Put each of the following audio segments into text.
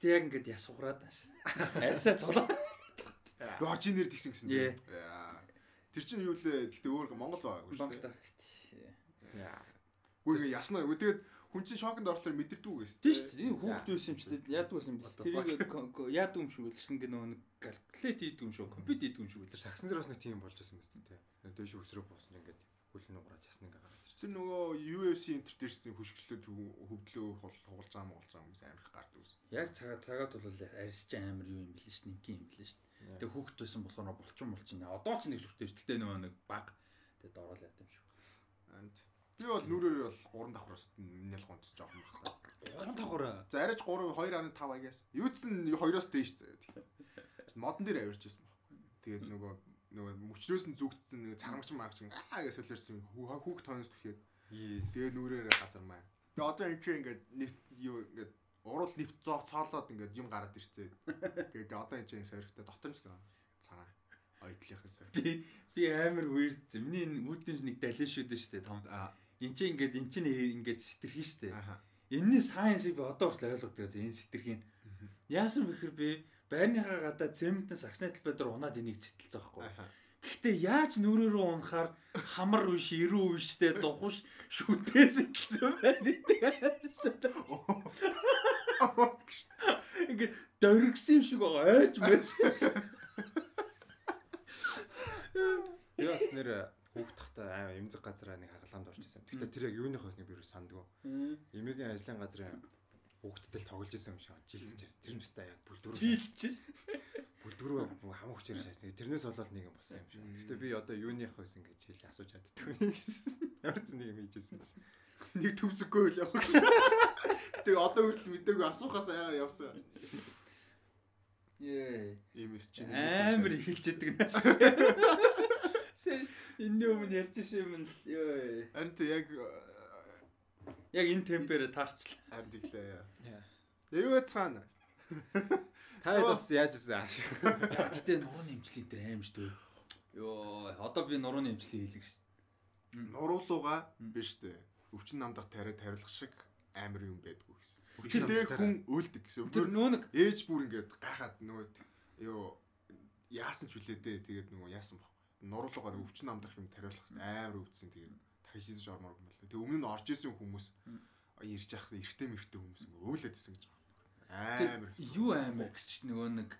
Гэтэ яг ингээд ясуугаад байсан. Арьсаа цолоо. Яа чи нэр тэгсэн гэсэн. Яа. Тэр чинь юу лээ? Гэтэ өөр Монгол байгаагүй шүү Монгол дээ. тагт. Гүйл ясна. Тэгээд хүн чинь шоконд орлоор мэдэрдүү гэсэн. Тийм шүү дээ. Энэ хүүхдүүд байсан юм ч дээ. Яадаг бол юм the Тэрийг яадаг юм шиг шинэ нөгөө нэг калькулет хийдэг юм шиг, компьютер хийдэг юм шиг Тэр л. сагсан дээр бас нэг тийм болж байсан юм байна тий. Дээш өсрөө буусан ингээд хөлн нугараад ясна ингээд гараад ирсэн. Тэр нөгөө UFC энтер дээрсэн хөшгөлөө хөвдлөө хугалж байгаа муулж байгаа хүмүүс амирх гард үс. Яг цагаа цагаад бол арьсч амар юу юм бэл ш, нэгэн юм бэл ш. Тэгээ хүүхд байсан болохоор булчин булчин. Одоо ч нэг зүгтэй ш. Тэгтээ нөгөө нэг баг. Тэгээ дорол яд юм шиг. And би бол нүрээр бол 3 давхраас минэл гонц жоох юм байна. Гурван тагуураа. За арайч 3 2.5 агаас. Юудсан 2-оос дээш заяа. Модон дээр авирчсэн байхгүй. Тэгээд нөгөө нөгөө мөчрөөс нь зүгдсэн нэг цармагч маагч аа гэж солиорсон хүүхд тоонос түлхээд Yes. тэгээд нүрээр газар маа. Тэгээд одоо энэ чинь ингээд нэвт юу ингээд урал нэвт зоо цоолоод ингээд юм гараад ирцээ. Тэгээд одоо энэ чинь соригтой дотор нь ч цагаан ойдлынхын сориг. Би би амар weird. Миний үүднээс нэг далин шүү дээ штэ том. Энд чинь ингээд эн чинь ингээд сэтэрхий штэ. Энэний сайенсыг би одоо хүртэл ойлгодог. Энэ сэтэрхийн. Яасан бэхэр би байрныхаа гадаа цементэн сагсны талбай дээр унаад энийг цэтэлцээ байхгүй. Гэхдээ яаж нүрээ рүү унахаар хамар биш, ирүү биштэй духуш шүтээс илсэн байна гэдэг. Ингээд дөргсөн юм шиг ойж. Би бас нэр хүүхдахтаа аа эмзэг газараа нэг хагалгаанд орж исэн. Гэхдээ тэр яг юуны хойсныг би юу сандгүй. Эмигийн ажлын газрын л тоглож исэн юм шиг жилсэн чивс. Тэр нь баста яг бүлдүр. Чийлчихсэн. Бүлдүрөө хамаа хүчээр шаасан. Тэрнээс болоод нэг юм болсон юм шиг. Гэхдээ би одоо юуны хойс ингэж хэлээ асууж чаддаг. Ямар ч нэг юм хийжсэн юм шиг. Нэг төвсөхгүй л явах. Тэгээ одоо хүртэл мэдээгүй асуухаас аяга явсан. Ээ. Ийм эс чинь Амар эхэлж яадаг нас. Сэ энэ өмнө ярьжсэн юм л ёо. Харин тэ яг Яг энэ темпээр таарчлаа. харин тэглээ. Яа. Юу яцгаана? Та бас яаж исэн? Яг тэгтээ нурууны имчлийн дээр аим шүү дээ. Йоо, одоо би нурууны имчлийн хийлэг шүү. Нуруулууга биш дээ. Өвчин намдах тариа тариулах шиг амар юм байдгүй гэсэн. Өвчин намдах хүн өөлдөг гэсэн. Тэр нөө нэг ээж бүр ингээд гайхаад нөгөө юу яасан ч үлээ дээ. Тэгээд нөгөө яасан бохоо. Нуруулуугаар өвчин намдах юм тариулах амар өвдсөн. Тэгээд дахиж хийж ормоор юм байна. Тэгээд өмнө нь орж исэн хүмүүс ирж явах эргэтэй мэрэгтэй хүмүүс ингээд өөлөд исэн гэж байгаа. Амар юу амар гэсэн чинь нөгөө нэг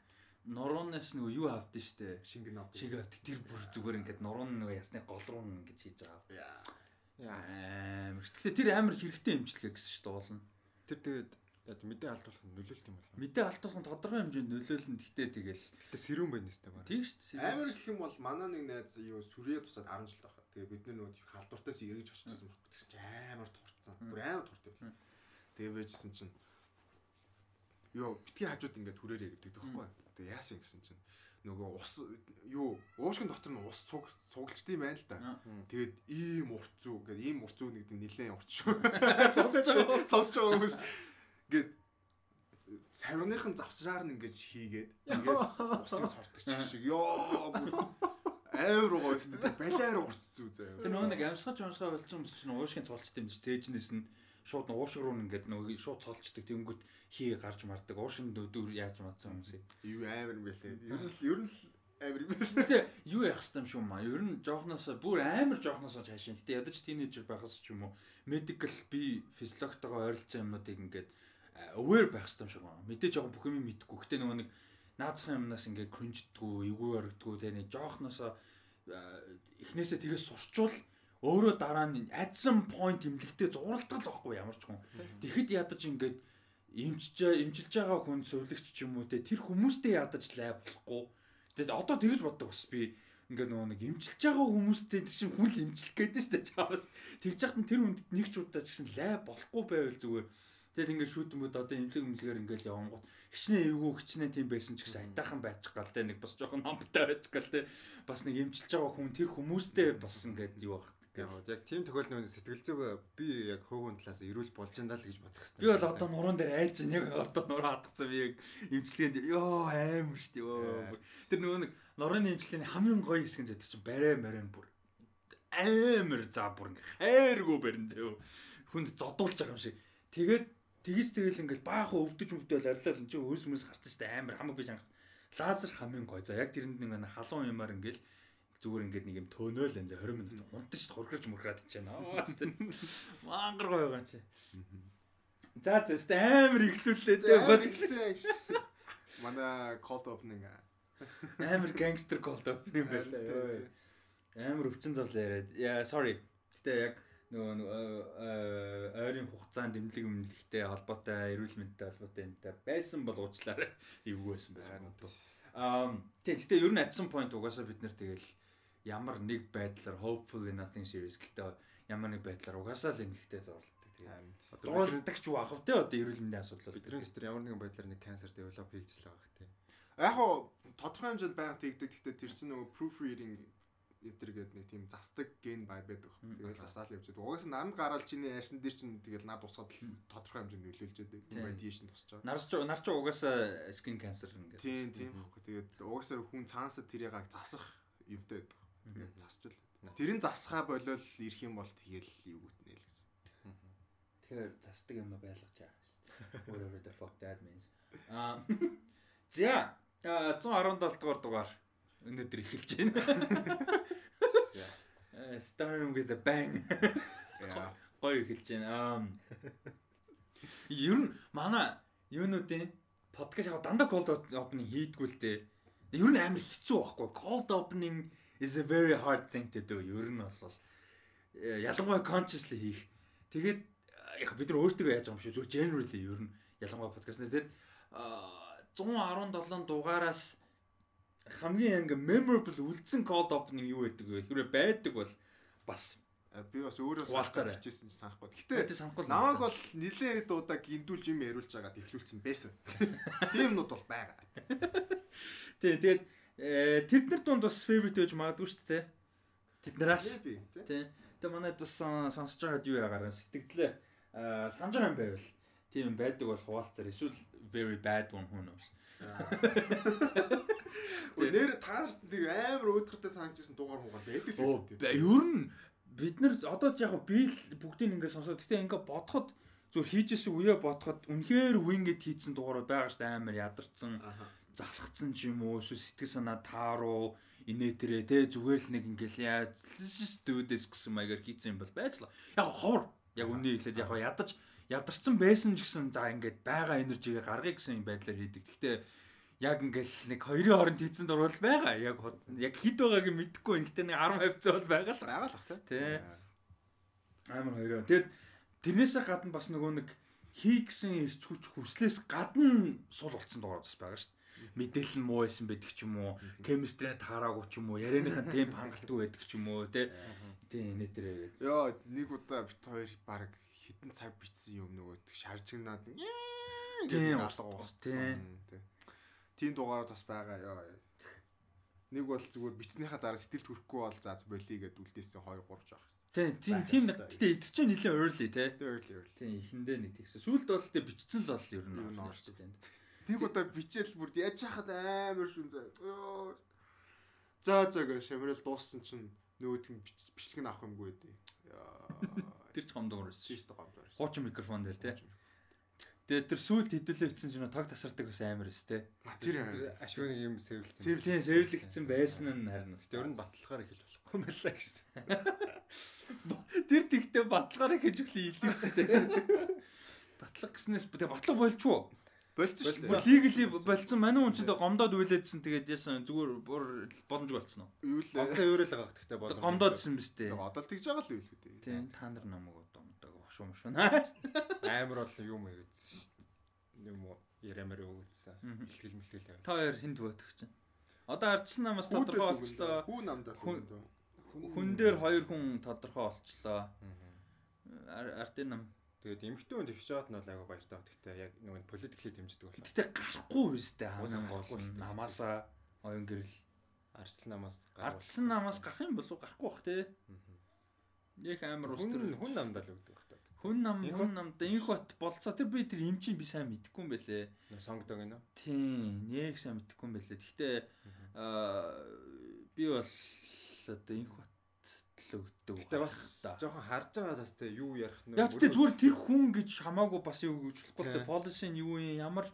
нуруунаас нөгөө юу авдсан шүү дээ. шингэн нав. Шиг авдаг тэр бүр зүгээр ингээд нурууны нөгөө ясны гол руу ингэж хийж байгаа. Яа. Амар. Гэхдээ тэр амар хэрэгтэй имчилгээ гэсэн шүү дээ уулна. Тэр тэгээд яа мэдээ алдуулах нь нөлөөлт юм бол. Мэдээ алдуулах нь тодорхой хэмжээнд нөлөөлнө. Гэхдээ тэгэл Гэтэ сэрүүн байна нэстэй баг. тийм шүү дээ. Амар гэх юм бол манай нэг найз юу сүрээ тусаад 10 жил байхад. Тэгээ бид нар нөгөө халдвартаас эргэж оччихсан байхгүй. Тэгсэн чинь амар турцсан. Бүр амар туртай байна. Тэгээ байжсэн чинь ёо битгий хажууд ингээд хүрээрээ гэдэг тэгэхгүй. Тэгээ яасан гэсэн чинь нөгөө ус юу уушгин дотор нь ус цуг цуглчдсан юм байна л да. Тэгээд ийм урт зүү гэдэг ийм урт зүү нэгд нилээн урт шүү. Сонсож байгаа. Сонсож байгаа хүмүүс ингээд савирныхын завсраар нь ингэж хийгээд ингээд усыг сортчих шиг ёо бүр амар гоё шүү дээ. Балиар урт зүү заяа. Тэр нөгөө нэг амсгаж амсгаа болсон хүмүүс чинь уушгийн цолчтой юм чи цээжнээс нь шууд нь уушг руу ингээд нөгөө шууд цолчдаг тэнгүүт хий гарч мардаг уушгийн дөдөр яаж мадсан хүмүүсийг. Юу амар юм бэлээ. Ер нь ер нь л амар юм. Гэтэ юу яах юм шүү маа. Ер нь жоохносоо бүр амар жоохносоо цаашаа. Гэтэ ядаж тинейжер байхаас ч юм уу medical би физиологтойгоо ойролцоо юмнуудыг ингээд а, aware байх хэвээр юм шиг байна. Мэдээ жоохон бүх юм мэдгүй. Гэтэ нөгөө нэг наацхан юмнаас ингээд кринждгүү, эвгүй орогдгүү тэ нэг жоохносоо эхнээсээ тгээс сурчвал өөрөө дараа нь some point имлэгтээ зуралдах л байхгүй ямар ч хүн. Тэгэхэд ядаж ингээд имчж имчилж байгаа хүн сувлагч ч юм уу те тэр хүмүүстэй ядаж лай болохгүй. Тэгээд одоо тэгж боддог бас би ингээд нөгөө нэг имчилж байгаа хүмүүстэй тэр чинь хүн л имчлэх гэдэг штэ чаавас. Тэгж яхад нь тэр хүнд нэг ч удаа гэсэн лай болохгүй байвал зүгээр. Тэгэл ингээд шүүтэмүүд одоо имлэг имлэгээр ингээд явангууд хичнээн эвгүй хичнээн тийм байсан ч гэсэн айтаахан байчих гал те нэг бас жоохон хамтай байчих гал те бас нэг имчилж байгаа хүн тэр хүмүүстэй бас ингээд юу байх Яг яг тийм тохиолдолд нэг сэтгэл зүг би яг хөөгөн талаас ирүүл болж энэ л гэж бодох хэрэгтэй. Би бол одоо нуруунд дээр айж чинь яг одоо нуруу хатгсан би яг имчилгээнд ёо аим шүү дээ ёо. Тэр нөгөө нэг нурууны имчилгээний хамгийн гоё хэсэг нь зэт чинь барай марай бүр амар за бүр ингээ хайргуу барин зөө. Хүнд зодуулж байгаа юм шиг. Тэгээд Тэгэж тэгэл ингээл баахан өвдөж өвдөөл арилал энэ чинь өөс мөс гарч штэ амар хамаг биж хангас. Лазер хамгийн гой. За яг тэрэнд нэг халуун юмар ингээл зүгээр ингээд нэг юм төөнөөл энэ 20 минут унтаж хорхорч мөрхраад ичээнэ. Аа штэ. Мангар гой байгаа юм чи. За за штэ амар ихлүүллээ тэ бодчихлээ. Манай cold opening амар гангстер cold opening байлаа. Амар өвчин зовлоо яриад. Sorry. Гэтэ яг нөгөө нөгөө ойрын хугацаанд дэмлэг өмнөлөгтэй холбоотой эрүүл мэндтэй холбоотой юмтай байсан бол уучлаарай. Эвгүй байсан байсан юм. Аа тийм гэтээ ер нь some point угаасаа бид нэр тэгэл ямар нэг байдлаар hopefully nothing serious гэдэг ямар нэг байдлаар угаасаа л эмнэлэгтэй зурлалдаг. Тэгээд дууралдаг ч ахв те одоо эрүүл мэндийн асуудал. Бидний дотор ямар нэгэн байдлаар нэг cancer develop хийгдэж байгаа гэх тийм. Яг хоо тодорхой хэмжээнд байнга тэгдэг. Гэхдээ тэр чинь нөгөө proofreading эдэр гэдэг нэг тийм застаг ген бай байдаг. Тэгэл засаал явж байдаг. Угаас нь наранд гараад чиний ярьсан дээр чинь тэгэл над усгаад тодорхой хэмжээнд нөлөөлж байдаг. Radiation тусч байгаа. Нар ч нар ч угаасаа skin cancer ингээд. Тийм тийм баггүй. Тэгээд угаасаа хүн цаанасаа тэрийг засах юмтай байдаг. Тэгээд засчил. Тэрийн засхаа болол ирэх юм бол тэгэл юу гүтнэ л гэсэн. Тэгэхээр засдаг юм байлгаж байгаа шүү. Whatever the fuck that means. Аа За 117 дугаар дугаар өнөөдөр эхэлж байна. Starting with a bang. Гоё эхэлж байна. Ер нь манай юунуудын подкаст яг дандаа cold opening хийдгүү л дээ. Ер нь амар хэцүү байхгүй. Cold opening is a very hard thing to do. Ер нь бол ялангуяа consciously хийх. Тэгээд яг бид нар өөрсдөө яаж юм шүү. Зүгээр generally ер нь ялангуяа подкаст нэр тэгээд 117 дугаараас хамгийн ингээ memorable үлдсэн cold opening юу байдаг вэ? Хэрвээ байдаг бол бас би бас өөрөө санахаар хичээсэн санахгүй. Гэтэ намайг бол нилээ дуудаа гиндүүлж юм яриулж байгаад ихлүүлсэн байсан. Тийм нууд бол байгаа. Тий, тэгээд тэд нар дунд бас favorite гэж магадгүй шүү дээ. Тэднээс. Тий. Тэгээ манайд бас сонсож байгаад юу яагаар сэтгэлээ санаж байгаа юм байвал тийм байдаг бол хуваалцаар эсвэл very bad one who knows. Нэр таарч нэг амар өөдрөгтэй санагдсан дугаар муугаар байдаг л. Ер нь бид нар одоо яг би л бүгдийг ингээд сонсоод гэтээ ингээд бодоход зүр хийжсэн үе бодоход үнэхээр winged хийцэн дугаарууд байгаа шүү дээ. Амар ядарсан залхацсан ч юм уу эсвэл сэтгэл санаа тааруу инээтрээ те зүгээр л нэг ингээл яаж дүүдэс гэсэн маягаар хийцэн юм бол байж л яг ховор. Яг үний хэлээд яг ядаж ядарсан байсан ч гэсэн за ингээд байгаа энержигээ гаргая гэсэн байдлаар хийдэг. Гэхдээ яг ингээл нэг хоёрын хооронд хийцэн дурвал байгаа. Яг яг хэд байгааг нь мэдэхгүй. Гэхдээ нэг 10 хавцаа бол байгаа л. Байгаа л тий. Амар хоёроо. Тэгэд тэрнээсээ гадна бас нөгөө нэг хий гэсэн ирч хүч хүслээс гадна сул болцсон дугаар бас байгаа шүү дээ. Мэдээлэл нь муу байсан байдаг ч юм уу, кемистрийн таараагүй ч юм уу, ярианыхаа темп хангалтгүй байдаг ч юм уу, тий. Тий, нэ дээр. Йоо, нэг удаа бит хоёр баг хитэн цаг бичсэн юм нөгөө шаржигнаад тийм алга тийм тийм дугаард бас байгаа ёо нэг бол зүгээр бичснийхаа дараа сэтгэл төрөхгүй бол за болий гэд үлдээсэн 2 3 жаах Тийм тийм тийм гэтээ идэж чинь нэлээ early те. Early early. Тийм ихэндээ нэг тэгсэн. Сүүлд бол тэ бичсэн л бол ер нь орно шүү дээ. Нэг удаа бичээл бүр яаж яхад амар шүн заа. За за гэж шамрал дууссан чинь нөгөөд нь бичлэг нь авах юмгүй дээ. Тэр ч гомдоор байсан. Чист гомдоор. Хуучин микрофон дээр тий. Тэгээд тэр сүулт хэдүүлээ бичсэн чинь тог тасардаг байсан амар өс тий. Тэр ашгүй нэг юм сэвэлцсэн. Сэвлэн сэвлэгдсэн байсан нь харин бас. Тэр нь баталгаар эхэлж болохгүй юм байлаа гэж. Тэр тэгтээ баталгаар эхэлж өглөө илэрсэн тий. Батлаг гэснээс тэгээ батлаг болж юу? Болцсон шүү дээ. Лигли болцсон. Манай хүн чинь гомдоод үйлээдсэн тэгээд яасан зүгээр бүр боломжгүй болцсон уу? Л гомдоо өөрөөл байгаа гэхдээ боломж. Гомдоодсэн биз дээ. Одоо тэгж байгаа л үү дээ. Тийм та нар намайг гомдог багш юм шүү. Амар бол юм өгөөдсөн шүү дээ. Юм уу яриамаар өгөөдсөн. Илтгэл мэлтгэл. Та хоёр хинд бөөдөх чинь. Одоо ардсан намаас тодорхой болчлоо. Хүн намдаа хүн. Хүн дээр хоёр хүн тодорхой болчлоо. Ардын нам Тэгээд эмхтэн хүн дэвшиж байгаад нь бол айгүй баяртай байна. Гэхдээ яг нөгөө политикли дэмждэг болох. Гэтэ гарахгүй үстэй хамгийн гол нь намаасаа оюун гэрэл арслан намаас арслан намаас гарах юм болов гарахгүй бах те. Яг амар ус тэр хүн намдаа л өгдөг бах. Хүн нам хүн намд инх бат болцоо тэр би тэр эмчийн би сайн мэдэхгүй юм бэлээ. Сонгдог гинэ. Тийм, нэг сайн мэдэхгүй юм бэлээ. Гэхдээ аа би бол одоо инх бат өгдөг. Гэтэ бас жоохон харж байгаа бас тэ юу ярих нь. Яг тэ зүгээр тэр хүн гэж хамаагүй бас юу гэж болохгүй тэ. Policy нь юу юм? Ямар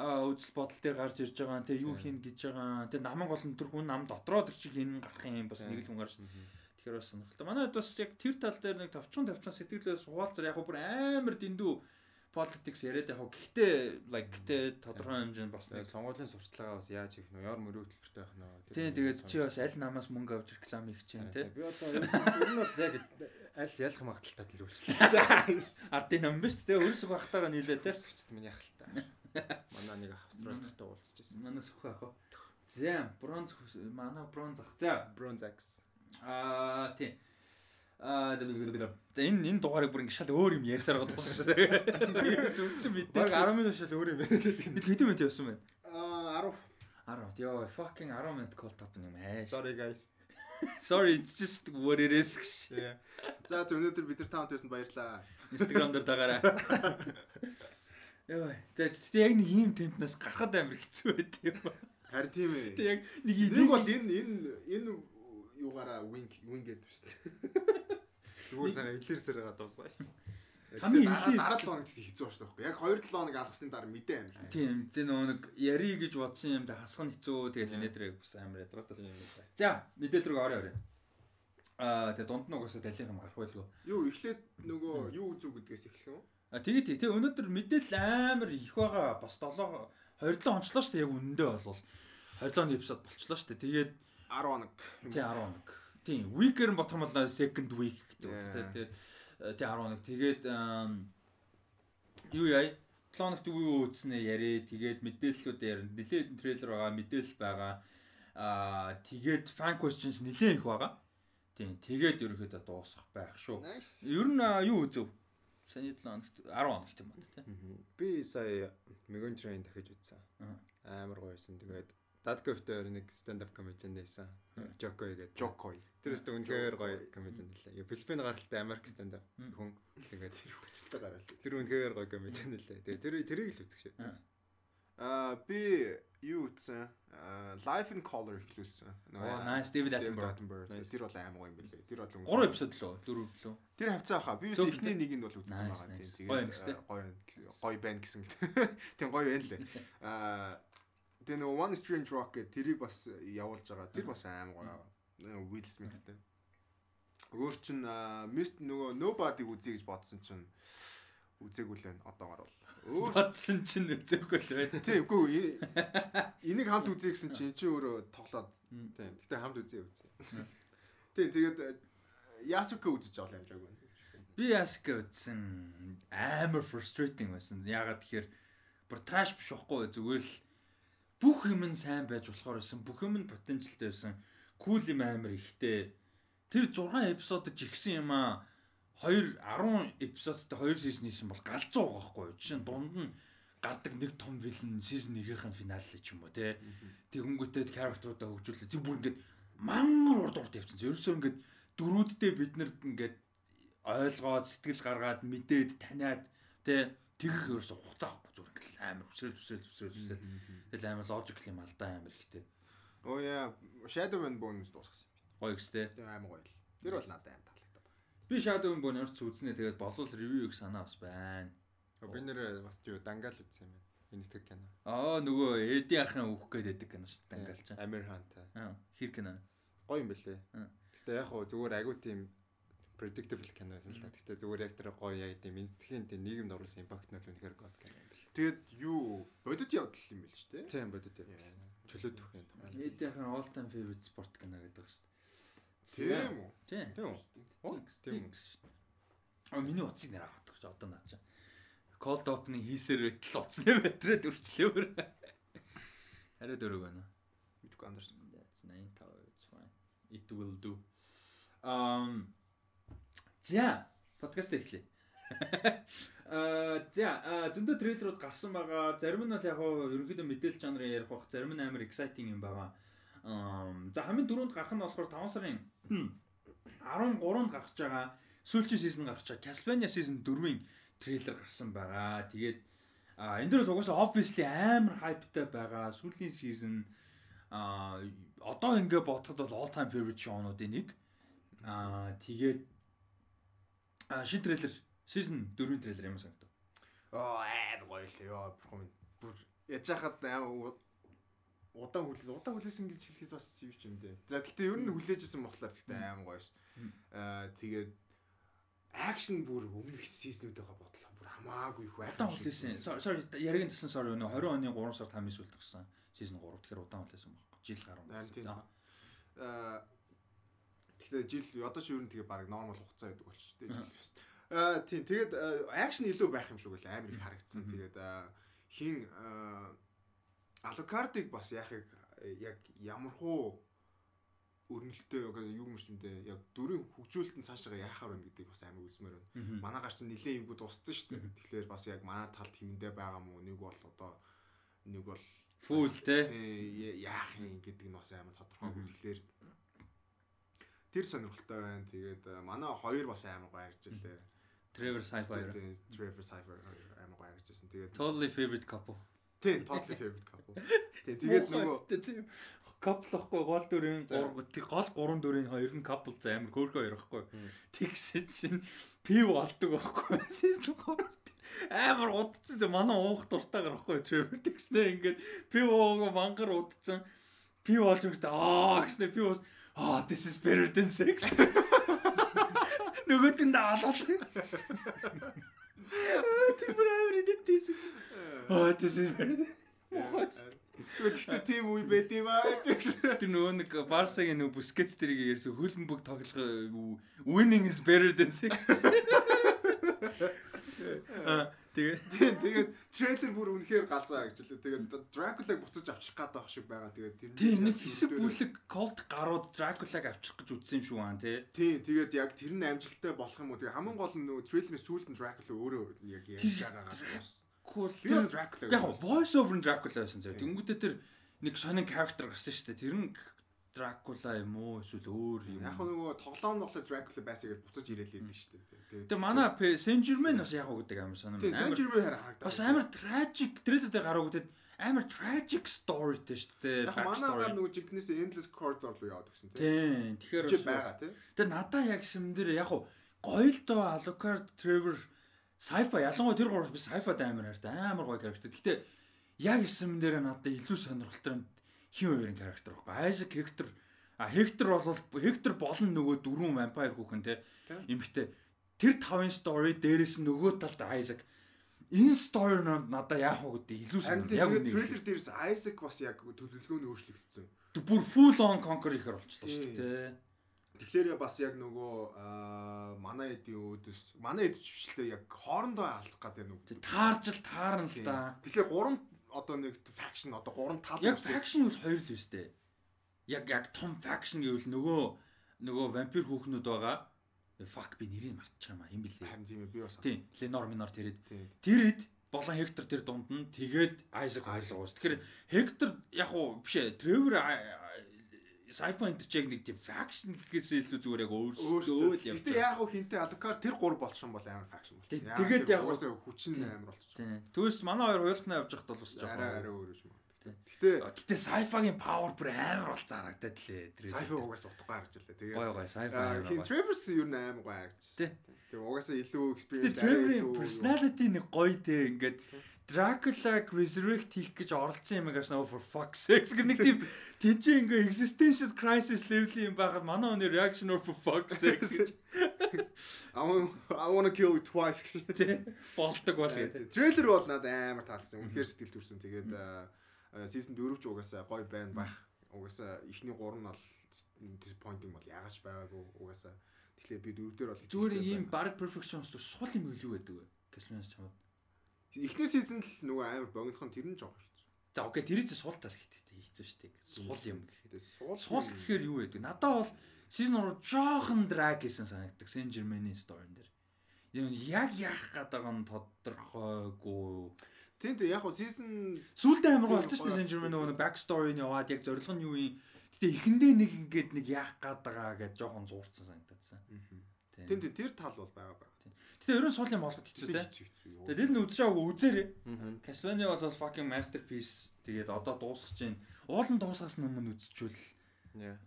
үзэл бодол дээр гарч ирж байгаа тэ юу хийн гэж байгаа тэ наман гол нь тэр хүн нам дотроо тэр чиг хийн гарах юм бас нэг л хүн гарч тэгэхээр бас сонирхолтой. Манайд бас яг тэр тал дээр нэг товчхон товчхон сэтгэлээс хуваалцар яг бүр амар дэндүү politics яриад яг гэхдээ like гэхдээ тодорхой хэмжээнд бас Тэгээ сонгуулийн сурталчилгаа бас яаж хийх нь ямар мөрөө хөтөлбөртэй байх нь. Тийм тэгээд чи бас аль намаас мөнгө авч реклам хийх гэж байна те. Би одоо ер нь бол яг аль ялах магадaltaй л үйлчлээ. Ардын нам биш те өөрсгөө бахтаага нийлээ те. Өсгчд минь яхал та. Манай нэг австралидтай уулзчихсан. Манаас өхөө ах. За бронз манай бронз ах. За Bronze Axe. аа тийм. Аа за энэ энэ дугаарыг бүр ингэ шал өөр юм ярьсаар байгаа тусчихсан. Ерөөс үндсэн бид. Баг 10 минут шал өөр юм байна. бид хэдэн минут явсан байна? Аа 10 10. Йоо fucking 10 минут call top юм аа. Sorry guys. Sorry it's just what it is. За за өнөөдөр бид нар таунт байсан баярлаа. Instagram дээр дагаарай. Йоо. За тэгтээ яг нэг ийм темпнаас гарахад амар хэцүү байт юм. Харин тийм ээ. Тэг яг нэг Нэг бол энэ энэ энэ юугаараа wing wing гэдэг биш үү? Зүгээр санаа илэрсээр байгаа дуусгаа ш. Хамгийн эхлээд- дараа 7 хоног хэцүү байна шүү дээ. Яг 2-7 хоног алгасны дараа мэдээ амир. Тийм тэ нөгөө нэг яри гэж бодсон юм да хасах нь хэцүү тэгэл инээдрээ бас амар ядратай. За мэдээлэл рүү орё орё. Аа тэгээ дунд нь угаасаа талийнхан гарах байлгүй. Юу эхлээд нөгөө юу үзүү гэдгээс эхлэх юм. А тэгээ тэгээ өнөөдөр мэдээлэл амар их байгаа бас 7 27 онцлоо шүү дээ яг үнэндээ болвол 27 эпизод болчлоо шүү дээ. Тэгээд 10 хоног. тий 10 хоног. Тийм week-ээр нь бодох юм бол second week гэдэг үг. Тэгээд тий 10 хоног. Тэгээд юу яа 7 хоногт юу үзснэ яри. Тэгээд мэдээллүүд ярина. Нилээд трейлер байгаа, мэдээлэл байгаа. Аа тэгээд fan questions нилээн их байгаа. Тийм тэгээд ерөөхдөө дуусах байх шүү. Ер нь юу үзв? Саний 7 хоногт 10 хоногт юм байна тий. Би сая Megan Train дахиж үзсэн. Амар гоё байсан. Тэгээд Dadcraft-ээр нэг stand up comedian байсан. Joko гэдэг. Jokoi. Тэр өстө үнэхээр гоё comedian лээ. Филиппин гаралтай Америк stand up хүн. Тэгээд Хүчтэй гараал. тэр үнэхээр гоё comedian лээ. Тэгээд тэр тэрийг л үзэх шээ. Аа би юу? Аа Life in Color эхлүүлсэн. Оо nice David Attenborough. Тэр бол аймаг юм билээ. Тэр бол 3 эпизод лөө 4 лөө. Тэр хавцаа хаа. Би Зөв юус эхний нэг нь бол үзсэн байгаа. Тийм Гоё гоё гоё байна гэсэн. Тийм гоё байна лээ. Аа тэр нөгөө One Strange Rock гэх тэрийг бас явуулж байгаа. Тэр бас аим гоё. Will Smithтэй. Өөр чин Mist нөгөө Nobody үзье гэж бодсон чинь үзээгүй л байна. Одоогор бол. Өөр Бодсон чинь үзээгүй л бай. тийм үгүй ээ. Энийг хамт үзье гэсэн чинь чи өөрөө тоглоод Тийм. Гэтэ хамт үзье үзье. тийм тэгээд э, Yasuka үзэж байгаа юм жаагүй. Би Яска үзсэн амар frustrating байсан. Ягаад тэгэхээр бүр trash биш байхгүй зүгээр л бүх юм нь сайн байж болохоор байсан. Бүх юм нь potentialтай байсан. Cool юм амар ихтэй. Тэр 6 эпизодод жигсэн юм аа 2 10 эпизодтой 2 сизон хийсэн бол галзуу байгаа байхгүй юу? Жишээ нь дунд нь гардаг нэг том вилэн сизон 1-ийн финал л ч юм уу те. Тэг хөнгөтэй character-уудаа хөгжүүлээ. Тэг бүр ингээд мангар урд урд явцсан. Ерөөсөө ингээд дөрүүддээ бид нар ингээд ойлгоод сэтгэл гаргаад мэдээд таниад тэ тэгэх ерөөсөө хугацаа авахгүй зүгээр ингээд амар өсрөл өсрөл өсрөл өсрөл. Тэгэл амар logic юм алдаа амар ихтэй. Оо яа, Shadow and Bones дуусгасан. Гоё гэстэй. Тэр аим гоё л. Тэр бол надад аим таалагдаад байна. Би Shadow and Bone орц үзнэ тэгээд болов ревюг санаа бас байна. Би нэр бас юу дангаал үзсэн юм байна. Энэ тэг кино. Аа нөгөө Эди ахын өөх гээд байдаг кино шүү дээ тангаалч. Амир хаантай. Аа хэр кино. Гоё юм бэлээ. Гэтэ яг хуу зүгээр агуу тийм predictable кино байсан л та. Гэтэ зүгээр яг тэр гоё яг тийм энэтхийн тийм нийгэмд оруулсан импакт нь бол үнэхээр гоё кино юм бэл. Тэгээд юу бодит явдал юм бэл ч те. Тийм бодит яа. Чөлөөт өх юм. Ахын all time favorite sport кино гэдэг шүү дээ. Тийм үү? Тийм. Тийм үү? Тийм үү? А миний утсыг нэр аваад гэж одоо наа чи. Cold opening хийсээр байтал утасны батраад өрчлөөр. Арай дөрөг байна. Мэдгүй андарсан. That's 9000 it's fine. It will do. Um За, подкаст эхлэе. Аа за, а, зөндөө трейлерууд гарсан байгаа. Зарим нь бол яг гоо ерөнхийдөө мэдээлэл жанрын ярих бах, зарим нь амар exciting юм байгаа. Аа за хамгийн дөрөнд гарах нь болохоор 5 сарын 13-нд гарч байгаа. Сүүлчийн сизон гарч байгаа. Castlevania season 4-ийн трейлер гарсан байгаа. Тэгээд а энэ дөр угаасаа obviously амар hypeтай байгаа. Сүүлийн season а одоо ингээ бодоход бол all time favorite show-нуудын нэг. Аа тэгээд аа шин трейлер season 4-ийн трейлер ямар санагдав? Оо аим гоё л ёо бурхан минь. Бүр яж хахад аим удаан хүлээс удаан хүлээсэн гэж хэлэхэд бас юу ч юм дээ. За гэхдээ ер нь хүлээжсэн болохоор гэхдээ аим гоё ш. Аа тэгээд акшн бүр өмнөх сизнүүдтэйгээ бодлоо бүр хамаагүй их байх. Удаан хүлээсэн. Sorry яригийн тусан sorry өнөө 20 оны 3 сард хамгийн сүүлд гарсан. Season 3 тэгэхээр удаан хүлээсэн байхгүй. Жил гаруй. Аа тэгэхээр жил одоо ч ер нь тэгээ баг нормал хугацаа гэдэг болчих тээ жил бас. Аа тийм тэгээд акшн илүү байх юм шиг үл амар их харагдсан. Тэгээд хин Алукардыг бас яахыг яг ямархуу өрнөлтөө юу юм шиг дээ яг дөрөв хөгжүүлэлтэн цаашаа яахаар байна гэдгийг бас амар үзмээр байна. Манайгаар ч нэлээд юмгууд устсан шүү дээ. Тэгэхээр бас яг манай талд хэвэндээ байгаа мó нэг бол одоо нэг бол фул те яах юм гэдэг нь бас амар тодорхойгүй. Тэгэхээр тэр сонирхолтой байна. Тэгээд манай хоёр бас амар ярьж илээ. Trevor Sci-fi. Trevor Sci-fi амар гоё ярьжсэн. Тэгээд Totally favorite couple. Тийм, totally favorite couple. Тийм, тэгээд нөгөө couple ахгүй гол дүрийн 3 гол 3 дүрийн хоёр нь couple за амар хөөрхөө ярихгүй. Тэгсэн чинь пив олдог байхгүй. Season 3 амар удцсан манай уух дуртай гарахгүй Trevor тэгснэ ингээд пив уугаа мангар удцсан. Пив олж өгдөө аа гэснэ пив ус аа this is better than sex. Нөгөөд нь алал. Тэр бүр амар идэвтэйс. Аа this is better. Гэхдээ тийм үе байд юм аа. Тэр нөгөө нэг Барсагийн нөгөө Бускетс тэрийг ярьсан хөлбөмбөг тоглох winning is better than sex. Тэгээд тэгээд трейлер бүр үнэхээр галзуу харагдлаа. Тэгээд Дракулаг буцаж авчих гээд байх шиг байгаа. Тэгээд тэр Тийм нэг хэсэг бүлэг колд гарууд Дракулаг авчих гэж үтсэн юм шүү аа тий. Тийм тэгээд яг тэр нь амжилттай болох юм уу? Тэгээд хамгийн гол нь нөгөө трейлерийн сүүлд нь Дракула өөрөө яг ярьж байгаагаа бас. Тэр Дракула. Яг voice over Дракула байсан зөө. Тэнгүүтээ тэр нэг сонин character гарсан шүү дээ. Тэр нь Дракула юм уу эсвэл өөр юм. Яг нөгөө тоглоом болохоор Дракула байсан гэж буцаж ирээд л шүү дээ. Тэгээ манай Germain бас яг үгдэг амар сонирм. Saint Germain харагдав. Бас амар tragic трейлертэй гараа үгдэд амар tragic storyтэй шүү дээ. Яг манайгаар нөгөө жигнэс endless corridor руу яваад гисэн тийм. Тэгэхээр бас байгаа тийм. Тэгээ надаа яг шимдэр яг гоё л доо Alucard Trevor sci-fi ялангуяа тэр гурав би sci-fi амар хайртай амар гоё character. Гэхдээ яг дээр надад илүү сонирхолтой хин хоёрын character байхгүй. Isaac Hector а Hector бол Hector болон нөгөө дөрвөн vampire хүүхэн те эмхтэй тэр тавын story дээрээс нөгөө талд Isaac энэ story надаа яах вэ гэдэг илүү сонирхол. Яг нэг трейлер дээрээс Isaac бас яг төлөвлөгөө нь өөрчлөгдсөн. Бүр full on conquer ихэр болчихлоо шүү дээ. Тэгэхээр бас яг нөгөө манай эдийн өөдөөс манай эд чвшлээ яг хоорондоо алцах гэдэг нүг. Таарж л таарна л да. Тэгэхээр гурван одоо нэг faction одоо гурван тал Яг faction бол хоёр л өстэй. Яг яг том faction гэвэл нөгөө нөгөө вампир хүүхнүүд байгаа fuck би нэрийг мартчих юм а юм бэлээ. Харин тийм ээ би бас. Тийм. Ленор минор тэрэд. Тэрэд болон Хектор тэр дунд нь тэгээд Айзек Айзек уус. Тэгэхээр Хектор яг уу биш ээ. Тревор Sci-fi интерчэг нэг тийм faction гэхээс илүү зүгээр яг өөрсдөө л юм. Гэтэ яг уу хинтээ Alucard тэр гур болчихсон бол амар faction бол. Тэгээд яг уу хүчин амар болчих. Тийм. Түүс манай хоёр хуйлахнаа явж байхад бол бас жоохон арай арай өөр юм. Гэтэ гэтэ sci-fi-гийн power бүр амар бол зарагдаад лээ. Sci-fi угаас утгагүй харж лээ. Тэгээд гой гой sci-fi. Хин Travers юу н амар гой харагдаж. Тэгээ угаасаа илүү experience. Гэтэ Travers personality нэг гоё те ингээд Dracula resurrect хийх гэж оролцсон юм агаас for fuck's sake гэх нэг тийм тийч ингээ existential crisis level юм байхад манай хүний reaction for fuck's sake гэж I want I want to kill you twice болдог бол гэдэг. Трейлер бол надад амар таалсан. Үнэхээр сэтгэл төрсэн. Тэгээд season 4 ч угаасаа гоё байна байх. Угаасаа эхний 3 нь бол disappointing бол яагаад байгаагүй угаасаа. Тэгэхээр би дөрөвдөр бол зүгээр ийм баг perfection сул юм илүү байдаг вэ? Castlevania чамд. Эхний сизон л нөгөө амар богинохон тэр нь жоох хэцүү. За окей тэр чинь сул тал хэцүү шүү дээ. Сул юм гэхэд. Сул гэхээр юу байдаг? Надад бол сизон руу жоохон драг гэсэн санагддаг. Saint Germain-ийн story-н дээр. Яг яах гээд байгаа нь тодорхойгүй. Тийм яг хуу сизон сүүлдээ амар болчихсон шүү дээ Saint Germain нөгөө back story-ны яваад яг зорилго нь юу юм. Гэтэ эхэндээ нэг ингээд нэг яах гээд байгаа гэж жоохон зуурцсан. Тийм тийм тэр тал бол байгаа байгаа. Гэтэ ерөн суул юм болгох хэцүү те. Тэгээд л нь үзчихаагүй үзээрэй. Castlevania бол fucking masterpiece. Тэгээд одоо дуусгаж чинь уулын дуусгаас өмнө үзчихвэл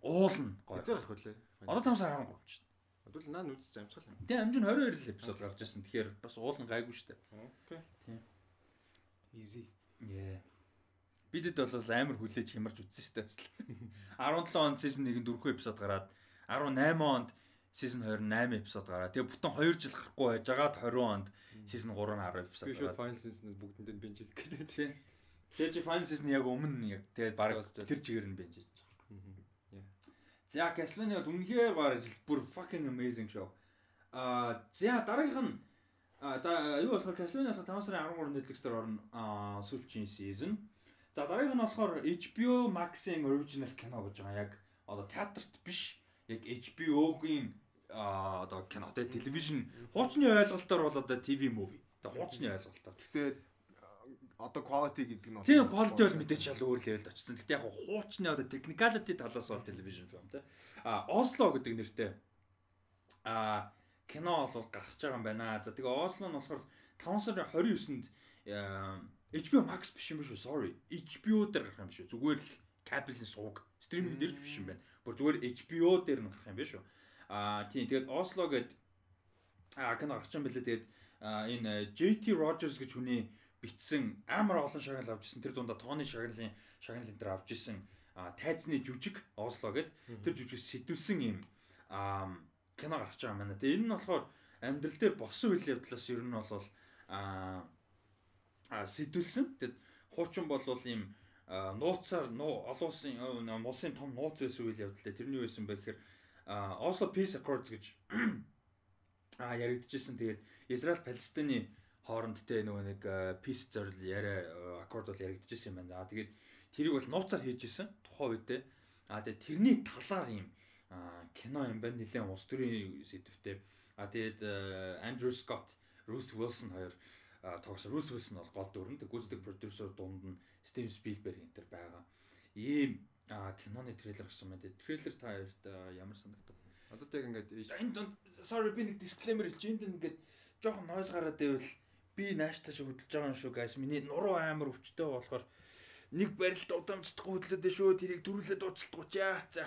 уулна гоё. Хизээ гарах үлээ. Одоо 5 сар 13 шүү дээ. Бодвол наа үзэж амжгаал юм. Тэгээ амжин 22 л эпизод гарч ирсэн. Тэгэхээр бас уулын гайгүй шүү дээ. Окей. Easy. Яа. Бидэд бол амар хүлээж хямарч үзсэн шүү дээ. 17 онд season 1-ийн 4 эпизод гараад 18 онд season 2 8 эпизод гараад тэгээ бүтэн 2 жил гарахгүй байж байгаад 20 онд season 3 10 эпизод гараад. final season бүгдэнд бинж хийх гэдэг. Тийм. Тэгээ чи final season яг өмнө яг тэгээ баг тэр чигээр нь бэнж. Яа. За Castlevania бол үнэхээр бараж бүр fucking amazing show. Аа за дараагийнх нь за юу болохоор Castlevania болохоор 5 сарын 13-нд Netflix дээр орно сүүлчийн season. За дараагийнх нь болохоор HBO Max-ийн original кино гэж байгаа. Яг одоо театрт биш. Яг HBO-гийн аа одоо кино тэ телевизэн хуучны ойлголтоор бол одоо TV movie. Тэгээ хуучны ойлголтоор. Гэтэ одоо quality гэдэг нь бол Тийм quality бол мэдээж шал өөр level очсон. Гэхдээ яг хуучны одоо technicality талаас бол television film те. А Осло гэдэг нэртэй а кино бол гарч байгаа юм байна. За тэгээ Осло нь болохоор 5 сарын 29-нд HBO Max биш юм биш үү? Sorry. HBO дээр гарах юм биш үү? Зүгээр л кабелийн сувг стриминг дээрч биш юм байна. Бүр зүгээр HBO дээр нь гарах юм биш үү? А тийм тэгээд Осло гэдэг а кино гарч байгаа юм билээ. Тэгээд энэ JT Rogers гэж хүний битсэн амар олон шагнал авч ирсэн. Тэр дундаа тооны шагналын шагнал энэ төр авч ирсэн. А тайцны жүжиг Осло гэд тэр жүжигс сэтүүлсэн юм кино гарч байгаа юм байна. Тэгээ энэ нь болохоор амьдрал дээр болсон үйл явдлаас ер нь бол а сэтүүлсэн. Тэгээд хуучин бол ийм нууцаар нуу олон улсын э, улсын том нууц байсан үйл явдалтай тэрний юу байсан бэ гэхээр Oslo Peace Accords гэж а яригдчихсэн. Тэгээд Израиль Палестины хооронд те нөгөө нэг peace зорил яриа accord бол яригдчихсэн юм байна. Тэгээд тэрийг бол нууцаар хийж исэн тухайн үедээ. А тэгээд тэрний талаар юм кино юм байна. Нилээн улс төрийн сэдвтэй. А тэгээд Andrew Scott, Ruth Wilson хоёр тогс Ruth Wilson бол гол дүрэн. Гүйцэтгэх продюсер дунд нь Steven Spielberg энэ төр байгаа. Ийм а, киноны трейлер гэсэн юм байна. Трейлер та хоёрт ямар санагдав? Одоо тэг ингээд энэ донд sorry би нэг disclaimer хэлж энд ингээд жоохон noise гараад байвал би нааштай шиг хөдөлж байгаа юм шүү guys. Миний нуруу амар өвчтэй болохоор нэг барилт удаамжтахгүй хөдлөөд дээ шүү. Тэрийг дөрүлээ дууцалтгүй чаа. За.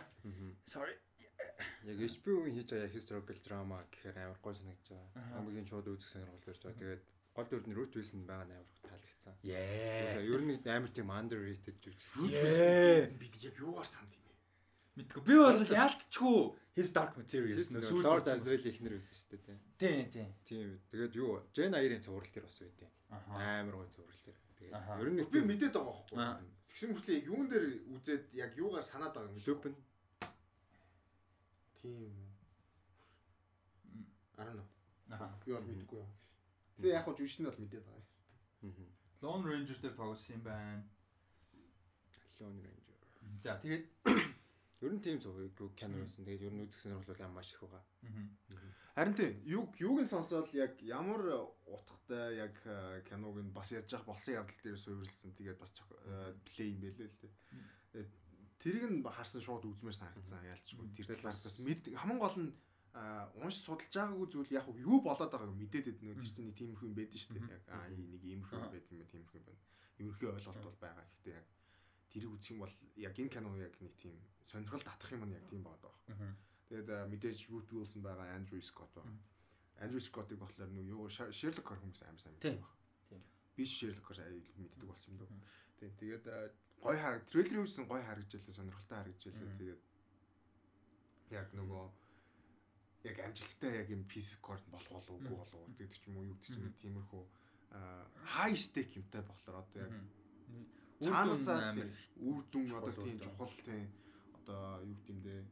Sorry. яг HBO-гийн хийж байгаа historical drama гэхээр амар гой санагдаж байгаа. Хамгийн шууд үзэх сонирхол төрж байгаа. Тэгээд гол дүр нь Ruth Wilson байгаа нь амар их таалагдсан. Yeah. Ер нь амар тийм underrated жүжиг. Yeah. бид яг юугаар санд юм бэ? Мэдгүй. Би бол яалтчгүй his dark materials нөө сүүл Lord Azrael ихнэр байсан шүү дээ. Тийм тийм. Тийм. Тэгээд юу Jane Eyre-ийн цуврал дээр бас байдیں۔ Амар гой цуврал дээр. Тэгээд ер нь Би мэдээд байгаа байхгүй. Аа. Тэгсэн мөртлөө яг юун дээр үзээд яг юугаар санаад байгаа юм бэ? Lupin Тийм. Арна. Би бол мэдэхгүй юм. Тэгээ яг хөө жүжигч нь бол мэдээд байгаа. Мгм. Lone Ranger дээр тоглосон юм байна. Lone Ranger. За тэгээд Ер нь тийм зөв кино байсан. Тэгээд ер нь үзэх сонирхол бол маш их байгаа. Харин тийм юг юуг нь сонсоод яг ямар утгатай яг э, киног нь бас яаж явах болсон явдал дээр суурилсан. Тэгээд бас плей юм байлээ л дээ. Тэгээд Тэрийг нь харсан шууд үзмээр санагдсан яалтчгүй. Тэр талаас бас мэд хамгийн гол нь а унш судалж байгаагүй зүйл яг юу болоод байгааг мэдээд байднэ. Тэр чинь тиймэрхүү юм байдаг шүү дээ. Яг аа нэг иймэрхүү юм байдаг юм тиймэрхүү юм байна. Ерөнхий ойлголт бол байгаа. Гэхдээ яг тэрийг үзэх юм бол яг энэ кино яг нэг тийм сонирхол татах юм нь яг тийм байгаа даа. Тэгээд а, мэдээж Ruth Wilson байгаа, Andrew Scott байгаа. Andrew Scott-ыг болохоор нөө юу Sherlock Holmes амар сайн мэддэг байна. Би Sherlock Holmes мэддэг болсон юм дөө. Тийм. Тэгээд а, гой хараг трейлерын үзсэн гой харагдчихлаа, сонирхолтой харагдчихлаа. Тэгээд яг нөгөө яг амжилттай яг юм PC cord болох болов уу болов. Уу гэдэг ч юм уу юу гэдэг чинь нэг тиймэрхүү high stake юмтай болохоор одоо яг цаанаасаа үр дүн одоо тийм чухал тийм одоо юу гэдэм дээ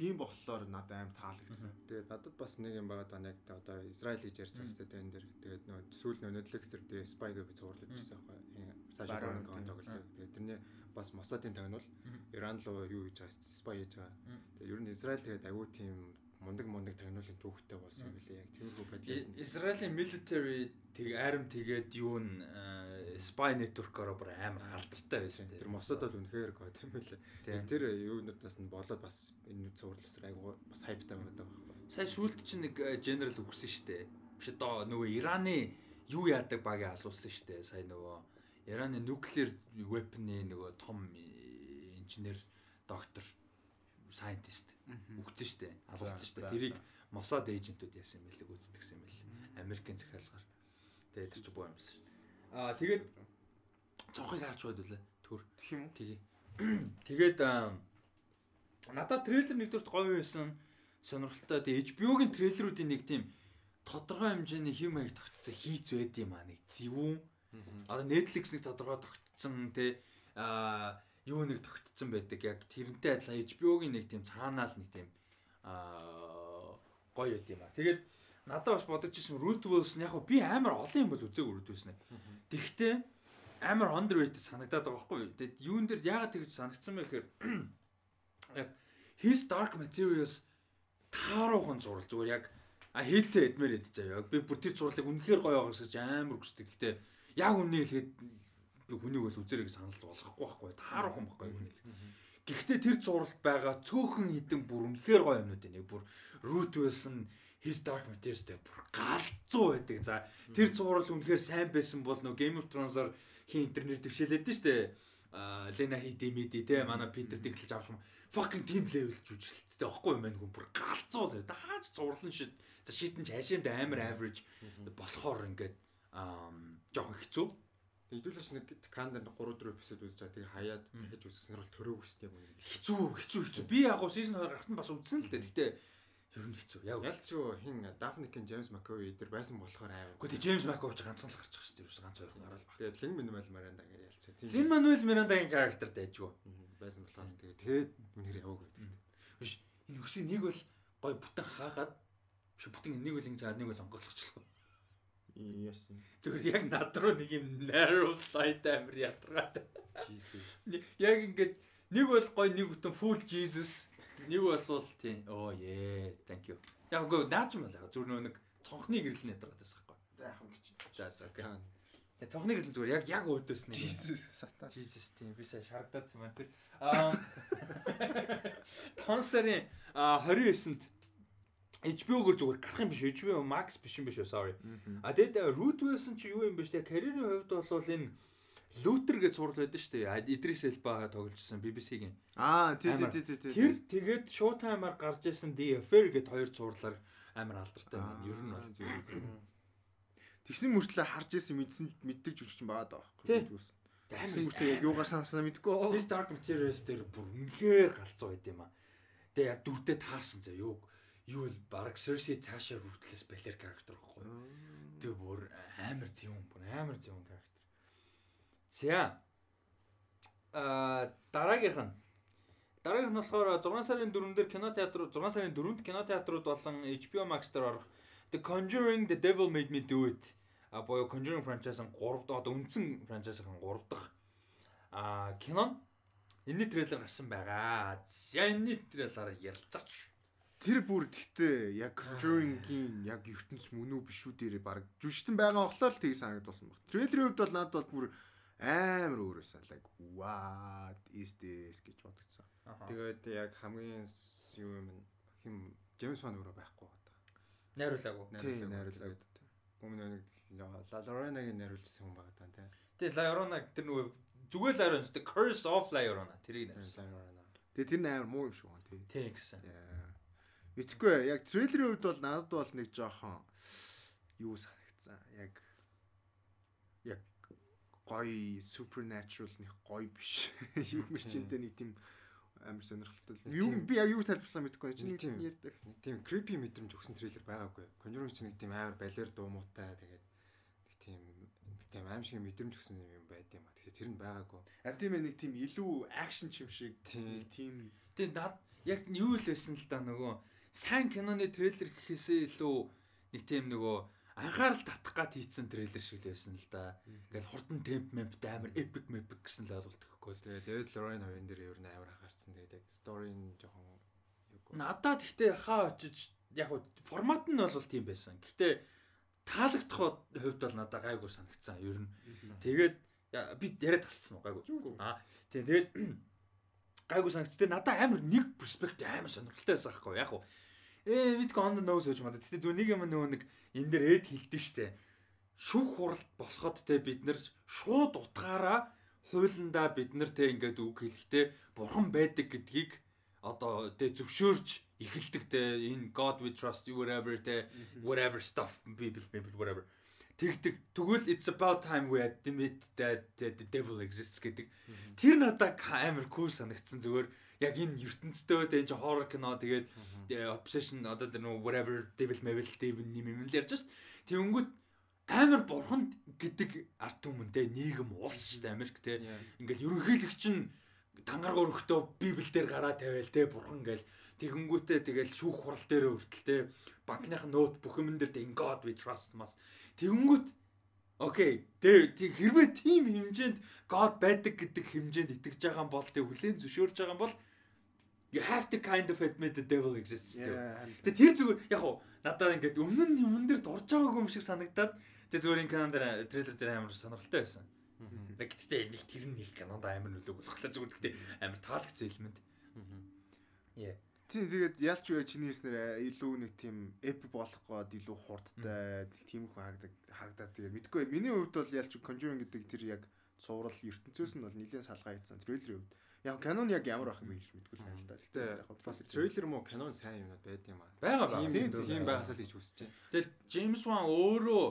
тийм болохоор надад аим таалагдсан. Тэгээд надад бас нэг юм байгаа даа яг одоо Израиль гэж ярьж байгаа сте энэ дэр. Тэгээд нөө сүүл нөө Netflix дээр тэгээ Spy гэж зурлаж байсан байхгүй. Саша Baron Baron тийм. тоглолт. Тэгээд тэрний бас Mossad-ийн тагнуул. Иран руу юу хийж байгаа Spy хийж байгаа. Тэгээд ер нь Израиль тэгээд аюу тийм мундаг мундаг тагнуулын түүхтэй болсон юм билээ. Яг тиймэрхүү байдлаас нь Израилийн military тэг арим тэгээд юу н spy network-ороо бүр амар алдартай байсан тэр. Mossad бол үнэхээр гоо тийм билээ. Тэр юунуудаас нь болоод бас энэ зурлалсаар аюу бас хайптай байгаа байхгүй. Сая сүүлд чинь нэг э, general өгсөн штэ. Биш одоо нөгөө Ираны юу яадаг багийг алуулсан штэ. Сая нөгөө Ираны nuclear weapon-ы нөгөө том э, инженер доктор scientist үгцэн штэ алуулсан штэ тэрийг. Mossad agent-ууд яасан юм бэлэг үздэгсэн юм бэл Америкийн захиалгаар тэгээд тэр чинь боо юмсан шүү аа тэгээд цонхыг хаач байд үлээ төр юм уу? Тэгээ. Тэгээд надад трейлер нэгдүгürt гоё байсан. Сонирхолтой. Тэгээ HBO-гийн трейлеруудын нэг тийм тодорхой хэмжээний хэм маяг тогтцсон хийц байд юм аа нэг зөвүүн. Одоо Netflix нэг тодорхой тогтцсон те аа юу нэг тогтцсон байдаг. Яг тэрнтэй адилхан HBO-гийн нэг тийм цаанаал нэг тийм аа гоё юм аа. Тэгээд надад бас бодож ирсэн Root Wilson яг би амар олон юм бол үзээгүй Root Wilson. Тэгвэл амар underrated санагдаад байгаа байхгүй. Тэгээд юун дээр яагаад тэгж санагдсан бэ гэхээр яг His Dark Materials тааруухан зурал зүгээр яг а хийтэй эдмэр эд заяа. Би бүр тэр зурлыг үнэхээр гоё байгаа гэж амар хүсдэг. Гэтэ яг үнэ хэлгээд хүнийг бол үзэрэй гэж санал болгохгүй байхгүй. Тааруухан байхгүй үнэ хэлэх. Гэхдээ тэр зуралд байгаа цөөхөн хідэн бүр үнэхээр гоё юмнууд энийг бүр Root Wilson His Dark Materials дээр бүр галзуу байдаг. За тэр зурал үнэхээр сайн байсан бол нөө Game of Thrones-оор хин интернет төвшөлээд нь штэ. А Лена Хидимиди те манай Питер Диглж авч юм. Fucking team level жүжиглэлттэй байхгүй юм байна хүн бүр галзуу зэ. Дааж зурлан шид. За шитэн ч хашаанд амар average болохоор ингээд аа жоохон хэцүү. Хэдүүлээс нэг кандер 3 4 эпизод үзэж байгаа. Тэгээ хаяад дахиж үзэх сонирхол төрөөгүй шүү дээ. Хэцүү, хэцүү, хэцүү. Би яг гоо season 2 гарахт нь бас үзсэн л дээ. Гэтэ ер нь хэцүү. Яг Ялч юу хин Дафникийн Джеймс Маккои дээр байсан болохоор аав. Гэхдээ Джеймс Маккоуч ганцхан л гарч байгаа шүү дээ. Ерөөс ганц хоёр гараад баг. Тэгээд Лин Минимал Маранда гэж ялцсан. Лин Мануэл Мирандагийн характер дайжгүй. байсан болохоор тэгээд тэгээд үнээр яваг байдаг. Биш энэ хөсөй нэг бол гой бүтэн хаагаад биш бүтэн нэг бол ингэж нэг бол онгойлгочлоо. Yes. Зүгээр яг над руу нэг юм narrow light амир ятгаад. Jesus. Яг ингээд нэг бол гой нэг бүтэн full Jesus нэг бол тийм оо yeah thank you. Яг гоо наач юм байна. Зүгээр нөө нэг цонхны гэрэл байсан байхгүй. Яг юм гэж. За за. Тэгээ цонхны гэрэл зүгээр яг яг өөдөөс нэг. Jesus сата. Jesus тийм би сая шаргадаадсан байна. Аа 5 сарын 29-нд HBO-гөр зүгээр гарах юм биш HBO Max биш юм биш үү sorry. А тэгээд Root Wilson чи юу юм бэ штэ карьерийн хувьд бол энэ Luther гэж сурал байдаг штэ. Idris Elba тогложсэн BBC-гийн. Аа тий тий тий тий. Тэр тэгээд Showtime-аар гарч исэн Affair гэд хоёр зурлаар амар алдартай байна. Ер нь бол Тэгсэн мөртлөө харж исэн мэдсэн мэддэг жүжигчин байгаа даа. Тий. Тэгсэн мөртлөө яг юугаар санаснаа мэдгүй. His Dark Materials дээр бүр үнэхээр галзуу байд юм аа. Тэгээ яг дүрдээ таарсан заа юу юу л баг Cersei цаашаа хүртлээс балер характер байхгүй. Тэгээ бүр амар зөвөн бүр амар зөвөн характер. За. А дараагийнх нь дараагийнх нь болохоор 6 сарын 4 дээр кино театр 6 сарын 4-нд кино театрууд болон HBO Max дээр орох The Conjuring The Devil Made Me Do It а боёо Conjuring franchise-ын 3 дахь одоо үндсэн franchise-ын 3 дахь а кино энэний трейлер гарсан байгаа. За энэний трейлераар ярилцаач. Тэр бүр гэхдээ яг Conjuring-ийн яг ертөнц мөн үү биш үү дээр баг жүжигтэн байгаа болохоор л тийг санагдсан баг. Трейлерийн хувьд бол надад бол бүр амар өөр байсан. Like what is this гэж бодогдсон. Тэгээд яг хамгийн юу юм хим Джеймс Ван өөрөө байхгүй байгаа. Найруулаагүй. Тий, найруулаг. Өмнө нэг Лоренагийн найруулсан хүн байгаа даа тий. Тэгээ La Llorona тэр нөгөө зүгээр л Llorona The Curse of La Llorona тэрийг найруулсан. Тэгээ тэр нь амар муу юм шиг байна тий. Тий гэсэн. Мэдхгүй яг трейлерийн хувьд бол надад бол нэг жоохон юу санагдсан. Яг яг гоё supernatural нэг гоё биш. Юу мэрчэнтэй нэг тийм амар сонирхолтой. л. Юу би яг юу тайлбарлах мэдгүй. Чи нэг Тийм. ярьдаг. Нэг тийм creepy мэдрэмж өгсөн трейлер байгаагүй. Conjuring ч нэг тийм амар балер дуу муутай тэгээд нэг тийм нэг тийм аим шиг мэдрэмж өгсөн юм байд юм а. Тэгэхээр тэр нь байгаагүй. А тийм нэг тийм илүү акшн юм шиг нэг тийм Тэгээ над яг юу л байсан л да нөгөө сайн киноны трейлер гэхээсээ илүү нэг тийм нөгөө анхаарал татах гад хийцэн трейлер шиг л байсан л да. Ингээл хурдан темп мэмптэй амар epic epic гэсэн л ойлголт өгөхгүй л. Тэгээд David Lorraine хоёрын дээр ер нь амар анхаарсан. Тэгээд яг нь жоохон. Надад гэхдээ хаа очиж яг формат нь бол тийм байсан. Гэхдээ таалагдах хувьд бол надад гайгүй санагдсан. Ер нь Тэгээд би яриад тасалсан уу гайгүй. Аа тийм тэгээд гайгүй санагц. Тэгээд надад амар нэг перспектив амар сонирхолтой байсан байхгүй яг уу. Ээ on the nose гэж мадаа. Гэтэ зөв нэг юм нөгөө нэг энэ дээр эд хилдэж штэ. Шүүх хуралд болоход те бид нар шууд утгаараа хуулиндаа бид нар те ингээд үг хэлэхдээ бурхан байдаг гэдгийг одоо тэ зөвшөөрж эхэлдэг тэ энэ God we trust you whatever тэ whatever stuff people people whatever тэгдэг. Тэгвэл it's about time we admit that the devil exists гэдэг. Тэр надад амар cool санагдсан зүгээр. Яг энэ ертөнцтэй тэ энэ horror кино тэгээд obsession одоо тэр нөө whatever devil devil devil юм юм л ярьж шít тэнгүүт амар бурханд гэдэг арт түмэнтэй нийгэм улс дээ Америк те. Ингээл ерөнхийлөгч нь тангараг өрхтөө библ дээр гараа тавиал те бурхан гээл тэгэнгүүтээ тэгэл шүүх хурал дээр хүртэл те. Банкных нөт бүх юм дээр in god we trust must тэгэнгүүт окей тэг хэрвээ тийм хэмжээнд god байдаг гэдэг хэмжээнд итгэж байгаа бол тэг хүлээн зөвшөөрж байгаа бол you have to kind of admit the devil exists too. Тэгээ тэр зүгээр яг уу надад ингээд өмнө нь юмн дээр дурж байгаагүй юм шиг санагдаад Тэгээ зүгээр энэ кинон дээр трейлер дээр амар сонирхолтой байсан. Нэг гэхдээ нэг тэр нэг кинонд амар нөлөө болохтой зүгээр гэхдээ амар таалагдсан элемент. Яа. Тийм тэгээд ялч үе чиний хэлснээр илүү нэг тийм эп болох гээд илүү хурдтай тийм их харагдаг харагдаад тэгээ мэдгүй. Миний хувьд бол ялч Conjuring гэдэг тэр яг цуврал ертөнцөөс нь бол нэлээд салгаа хийсэн трейлерийн хувьд. Яг канон яг ямар байх юм бэ гэж мэдгүй л байна л да. Гэтэ бас трейлер мó канон сайн юмнууд байд юм аа. Бага бага. Тийм байхсаа л гэж хүсэж байна. Тэгээд Джеймс Ван өөрөө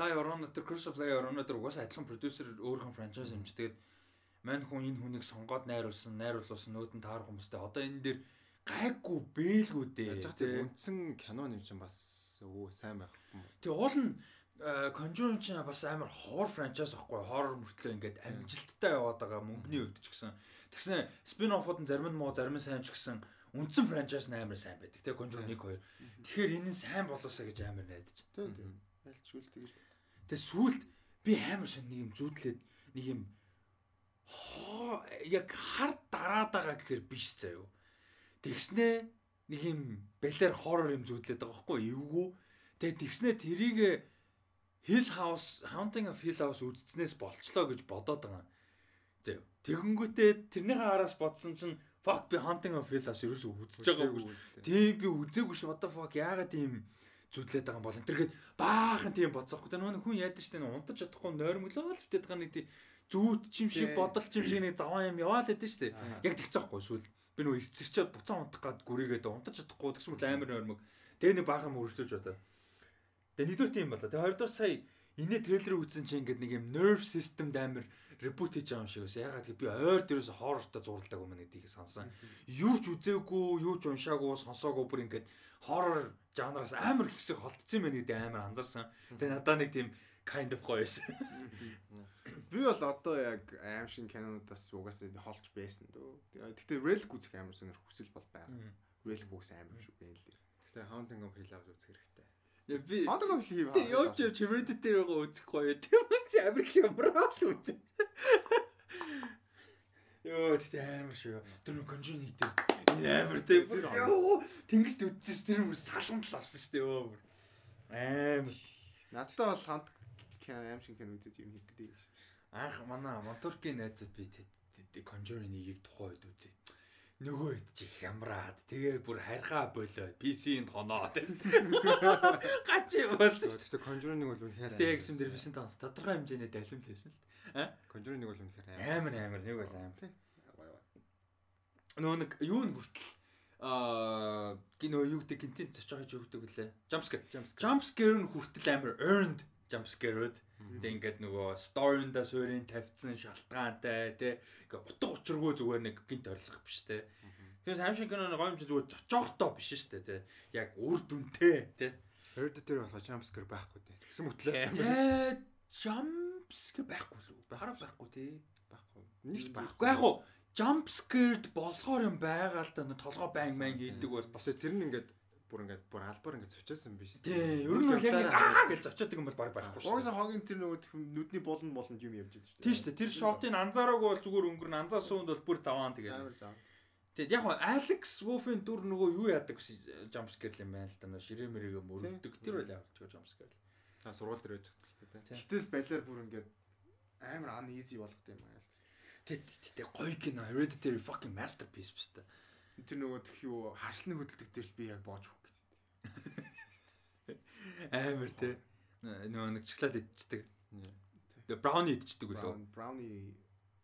Live Around the Curse of Live Around the угаасаа адилхан продюсер өөрхөн франчайз юм чи тэгээд мань хүн энэ хүнийг сонгоод найруулсан, найруулсан нөөдөн таарах хүмүүстэй. Одоо энэ дээр гайгүй бээлгүү дээ. Яг тийм үндсэн кинон юм чинь бас өө сайн байх юм. Тэгээ уул нь Conjuring чинь бас амар horror franchise ахгүй horror мөртлөө ингээд амжилттай яваад байгаа мөнгөний хувьд ч гэсэн Тэгснэ спин-оффууд нь зарим нь муу зарим нь сайн ч гэсэн үндсэн франчайз нь амар сайн байдаг тийм Conjuring 1 2. Тэгэхээр энэ нь сайн болоосаа гэж амар найдаж. Тийм тийм. Ялчгүй тэгэж. Тэгээ сүулт би амар сон нэг юм зүудлээд нэг юм яг хар дараад байгаа гэхээр биш заяо. Тэгснэ нэг юм балер хоррор юм зүудлээд байгаа байхгүй эвгүй. Тэгээ тэгснэ тэрийг Hill House Haunting of Hill House үзснээс болчлоо гэж бодоод байгаа. Заяо. Тэгэнгүүтээ тэрнийхээ араас бодсон чинь fuck би hunting of hill-аас ерөөсөө үзэж байгаагүй. Тийм би үзээгүй ш what the fuck яагаад тийм зүтлээд байгаа юм бол энэ тэргээд баахан тийм бодсоохгүй. Тэр нөгөө хүн яадаг штэ унтаж чадахгүй нойрмоглоо л битээд байгаа нэг тийм зүүт чим шиг бодол чим шиг нэг заван юм яваал хэдэж штэ. Яг тэгцээхгүй эсвэл би нөгөө эцэгчээ буцаан унтах гад гүрийгээд унтаж чадахгүй тэгс мэт амар нойрмог. Тэгээ нэг баахан мөрөжлөж бодоо. Тэгээ нэгдүгээр тийм болоо. Тэгээ хоёрдугаар сая инээ трейлер үзсэн чинь ингээд нэг юм nerve system амар ребут хийж байгаа юм шиг байсан. Ягаад гэвэл би ойр дээрээс хоррортой зуралдаг юм гэдгийг сонсон. Юу ч үзээгүй, юу ч уншаагүй, сонсоогүй бүр ингээд хоррор жанраас амар хэсэг холдсон юм байна гэдэг амар анзаарсан. Тэгээ надаа нэг тийм kind of гоё байсан. Би бол одоо яг аим шин кинонуудаас угаасаа холж байсан дөө. Гэтэ Relic үзэх амар сонир хүсэл бол байгаа. Relic бүгс амар шүү байна л. Гэтэ Haunting of Hill House үзэх хэрэгтэй. Я би Haunting of Hill House. Явж явж Hereditary руу үзэх гоё. Тийм ч амар хямраа л үзэх. Йоо тэгтээ амар шүү. Тэр нэг конжуни дээр амар тийм. Йоо тэнгист үдсэс тэр бүр салгамт л авсан шүү дээ. Амар. Надтай бол хамт аим шиг кино үзэж юм хийх гэдэг. Анх манай моторкийн найзууд би конжури нэгийг тухайн үед үзээ. Нөгөө хэд чи хямраад тэгээ бүр харьхаа болоо PC-нд хоноо тест. Гачи болсон шүү. Тэгтээ конжури нэг бол үнэхээр. Тэгээ гэсэн дээр PC-нд тодорхой хэмжээний далим лээсэн л. Конжури нэг бол үнэхээр амар амар нэг бол амар. Нөө нэг юу н хүртэл аа кино юу гэдэг гинтийн зочих гэж юу гэдэг лээ. Jump scare. Jump scare нь хүртэл амар earned jump scare-үүд. Тэгээ ингээд нөгөө story-нда суурийн тавьсан шалтгаантай тий. Ингээ утга учиргүй зүгээр нэг гинт орилох биш тий. Тэгэхээр сайн шиг киноны гоё юм чи зүгээр зочоохтой биш шүү дээ тий. Яг үр дүнтэй тий. Hereditary болохоо jump scare байхгүй тий. Тэгсэн мэтлээ амар. Jump scare байхгүй л үү? Хараа байхгүй тий. Байхгүй. Нэг ч байхгүй. Яг уу jump scared болохоор юм байгаа л да толгой банг банг хийдэг бол бас тэр нь ингээд бүр ингээд бүр албаар ингээд зочиосон биш үү? Тий, ер нь бол яг аа гэж зочиодаг юм бол баг байхгүй шүү. Угсаа хогийн тэр нөгөө нүдний болон болон юм явж байдаг шүү. Тий шүү. Тэр шотыг анзаараагүй бол зүгээр өнгөрн анзаарсан хүнд бол бүр заваан тэгээд. Тэгээд яг Алекс Wolf-ийн дүр нөгөө юу яадаг jump scare юм байна л да. Ширээ мэрэг мөрөгдөг. Тэр бол яг ч jump scare. А сургууль дээр байж байгаа шүү дээ. Гэтэл балиар бүр ингээд амар ан easy болгох юм аа. Тэ гоё кино Hereditary fucking masterpiece биш та. Тэр нөгөө тх юу харшлын хөдөлдөг дээр л би яг боож. Амар те. Нөгөө нэг шоколад идчихдэг. Тэгээ брауни идчихдэг үлээ. Брауни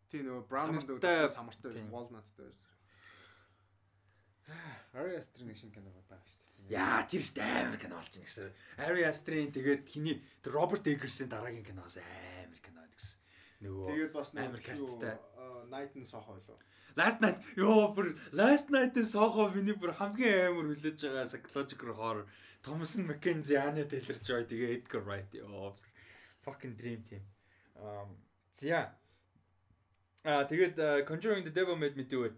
тий нөгөө брауни нөгөө самартай walnutтай байсан. Aster нэг шинэ кино байгаа шүү дээ. Яа тэр ч амар кино болж байна гэсэн. Ari Aster-ийн тэгээд хиний Роберт Эггерсийн дараагийн киноос амар кино гэсэн. Нөгөө Тэгээд бас амар касттай. Night and Soho лөө. Last night ёо бүр Last night-ын Soho миний бүр хамгийн амар хүлээж байгаа psychological horror Thomas Mackenzie, Anya Taylor-Joy тэгээ Edgar Wright ёо fucking dream team. Um зя. А тэгээд uh, Conjuring the Devil Made Me Do It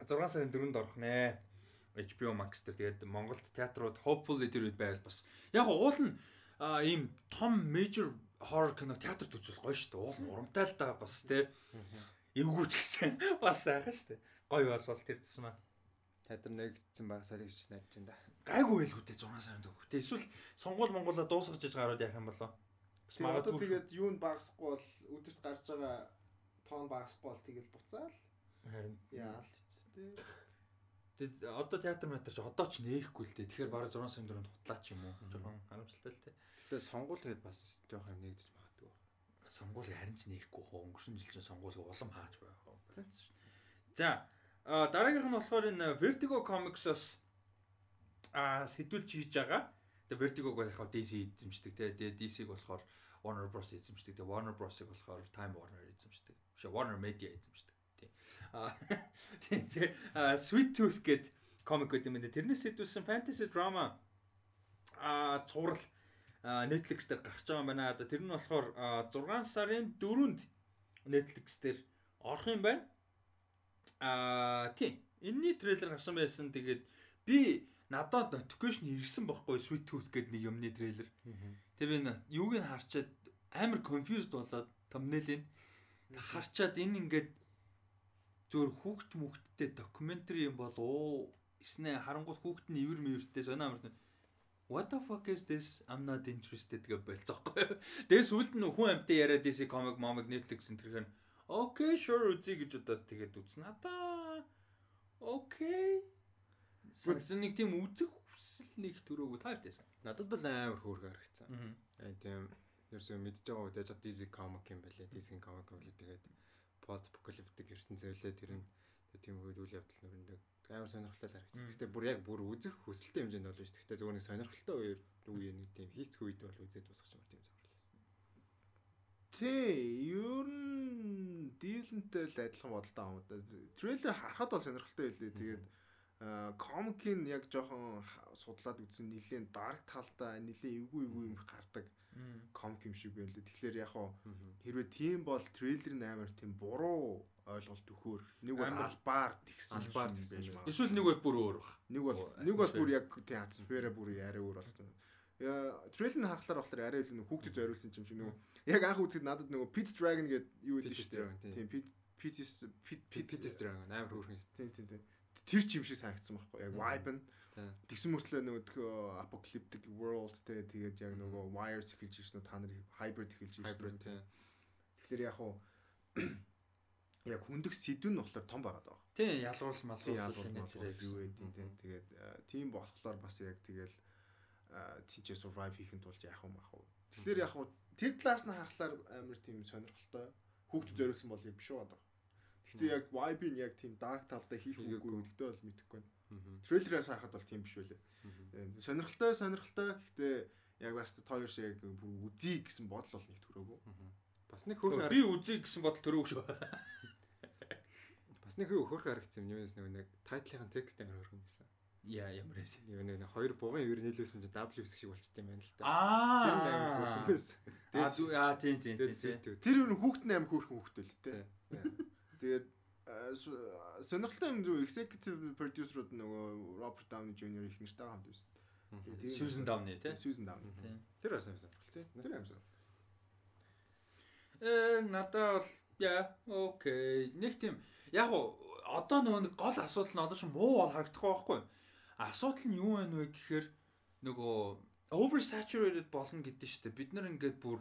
6 сарын 4-нд орох нэ. HBO Max дээр тэгээд Монголд театрууд hopefully тэр үед байвал бас яг уул нь ийм том major horror кино театрт үзүүл гоё шүү дээ. Уул урамтай л да бас те. Эвгүүч гэсэн бас сайхан шүү дээ. Гоё болвол тэр тусмаа. Театр нэгдсэн баг сарыг ч найдаж байна да. Гайгүй байлгүй те 6 сарын дөрөв. Тэ эсвэл сонгуул Монголоо дуусгаж иж гараад явах юм болоо. Бас магадгүй. тэгээд юу н багасахгүй бол өдөрт гарч байгаа тоон багасахгүй бол тэгэл буцаал. Харин Яал эцтэй. Тэгэд одоо театр метр ч одоо ч нээхгүй л дээ. Тэгэхээр бараг 6 сарын дөрөнд хутлаа ч юм уу. Жохон харамсалтай л те. Гэтэ сонгуул гээд бас жоох юм нэгдэж магадгүй. сонгуул харин ч нээхгүй хоо өнгөрсөн жил чинь сонгуул улам хааж байгаа хоо. За дараагийнх нь болохоор энэ Vertigo Comics-оос а сэтүүлж хийж байгаа. Тэгээ Vertigo бол яг DC эзэмшдэг те. Тэгээ DC-г болохоор Warner Bros эзэмшдэг. Тэгээ Warner Bros-ыг болохоор Time Warner эзэмшдэг. Биш Warner Media эзэмшдэг. Тий. А а, Sweet Tooth гэд комик гэдэг юм даа. Тэрнээс сэтүүлсэн fantasy drama а цуврал Netflix дээр гарч байгаа юм байна. За тэр нь болохоор а, 6 сарын 4-нд Netflix дээр орох юм байна. Аа тийм. Энийний трейлер гарсан байсан. Тэгээд би надад notification ирсэн байхгүй Sweet Tooth гэдэг нэг юмны трейлер. Тэгээ би юуг нь харчаад амар confused болоод thumbnail-ийг харчаад энэ ингээд зөвөр хүүхд мүхттэй докюментари юм бол оо эснэ харангуут хүүхд нь ивэр мивэртэй сонио амарт What the fuck is this? I'm not interested гэж болцоохгүй. Тэгээ сүүлд нь хүн амтай яриад DC comic momig Netflix энэ тэрхэн окей sure үзье гэж удаад тэгээд үзнэ. Надаа окей. Сансан нэг тийм үзэх хүсэл нэг төрөөгүй таартэйсэн. Надад бол амар хөөрхөн харагцсан. Аа. Тийм ерөөсөө мэдж байгаа үед яаж DC comic юм байлээ. DC comic юм байлээ. Тэгээд post apocalyptic ертөнцөө лээ тэр нь тийм үед үйл явдал нүрэндээ амар сонирхолтой л харагдсан. Гэхдээ бүр яг бүр үзэх хүсэлтэй хэмжээнд болно шүү. Гэхдээ зөвхөн сонирхолтой үеэр үе нэг тийм хийцгүй үед бол үзээд босгож ямар тийм сонирхолтой. Тий, ер нь дийлэнтэй л адилхан бодолтой юм да. Трейлер харахад бол сонирхолтой байлээ. Тэгээд комикийн яг жоохон судлаад үзсэн нэлийн дарк талдаа нэлийн эвгүй эвгүй юм гардаг комик юм шиг байна лээ. Тэгэхээр яг хоо хэрвээ тийм бол трейлер нь амар тийм буруу ойлголт өгөхөөр нэг бол албаар тэгсэн албаар юм тэгсэн юм. магадгүй. Эсвэл нэг бол бүр өөр баг. Нэг бол нэг бол бүр яг тийм атмосфера бүр арай өөр болсон. Трейлер нь харахаар болохоор арай илүү нэг хүүхдэд зориулсан юм шиг нөгөө яг анх үзэхэд надад нөгөө Pit Dragon гэдэг юу гэдэг шүү дээ. Тийм Pit Pit Pit Pit Dragon амар хөөрхөн шүү. Тийм тийм тийм. Тэр ч юм шиг санагдсан байхгүй яг vibe нь. Тэгсэн мөртлөө нөгөө apocalyptic world те тэгээд яг нөгөө wires эхэлж ирсэн та нар hybrid эхэлж ирсэн. Hybrid тийм. Тэгэхээр яг уу яг хүндэх сэдв нь болохоор том байгаад байгаа. Тийм ялгуурл малгуурл энэ тэр юу гэдэг тийм тэгээд тийм болохоор бас яг тэгэл тийчээ survive хийхэд тулд яах юм ах уу. Тэгэхээр яг уу тэр талаас нь харахаар амар тийм сонирхолтой хүүхд зориулсан бол яг биш байгаа. Гэхдээ яг vibe нь яг тийм dark талдаа хийх үгүй гэдэгтэй бол мэдэхгүй байна. Трейлерээс харахад бол тийм биш үлээ. Сонирхолтой сонирхолтой гэхдээ яг бас хоёр шиг яг бүр үзье гэсэн бодол бол нэг төрөөгүй. Бас нэг хөөрхөн Би үзье гэсэн бодол төрөөг шүү. бас нэг хөөрхөн харагдсан юм. Юунес нэг нэг тайтлын текст амар хөөрхөн байсан. Яа ямар эс. Юу нэг нэг хоёр бугын ивэр нийлүүлсэн чинь W шиг болчихсон юм байна л амар Аа. Аа зү аа тийм тийм тийм. Тэр юу хүүхд нь амар хөөрхөн хүүхд л тээ. Тэгээд сонирхолтой юм зөв executive producer-ууд нөгөө Robert Downey Jr. их нэртэй хамт байсан. Мгм. Тэгээд Susan Downey тий. Susan Downey. Тийм. Тэр бас юм сонирхолтой. Тий, Тэр амсаа. Э надад бол яа окей. Нэг тийм яг уу одоо нөгөө гол асуудал нь одоо ч муу бол харагдахгүй байхгүй. Асуудал нь юу вэ нэ гэхээр нөгөө oversaturated болно гэдэг нь шүү дээ. Бид нар ингээд бүр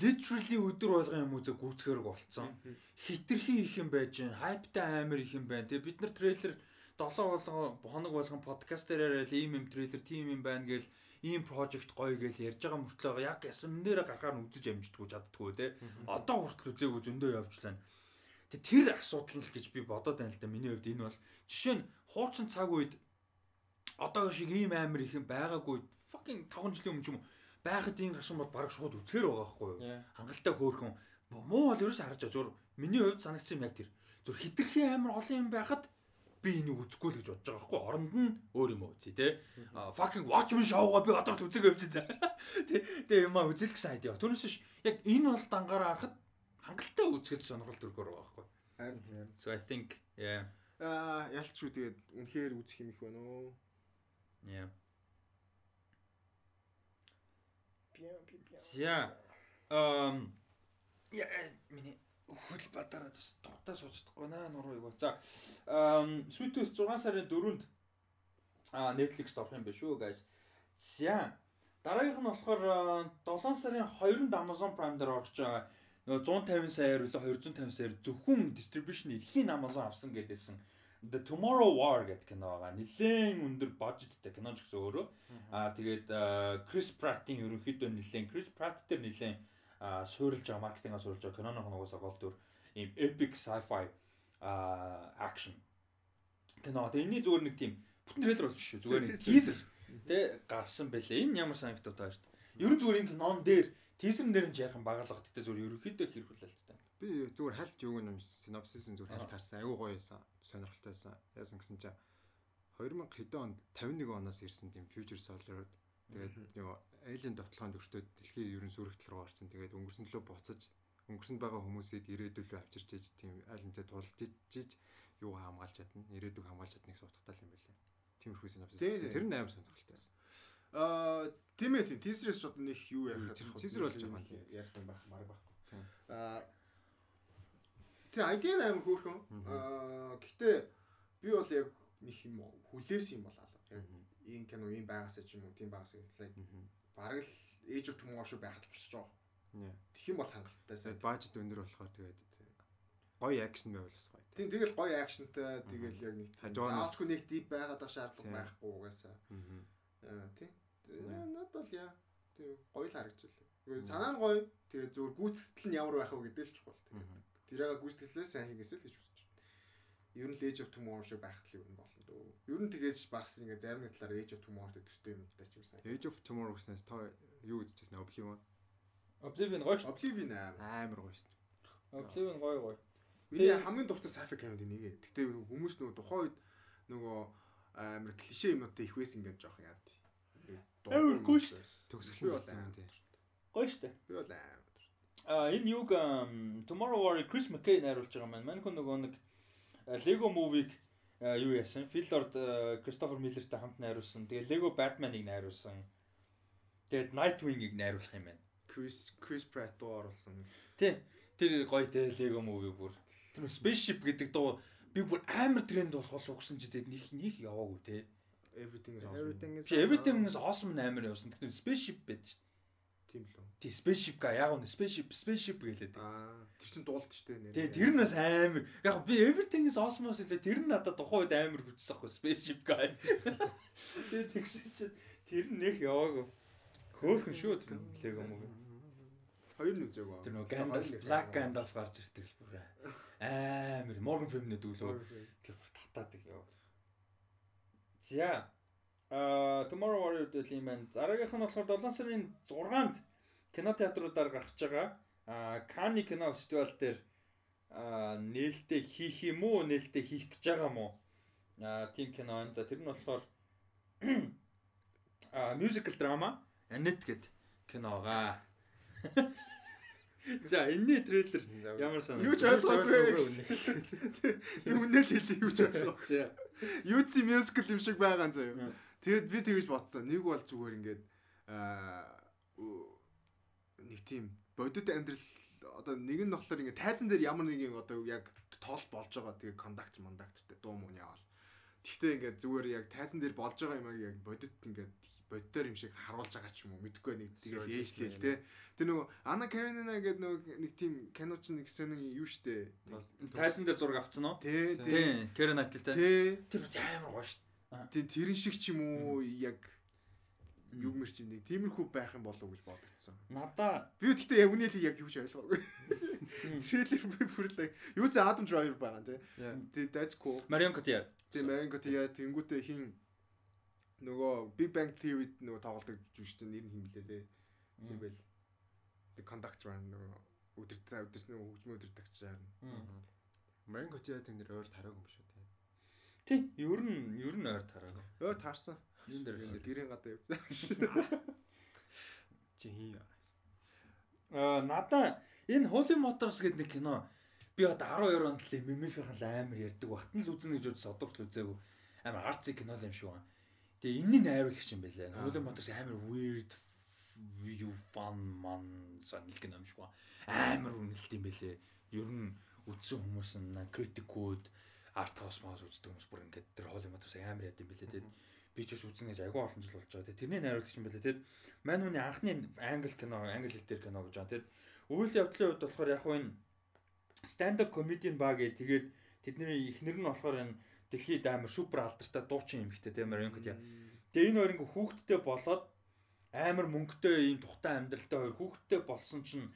literally өдөр болгон юм үзэг гүцгэрэг болцсон. Хитрхи их юм байж гэн, хайптай амар их юм байна. Тэгээ бид нар трейлер 7 болгон хоног болгон подкаст дээр яриад ийм юм трейлер тийм юм байна гээл ийм project гоё гээл ярьж байгаа мөртлөө яг ясамнэрэ гарахаар нь үзэж амждаггүй чаддгүй те. Одоо хүртэл үзээгүй зөндөө явж лана. Тэг тэр асуудал л гэж би бодоод байна л да миний хувьд энэ бол жишээ нь хуучин цаг үед одоо шиг ийм амар их юм байгаагүй fucking 5 жилийн өмнө ч юм уу байхад ийм гарсан бол баг шууд үцгэр байгаа байхгүй юу? Хангалттай хөөхөн муу бол ерөөсөө харж байгаа. Зүгээр миний хувьд санагдсан юм яг тэр. Зүгээр хитрхи амар олон юм байхад би энийг үзэхгүй л гэж бодож байгаа байхгүй. Оронд нь өөр юм үзье те fucking watchmen show-го би одоо үзэг явчих за те те юм а үзэл гэсэн айдаа түүнээс ш яг энэ бол дангаараа харахад хангалттай үзэхэд сонирхол төргөр байгаа байхгүй. Харин so i think yeah. Аа ялч шүү тэгээд үнэхээр үзэх юм их байна оо. yeah за um я миний хөл бадараад бас дуртай сууж чадахгүй наа нуруу юу. За Sweet Tooth 6 сарын 4-нд а Netflix-д орох юм байна шүү guys. За дараагийнх нь болохоор 7 сарын 2-нд Amazon Prime дээр орж байгаа. Нөгөө 150 саяар үлээ 250 саяар зөвхөн distribution эрхийн Amazon авсан гэдээсэн. The Tomorrow War гэдэг кино байгаа. Нилээн өндөр бажеттай кино ч гэсэн өөрөө. Аа тэгээд Chris Pratt-ийн ерөнхийдөө нилээн Chris Pratt дээр нилээн суурилж байгаа маркетингаа суурилж байгаа киноны хоногоос гол дүр ийм epic sci-fi а action кино. Тэгээ энэний зүгээр нэг тийм бүтэн трейлер болж шүү. Зүгээр нэг teaser тэ гарсан байлээ. Энэ ямар санагдав та шүү. Ер нь зүгээр энэ кинон дээр teaser-н дээр нь ярих багалах гэдэг зүгээр ерөнхийдөө хэр хүлээлттэй. Би зүгээр хальт юуг юм синопсис нь зүгээр хальт харсан. Аюу гоё байсан. Сонирхолтой байсан. Яасан гэсэн чинь 2000 хэдэн онд 51 оноос ирсэн тийм Future Soldier тэгээд юу Alien довтлоонд өртөөд дэлхийн ерөн сүрэгтэл рүү орсон. Тэгээд өнгөрсөн төлөө буцаж өнгөрсөнд байгаа хүмүүсийг ирээдүйлөө авчирч ээж тийм айлнтай тулдчихж юу хамгаалж чадна. Ирээдүг хамгаалж чадныг суудахтал юм байлаа. Тиймэрхүү синопсис. Тэр нь амар сонирхолтой байсан. Аа тийм ээ тийм тийсрээс шууд нэг юу ярих гэдэг. Тийсэр болж байгаа юм. Ярих юм байх марг байхгүй. Тийм. Аа Тэгээ айдиа амар хөөрхөн. Аа гэхдээ би бол яг нэг юм хүлээсэн юм болоо. Яг ийм кино ийм байгаасаа ч юм уу тийм байгаасаа гэхлээр бараг л ээж өх түмэн шүү байхад болчихж байгаа. Тэгэх юм бол хангалттай сайн. Бажет өндөр болохоор тэгээд гоё акшн байвал бас гоё. Тийм тэгэл гоё акшнтай тэгэл яг нэг заавалгүй нэг дип байгаад байгаа шаардлага байхгүй угаасаа. Аа. Аа тийм. Над бол яа. Тийм гоё л харагдчихлаа. Санаа нь гоё. Тэгээ зүгээр гүйцэтгэл нь ямар байх вэ гэдэг л чухал. Тэгээд тэрийг гүйцэтгэлээ сайн хийгээсэй л гэж үзэж байна. Ер нь л ээж of tomorrow шиг байхад л ер нь болно дөө. Ер нь тэгээж бас ингээ зарим нэг талаар age of tomorrow-тэй төстэй юм даа ч юм сайн. Age of Tomorrow гэснээс та юу үзчихсэн Oblivion Oblivion гоё шүү. Oblivion аа. амар гоё шүү. Oblivion гоё гоё. Миний хамгийн дуртай sci-fi кинод нэг. Гэтэ хүмүүс нөгөө тухайн үед нөгөө амар клишэ юмнуудтай их байсан ингээд жоох яад. Амар гоё шүү. Төгсгөл нь байсан юм тий. Гоё шүү. Би бол амар. А энэ юг Tomorrow War Chris McKay найруулж байгаа маань. Мань хүн нөгөө нэг Lego movie-г юу яасан? Phil Lord Christopher Miller-тэй хамт найруулсан. Тэгээ Lego Batman-ыг найруулсан. Тэгээд Nightwing-ыг найруулах юм байна. Chris Chris Pratt дуу оруулсан. Тий. Тэр гоё те Lego movie бүр. Тэр spaceship гэдэг дуу би бүр амар тренд болох угсан ч тэгээд них них яваагүй те. Everything is awesome. Everything is awesome амар явсан. Тэгэхээр spaceship байд шүү. Тийм л үү. Тий spaceship га яг нь spaceship spaceship гэлээд. Аа тэр чин дуулт штэ нэр. Тэгээ тэр нь бас амар. Яг би everything is awesome-оос хэлээ тэр нь надад тухайн үед амар хүчсэн ахгүй spaceship guy. Тэгээ тэгсэн чинь тэр нь нэх яваагүй. Хөөхөн шүү тэр Lego movie. Хоёр нь үзээгөө. Тэр нөгөө Gandalf Black Gandalf гарч ирдэг л бүр амар Morgan Freeman дүүлөө тэр бүр татаад яв. За а Tomorrow War гэдэг юм байна. Зараагийнх нь болохоор 7 сарын 6-нд кино театруудаар гарч байгаа. А Cannes кино фестивал дээр а нээлттэй хийх юм уу, нээлттэй хийх гэж байгаа юм уу? А тийм кино байна. За тэр нь болохоор а musical drama Annette гэд кино байгаа. За энэний трейлер ямар санаа? Юу ч ойлгоогүй. Юм үнэ л хэлээ юу ч ойлгоогүй. За. Юуци мюзикл юм шиг байгаа заяа. Мм. Тэгэд би тэгэж бодсон. Нэг бол зүгээр ингээд аа нэг тийм бодит амьдрал одоо нэг нь болохоор ингээд тайзан дээр ямар нэг юм одоо яг тоолт болж байгаа. Тэгээ кондакт мондакттай дуу мөн яваал. Гэхдээ ингээд зүгээр яг тайзан дээр болж байгаа юм яг бодит ингээд бодитоор юм шиг харуулж байгаа ч юм уу мэдгүй нэг тэгээд ээжлээл те тэр нөгөө Ана Каренина гэдэг нөгөө нэг тийм кино ч нэг сонин юу штэ Тайзан дээр зураг авцсан уу? тий тий те. тий Тэр амар гоё шүү. Тий тэрэн шиг ч юм уу яг юг мэрч нэг тиймэрхүү байх юм болов уу гэж бодогдсон. Надаа Би гэхдээ яг үнэхээр яг юу ч ойлгоогүй. Трейлер би бүрлээ. Юу ч Адам Driver байгаа нэ. Тэгээ that's cool. Marion Cotillard. Тэгээ Marion Cotillard тэнгуүтээ хин нөгөө Big Bang Theory нөгөө тоглодог жүжигчтэй нэр нь химлээ те. Тэр бэл. The conductor нөгөө өдөртөө өдөрснөө хөгжмөө өдөртөгч жаар. Марин Котиа тэр нэр ойр тараагүй юм шүү те. Тий, ер нь ер нь ойр тараагүй. Өө таарсан. Юун дээр Гэрийн гэрийн гадаа явсан. Чи хий. Аа надаа энэ Holy Motors гэдэг нэг кино би одоо 12 онд л MMF-ийн амар ярьдаг. Батн л үзнэ гэж бодож содогч л үзээгүй. Амар арцыг кино л юм шиг байна. Тэгээ энэний найруулагч юм байлаа. Holy Motors амар weird you fun man сонил кино юм шиг байна. Амар үнэлт юм байлээ. Ер нь үзсэн хүмүүс нь критикуд арт хаус маус үздэг хүмүүс бүр ингээд тэр Holy Motors амар яд юм байлээ. Тэгээд би ч бас үзнэ гэж айгүй олон жил болж байгаа. Тэгээд тэрний найруулагч юм байлээ. Тэгээд мань үний анхны англи кино, англи хэлээр кино гэж байна. Тэгээд үйл явдлын хувьд болохоор яг энэ stand up comedian баг гэ тэгээд тэдний эхнэр нь болохоор энэ дэлхийд амар супер алдартай дуучин юм ихтэй тийм Marion Cotillard. Тэгээ энэ хоёр ингээ хүүхдтэй болоод амар мөнгөтэй ийм тухтай амьдралтай хоёр хүүхдтэй болсон чинь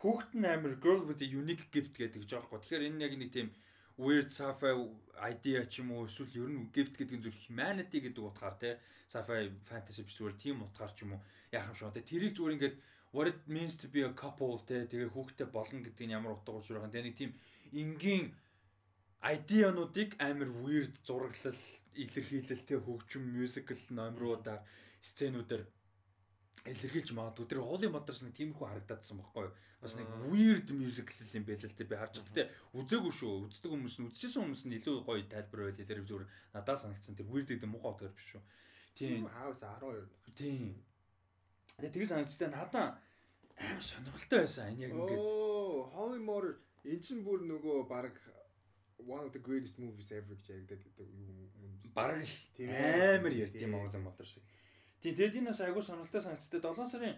хүүхд нь амар girl with a unique gift гэдэг жоо байхгүй. Тэгэхээр энэ яг нэг тийм weird sci-fi idea ч юм уу эсвэл ер нь gift гэдэг нь зүр humanity гэдэг утгаар тий sci-fi fantasy биш зүгээр тийм утгаар ч юм уу яах юм шиг тий тэрийг зүгээр ингээд what it means to be a couple тий тэгээ хүүхдтэй болно гэдэг нь ямар утга учир байгаа. Тэгээ нэг тийм энгийн идеануудыг амар weird зураглал, илэрхийлэл тэ хөгжим, musical номеруудаар сценүүдээр илэрхийлж магадгүй. Тэр Holy Motors нэг тиймэрхүү харагдаадсан байхгүй юу? Бас нэг weird musical юм байл л тэ би харж байгаа. Гэтэ үзээгүй шүү. Үздэг хүмүүс нь үзчихсэн хүмүүс нь илүү гоё тайлбар байл хэлээр зүгээр надад санагдсан. Тэр weird гэдэг муухай утгаар биш шүү. Тийм. Хаус 12. Тийм. Тэгээ тгий санагдчихтай надаа амар сонирхолтой байсан. Энэ яг ингээд Оо, Holy Motor эн чинь бүр нөгөө баг one of the greatest movies ever гэж яригдаад байдаг юм бараг л Тийм амар ярьд юм. Holy Motors шиг. Тийм тэгээд энэ бас айгүй сонирхолтой санагдчихтай 7 сарын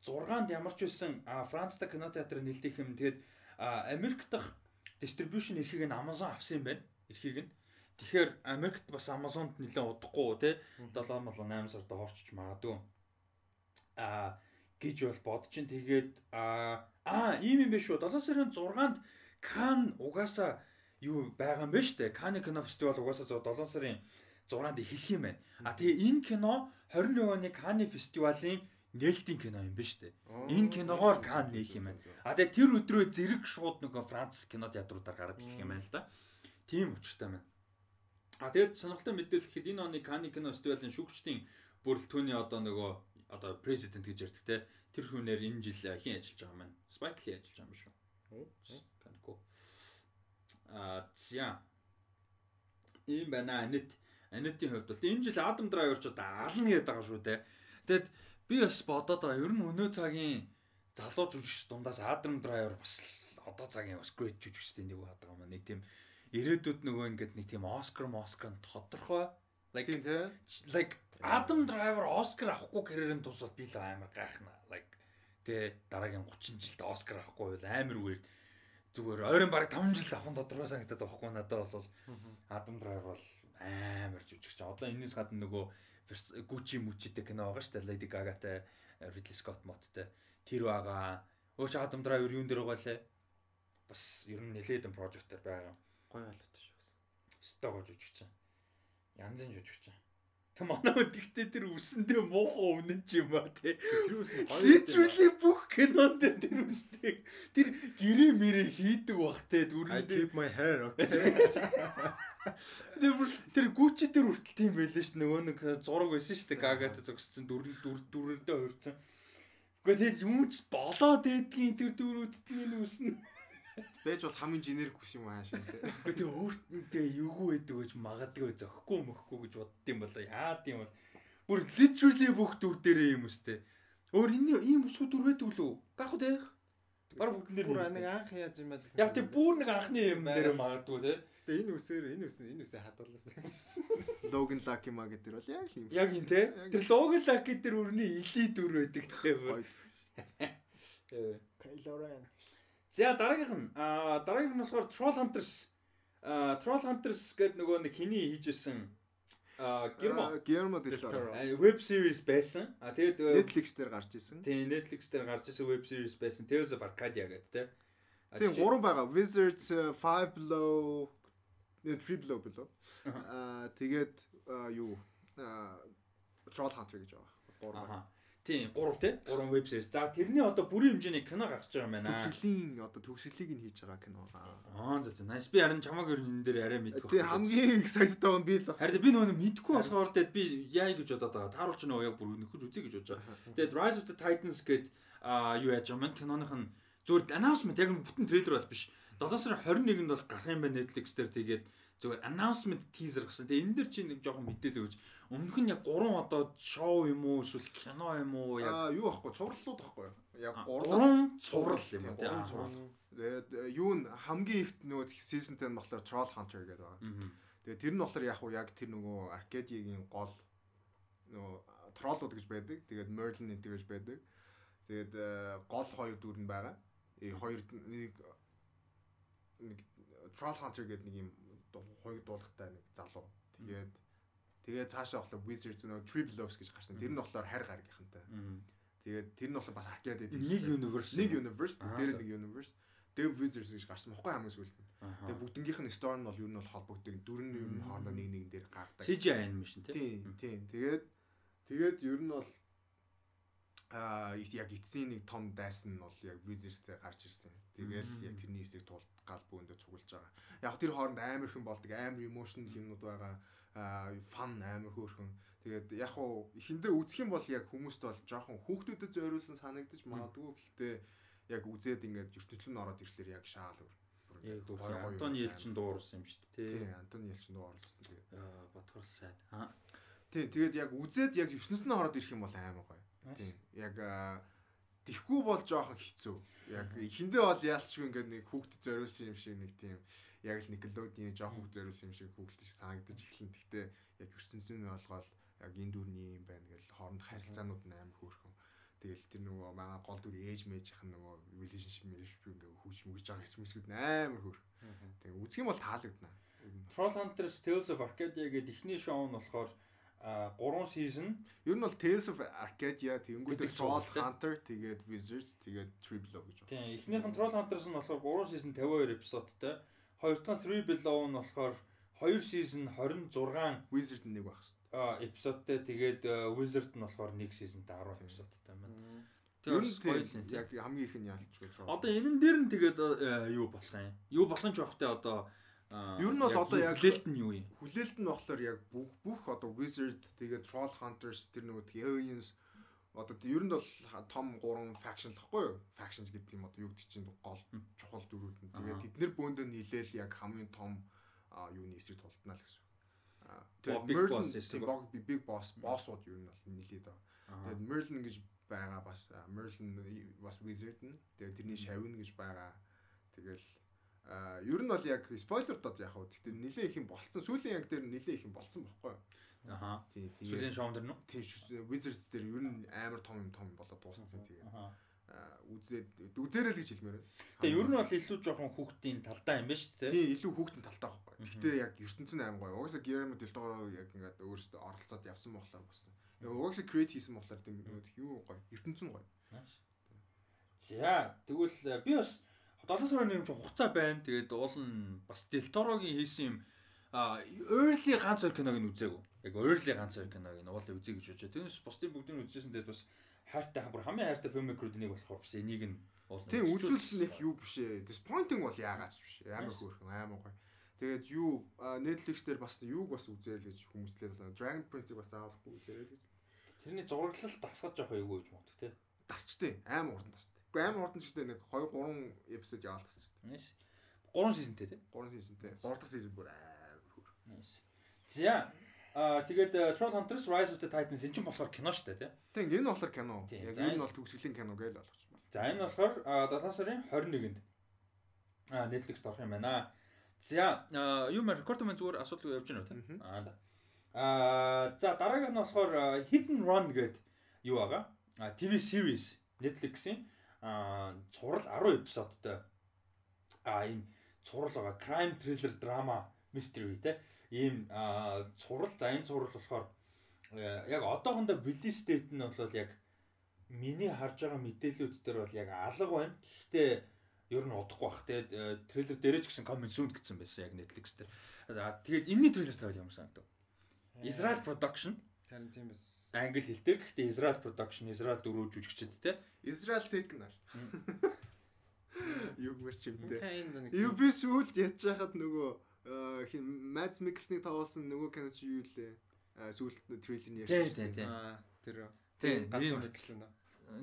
6-нд ямар ч байсан а Францтай кино театр нэлдэх юм тэгээд Америк дахь distribution эрхийг нь Amazon авсан юм байна. Эрхийг нь. Тэгэхээр Америкт бас Amazon-д нэлээд удахгүй те 7 мал 8 сард орчиж магадгүй. А гэж бол бодож чинь тэгээд а а ийм юм биш үү 7 сарын 6-нд Кан угаасаа юу байгаа юм шүү дээ. Каны кино фестивал угаасаа 7 сарын 6-нд эхлэх юм байна. А тэгээ энэ кино 21 оны Каны фестивалийн нээлтийн кино юм шүү дээ. Энэ киногоор Кан нээх юм байна. А тэгээ тэр өдрөө зэрэг шууд нөгөө Франц кино театруудаар гараад ирэх юм байна л да. Тийм учиртай байна. А тэгээд сонирхолтой мэдээлэл гэхэд энэ оны Каны кино фестивалийн шүүгчдийн бүрэлдэхүүний одоо нөгөө одоо президент гэж ярьдаг те тэр хүнээр энэ жил хин ажиллаж байгаа байна. Spike Lee ажиллаж байгаа юм шүү. Канко. А зя. Ийм байна анит анитийн хувьд бол энэ жил Adam Driver ч одоо ална гэдэг байгаа шүү те. Тэгэд би бас бодоод байгаа ер нь өнөө цагийн залуу жүжигч дундаас Adam Driver бас одоо цагийн бас great жүжигчтэй нэг байдаг юм аа. Нэг тийм ирээдүйд нөгөө ингээд нэг тийм Оскар Москар тодорхой like Тийм тий. like Adam Driver Оскар авахгүй карьерын тусал би л амар гайхна. Like тэ дараагийн 30 жилд Оскар авахгүй бол амар weird. Зүгээр ойрын бараг 5 жил авах нь тодорхой санагдаад байхгүй надад бол Adam Driver бол амар жүжигч. Одоо энэс гадна нөгөө Gucci Mucci-тэй кино байгаа шүү дээ. Lady Gaga-тай Ridley Scott Mott-тэй тэр байгаа. Өөр чи Adam Driver юун дээр байгаа лээ? Бас ер нь нэлээдэн project-ээр байгаа. Гой болоод шүү. Стого жүжигч. Янзын жүжигч. Тэг манай өдөртөө тэр үсэндээ муухай өвнөн ч юм аа тий. Тэр үс нь Literally бүх кинон дээр тэр үстэй. Тэр гэрээ мэрээ хийдэг бах I дүрэн keep my hair okay. Тэр тэр гүчи дээр хүртэл тийм байлээ ш нөгөө нэг зураг байсан шүү дээ гагатай зогссон дүр дүр дүрэндээ хуурсан. Гэхдээ тэгээд юм ч болоод байдгийн тэр дүрүүдтний нүсэн. Бэж бол хамгийн генерик хүс юм аашаа тий. Гэхдээ тэгээ өөртөө эвгүй байдаг гэж магадгүй зөхгүй мөхгүй гэж боддсон болоо яад юм бол бүр literally бүх дүр дээрээ юм өстэй. Өөр энэ ийм өсгөө дүр байдаг лүү? Гах уу те? Бараг бүгд нэр Бүр нэг анх яаж юм байсан. Яг тий бүр нэг анхны юм дээр магадгүй те. Тэгээ энэ үсээр энэ үс энэ үсээ хадгалсан. Logan Lucky Ma гэдэг бол яг юм. Яг энэ те. Тэр логон лаки дээр өрний илий дүр байдаг те. Гоё. Kylo Ren. За дараагийнх нь аа дараагийнх нь болохоор Troll Hunters аа Troll Hunters гэдэг нөгөө нэг хиний хийжсэн Гермо del Toro. веб series байсан. А тэгээд э, Netflix дээр гарч исэн. тийм Netflix дээр гарч ирсэн веб series байсан. Tales of Arcadia гэдэг Тийм чи- гурван байгаа. Wizards uh, 5 below 3 below below. Аа тэгээд аа, юу аа, Troll Hunter гэж байгаа. Гурван. Тийм, гурав те. Гурван веб series. За тэрний одоо бүрийн хэмжээний кино гарч байгаа юм байна. Төгсгөлийн одоо төгсгөлийг нь хийж байгаа кино байгаа. Аа за за. Nice. Би харин чамаг ер нь энэ дээр арай мэдгүй. Тэгээ хамгийн excited байгаа нь би л. Харин би нөгөө мэдгүй болохоор тэгээд би яа гэж бодоод байгаа. Тааруулч нөгөө яг бүр нөхөж үзье гэж бодож байгаа. Тэгээд Rise of the Titans гээд аа юу яаж байгаа юм киноных нь зүгээр announcement яг бүтэн трейлер бол биш. 7 сарын 21-нд бол гарах юм байна Netflix дээр тэгээд зүгээр announcement teaser гэсэн. Тэгээд энэ дэр чинь нэг жоохон мэдээлэл өгч өмнөх нь яг 3 одоо шоу юм уу эсвэл кино юм уу яг Аа юу байхгүй цувралууд байхгүй. Яг А, гурван гурван цуврал юм уу гурван тийм. цуврал. Тэгээд э, юу н хамгийн ихт нөгөө season 10 нь болохоор Troll Hunter гэдэг байгаа. Тэгээд тэр нь болохоор яг уу яг тэр нөгөө Arcadia-гийн гол нөгөө троллууд гэж байдаг. Тэгээд Merlin энэ гэж байдаг. Тэгээд э, гол хоёр дүр нь байгаа. Э хоёр нэг нэг Troll Hunter гэдэг нэг юм хоёр дуулахтай нэг залуу. Тэгээд тэгээд цаашаа болохоор Wizards нөгөө Triple Loves гэж гарсан. Тэр нь болохоор харь гаргийнхантай. Тэгээд тэр нь болохоор бас Arcadia гэдэг. Нэг universe. нэг universe бүгдээр нэг universe. Тэгээд Wizards гэж гарсан баггүй хамгийн сүүлд нь. Аха. Тэгээд бүгднгийнх нь story нь бол юу нь бол холбогддог. Юу нь хоорондоо нэг нэгэн дээр гардаг. CGI animation тийм. Тийм, тийм. Тэгээд тэгээд ер нь бол аа яг эцсийн нэг том дайсан нь бол яг Wizards-тэй гарч ирсэн. Тэгээл яг тэрний эсрэг тулд гал бөөндө цуглаж байгаа. Яг тэр хооронд амар хэн болдог, амар emotional юмнууд байгаа. Аа фан амар хөөрхөн. Тэгээд яг хуу эхэндээ үзэх юм бол яг хүмүүст бол жоохон хүүхдүүдэд зориулсан санагдаж магадгүй. Гэхдээ яг үзээд ингээд ертөнцийн ороод ирэхлээр яг шаал өөр. Яг юм. Елчин дуурсан юм шүү дээ тийм. Антони Елчин дуу оруулсан. Тэгээд Аа бодгор сайд. Аа. Тийм, тэгээд яг үзээд яг ертөнцийн ороод ирэх юм бол амар гоё. Тийм. Яг аа, Тэхгүй бол жоохон хэцүү. Яг эхэндээ бол яалчгүй ингээд нэг хүүхдэд зориулсан юм шиг нэг тийм яг л Nickelodeon жоохон хүүхд зориулсан юм шиг хүүхэлдэж санагдаж эхэлнэ. Гэхдээ яг ертөнцийн нь болгоод яг энэ дүрний юм байна гэж хооронд харилцаанууд нь амар хөөрхөн. Тэгэл тэр нөгөө манай гол дүр ээж мэйжийнх нь нөгөө relationship relationship ингээд хүүч мөгж байгаа хэсмэсгүүд нь амар хөөрхөн. Тэгээ үзэх юм бол таалагдана. Ер нь. Troll Hunters Tales of Arcadia гэдэг ихний шоу нь болохоор а 3 season Ер нь бол Tales of Arcadia тэгэнгүүтээ Troll. Hunter тэгээд Wizards тэгээд Triblo гэж байна. тийм эхнийх нь Troll Hunters нь болохоор 3 season 52 эпизодтай. Хоёр дахь 3 Below нь болохоор 2 season 26 Wizard нэг байх шүү. а, эпизодтай. Тэгээд а, Wizard нь болохоор 1 seasonтай 10 эпизодтай байна. Тэгээд яг хамгийн их нь ялчгүй Troll. Одоо энэн дээр нь тэгээд а, юу болох юм? Юу болох ч багтай одоо Ер нь бол одоо яг- хүлээлт нь юу юм? Хүлээлт нь болохоор яг бүх бүх одоо Wizard тэгээд Troll Hunters тэр нөгөө Aliens одоо ер нь бол том 3 faction л хгүй юу? Factions гэдэг юм одоо юу гэдэг чинь гол чухал дүрүүд нь. Тэгээд Аха. тэднэр бөөндөө нийлээл яг хамгийн том юуны эсрэг тултнаа л гэсэн. Big Merlin- тийм, Big Boss боссууд ер нь бол нийлээд байгаа. Аа. Тэгээд Merlin гэж байгаа бас Merlin бас Wizard нь. Тэгээд тэрний шавин гэж байгаа. Тэгэл ер нь бол яг спойлер дод яг хав. Гэхдээ нилээ их юм болцсон. Сүүлийн яг дээр нилээ их юм болцсон бохгүй юу? Аха. Тийм. Сүүлийн шоу дээр нь. тийм ш- Wizards дээр ер нь амар том юм том болоод дууссан. Тэгээд Аха. а, үзээд үзээрэй л гэж хэлмээр байна. Тэгээ ер нь бол илүү жоохон хүүхдийн талдаа юм байна шүү дээ. Тийм илүү хүүхдэн талтай байхгүй. Гэхдээ яг ертөнцийн аим гоё. Угаасаа del Toro яг ингээд өөрөөсөө оролцоод явсан болохоор. Яг угаасаа create хийсэн болохоор тийм юу гоё. ертөнцийн гоё. За тэгвэл э, би бас 7 сарын нэг юм хугацаа байна. Тэгээд уул нь бас Делторогийн хийсэн юм early ганц хоёр киног нь үзээгүй. Яг early ганц хоёр киног нь уулаа үзье гэж бодож. Тэрнээс бусдын бүгдийг үзсэн тэгээд бас хайртай хамбар хамгийн хайртай filmmaker-үүд нэг болохоор бас энийг нь уулаа. Тийм үзэл нэг юу биш ээ. Disappointing бол яагаад ч биш. Амар хөөрхөн амар гоё. Тэгээд юу Netflix дээр бас юуг бас үзээрэй гэж хүмүүслээ байна. Dragon Prince-ийг бас заавалгүй үзээрэй гэж. тэрний зураглал дасгаж явах эйгүү гэж боддог тий. Тасчтэй амар хурдан тастай. Гэхдээ амар хурдан ч гэдэг нэг 2 3 эпизод яваал тасчтэй. Nice. 3 seasonтэй тий. 3 сизонтэй. 3 дахь сизон бүр амар хөөр. Nice. За а тэгээд э, Troll Hunters Rise of the Titans энэ ч болохоор кино шүү дээ тий. Тэг энэ болохоор кино. Тийм, Яг энэ бол төгсгөлийн кино гэж ойлгож байна. За энэ болохоор а, 7 сарын 21-нд а Netflix орох юм байна. За юу мэр рекорд мэн зүгээр асуудал явж байна уу тийм. Аа за. Аа за дараагийнх нь болохоор Hidden Run гэдэг юу байгаа? А TV series Netflix-ийн а цуврал 10 эпизодтой а ийм цуврал байгаа crime thriller drama mystery те. Ийм цуврал за энэ цуврал болохоор э, яг одоохондоо release date нь бол яг миний харж байгаа мэдээллүүд дээр бол яг алга байна. Гэхдээ ер нь удахгүй бах. Э, трейлер дээрээ ч гэсэн comment soon гэсэн байсан яг Netflix дээр. Тэгээд энэний трейлер тавьад ямар санагдав? Israel production Харин тийм бас англи хэл дээр гэхдээ Israel production, Israel дөрөв жүжигчд те. Израиль Текнар. Юг мэр чимтэй. Юу би сүүлд ядж хахад нөгөө э, хин Mads Mikkelsen-ийг тоглосон нөгөө кино чи юу лээ? А сүүлд трейлерний ярьсан. аа тэр Тий, ганц нэрийг мартчихлаа нөө.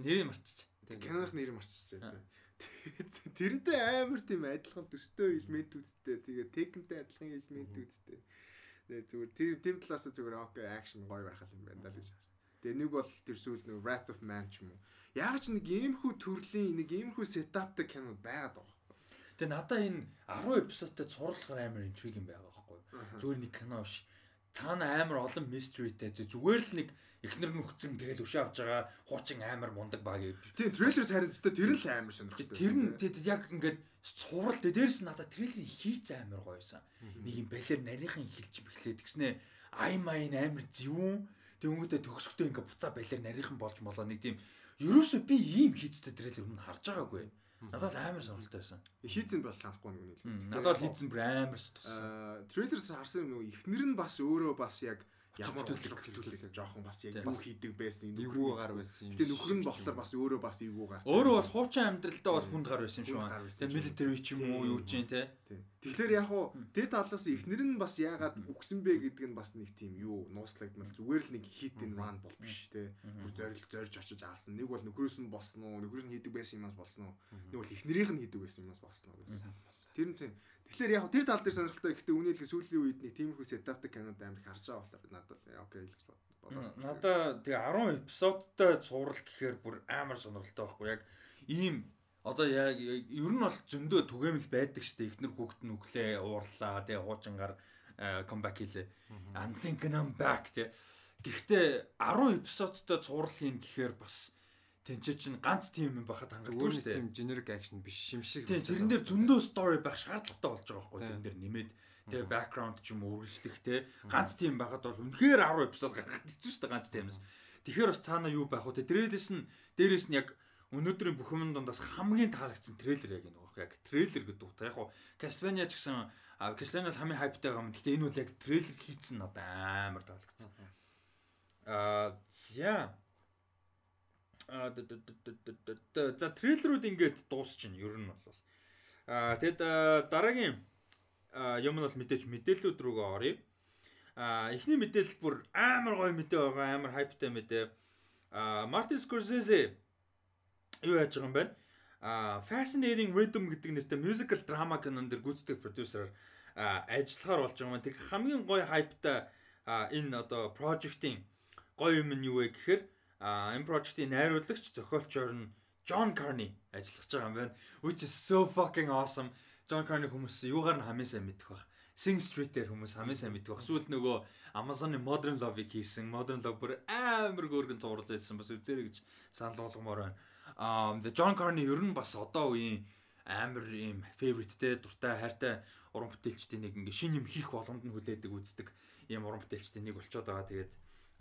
Нэрийг марччих. Киноных нэрийг марцчихжээ. Тэрнтэй амар тийм адилхан төстэй элементүүдтэй. Тэгээ Tekken-тэй адилхан элементүүдтэй. Тэгээ зүгээр тийм тийм талаас зүгээр окей акшн гоё байх юм байна даа л гэж харж. Тэгээ нэг бол тэр сүүл нэг Wrath of Man ч юм уу. Яг ч нэг иймэрхүү төрлийн нэг иймэрхүү сетаптай кино байгаад байгаа. Тэгээ надаа энэ 10 эпизодтай цурлахаар амар интриг юм байгаа байхгүй? Зүгээр нэг кино биш. Цаана амар олон mysteryтэй зүгээр л нэг эхнэр нүхцэн тэгэл өшөө авч байгаа хуучин амар мундаг баг юм. Тийм трейлер харин тест тэр л амар сонирхолтой. Тэр нь тэгэд яг ингээд цуврал дээ дээрс нь надаа трейлерын хийц амар гоёсан. Нэг юм балер нарийнхан эхэлж бэхлээд гэснээ ай майн амар зэвүүн өнгөдөө төгсөхдөө ингээд буцаа балер нарийнхан болж молоо нэг тийм ерөөсөө би ийм хийцтэй трейлер өмнө харж байгаагүй. Надад л амар сонирхолтой байсан. хийцэн бол санахгүй нэг нь. Мм, Надад л хийцэн бүр амар сутгсан. Аа трейлерс харсан юм нөгөө эхнэр нь бас өөрөө бас яг ямар Зүгтүүлэг. зүгтүүлэг жоохон бас яг юу хийдэг байсан Эвгүй гар байсан юм. Гэтэ нөхөр нь болохоор бас өөрөө бас эвгүй гар. Өөрөө бол хуучин амьдралдаа бол хүнд гар байсан юм Тэгээ юм. military ч юм уу юу ч юм те. Тэгэхээр яг уу тэр талаас эхнэр нь бас яагаад үгсэн бэ гэдэг нь бас нэг тийм юу нууцлагдмал зүгээр л нэг hit and run бол биш те. Бүр зорил зорж очиж алсан. Нэг бол нөхрөөс нь болсон уу, нөхөр нь хийдэг байсан юмас болсон уу. Нэг бол эхнэрийнх нь хийдэг байсан юмас болсон уу гэсэн. Тэр нь тийм. Тэгэхээр яг тэр тал дээр сонирхолтой гэхдээ үнэхээр сүүлийн үед нэг тиймэрхүү сетаптай кинод амар их харж байгаа болохоор надад окей л гэж бодлоо. Надаа тэгээ 10 эпизодтай цуврал гэхээр бүр амар сонирхолтой байхгүй яг ийм одоо яг ер нь бол зөндөө түгээмэл байдаг штэ ихнэр хүүхэд нь өглөө уурлаа тэгээ хуучингаар comeback хийлээ. I'm thinking I'm back тэгээ. Гэхдээ 10 эпизодтай цуврал хийн гэхээр бас тэнцээ чинь ганц тийм юм байхад хангалттай Зүгээр штэ. тийм generic action биш юм шиг. Тийм тэрэн дээр зөндөө story байх шаардлагатай болж байгаа байхгүй тэрэн дээр нэмээд тэгээ background ч юм уу үргэлжлэх те ганц тийм байхад бол үнэхээр 10 эпизод гаргах хэцүү шүү дээ ганц тиймээс. Тэгэхээр бас цаана юу байх вэ? Дээрээс нь дээрээс нь яг өнөөдрийн бүхэн дундаас хамгийн таалагдсан трейлер яг энэ баг. Яг трейлер гэдэг утга. Яг Castlevania ч гэсэн Castlevania хамгийн хайптай байгаа юм. Гэхдээ энэ бол яг трейлер хийцэн надад амар таалагдсан. Аа за А д- д- д- д- д- д- д- за трейлерүүд ингээд дуусчихна ер нь бол. А тэгэд дараагийн юм нь бол мэдээж мэдээллүүд рүүгээ оръё. А эхний мэдээлэл бүр амар гоё мэдээ байгаа, амар хайптай мэдээ. А Мартин Скорсезе юу яаж байгаа юм бэ? А Fascinating Rhythm гэдэг нэртэй musical drama кинон дэр гүйцэтгэх продюсераар ажиллахаар болж байгаа юм. Тэг хамгийн гоё хайптай энэ одоо project-ийн гоё юм нь юу вэ гэхээр энэ project-ийн найруулагч зохиолчор нь John Carney ажиллаж байгаа юм байна. Which is so fucking awesome. John Carney хүмүүс юугаар нь хамгийн сайн мэдэх бах. Sing Street-ээр хүмүүс хамгийн сайн мэддэг. Сүүл нөгөө Amazon-ы Modern Love-ыг хийсэн. Modern Love бүр амар гөргөн зурлал байсан. Бас үзээрэй гэж санал болгомоор байна. Аа John Carney ер нь бас одоо үеийн амар ийм favoriteтэй дуртай хайртай уран бүтээлчдийн нэг ингээ шин юм хийх боломжнд хүлээдэг үздэг ийм уран бүтээлчдийн нэг болчиход байгаа. Тэгээд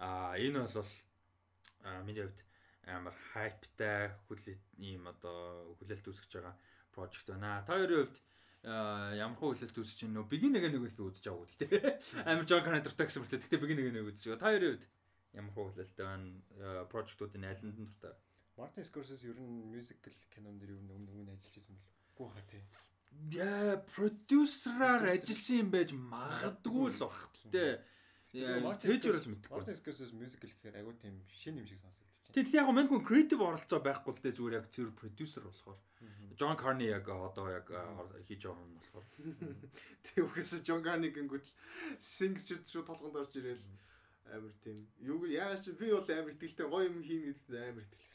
аа энэ бол миний хувьд амар хайптай хүлээлт ийм одоо хүлээлт үүсгэж байгаа project байна. Та хоёрын хувьд ямар хөө хүлээлт үүсгэж байна нөө бигин нэг нэг би удаж авах гэдэг. Амар Carney дуртай гэсэн мөртөө. Гэтэ бигин нэг нэг удаж байгаа. Та хоёрын хувьд ямар хөө хүлээлттэй байна? Project-уудын алинд нь дуртай. Мартин Скорсезе ер нь musical кинон дэр ер нь өмнө өмнө ажиллаж байсан болов. Гүү хаа тий. Яа, продюсераар ажилласан юм байж магадгүй л бах. Гэтэ Тэжэр л мэдгүй. Мартин Скорсезе musical гэхээр агуу тийм шин юм шиг сонсогдчих. Тэгэл яг мань хүн креатив оролцоо байхгүй л дээ зүгээр яг цэвэр продюсер болохоор. John Carney яг одоо яг хийж байгаа юм болохоор. Тэг үхээс John Carney гингүүд Sing Street шууд толгонд орж ирээл амар тийм. Юу яагаад чи би бол амар ихтэй гоё юм хийн гэдэгт амар ихтэй.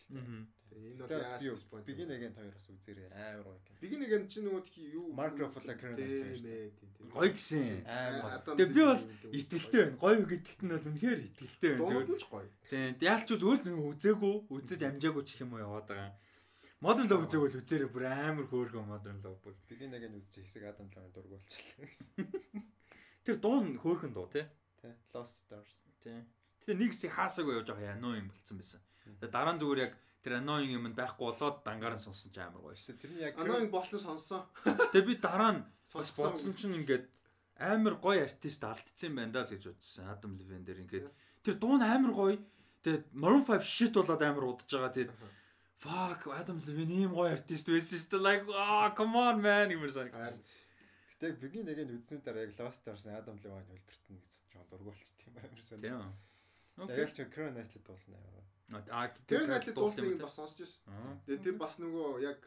Энэ бол Тэгээс би яагаад бигин нэгэн хоёроос үзээрэй амар гоё. Бигин нэг чи нөгөө тхи юу Mark Ruffalo Karen тийм Knight ээ тийм тийм. Гоё гисэн. Амар Тэгээ би бол Дэвид- итгэлтэй байна. Гоё гэдэгт нь бол үнэхээр итгэлтэй байна. Зүгээр. гоё. Тийм. Яалч зүгээр л үзээгүй, үзэж амжаагүй ч юм уу яваад байгаа. Modern Love үзээг бол үзээрэй бүр амар хөөргөн Modern Love бүр. бигин нэгэн үзчих хэсэг Адам Лавын дург болчихлоо. Тэр дуу нь хөөрхөн дуу тий. Тэ. Lost Stars. Тий. Тэгээ нэг хэсэг хаасаагүй явж байгаа яно юм болцсон байсан. Тэгээ дараа нь зүгээр яг тэр annoying юм нь байхгүй болоод дангаар нь сонсон ч амар гоё. Эсвэл тэрний яг Аногийн болон сонссон. Тэгээ би дараа нь бодсон чинь ингээд амар гоё артист алдчихсан байна даа л гэж бодсон. Адам Левен дээр ингээд тэр дуу нь амар гоё. Тэгээ Maroon 5 shit болоод амар удаж байгаа. Тэгээд fuck Adam Levine ийм гоё артист байсан шүү дээ. Like ah come on man гэмээр санагдсан. Гэтэ бигийн нэг нь үдсний дараа яг Lost Stars Adam Levine хөлбөрт нь гэж жоохон дургуулчих тийм амар сонь. Тийм. Яг л ч Crown Knight-д дуулсан аа. А Тэр найтлын дуусныг бас сонсч байсан. Аа. Тэгээ тэр бас нөгөө яг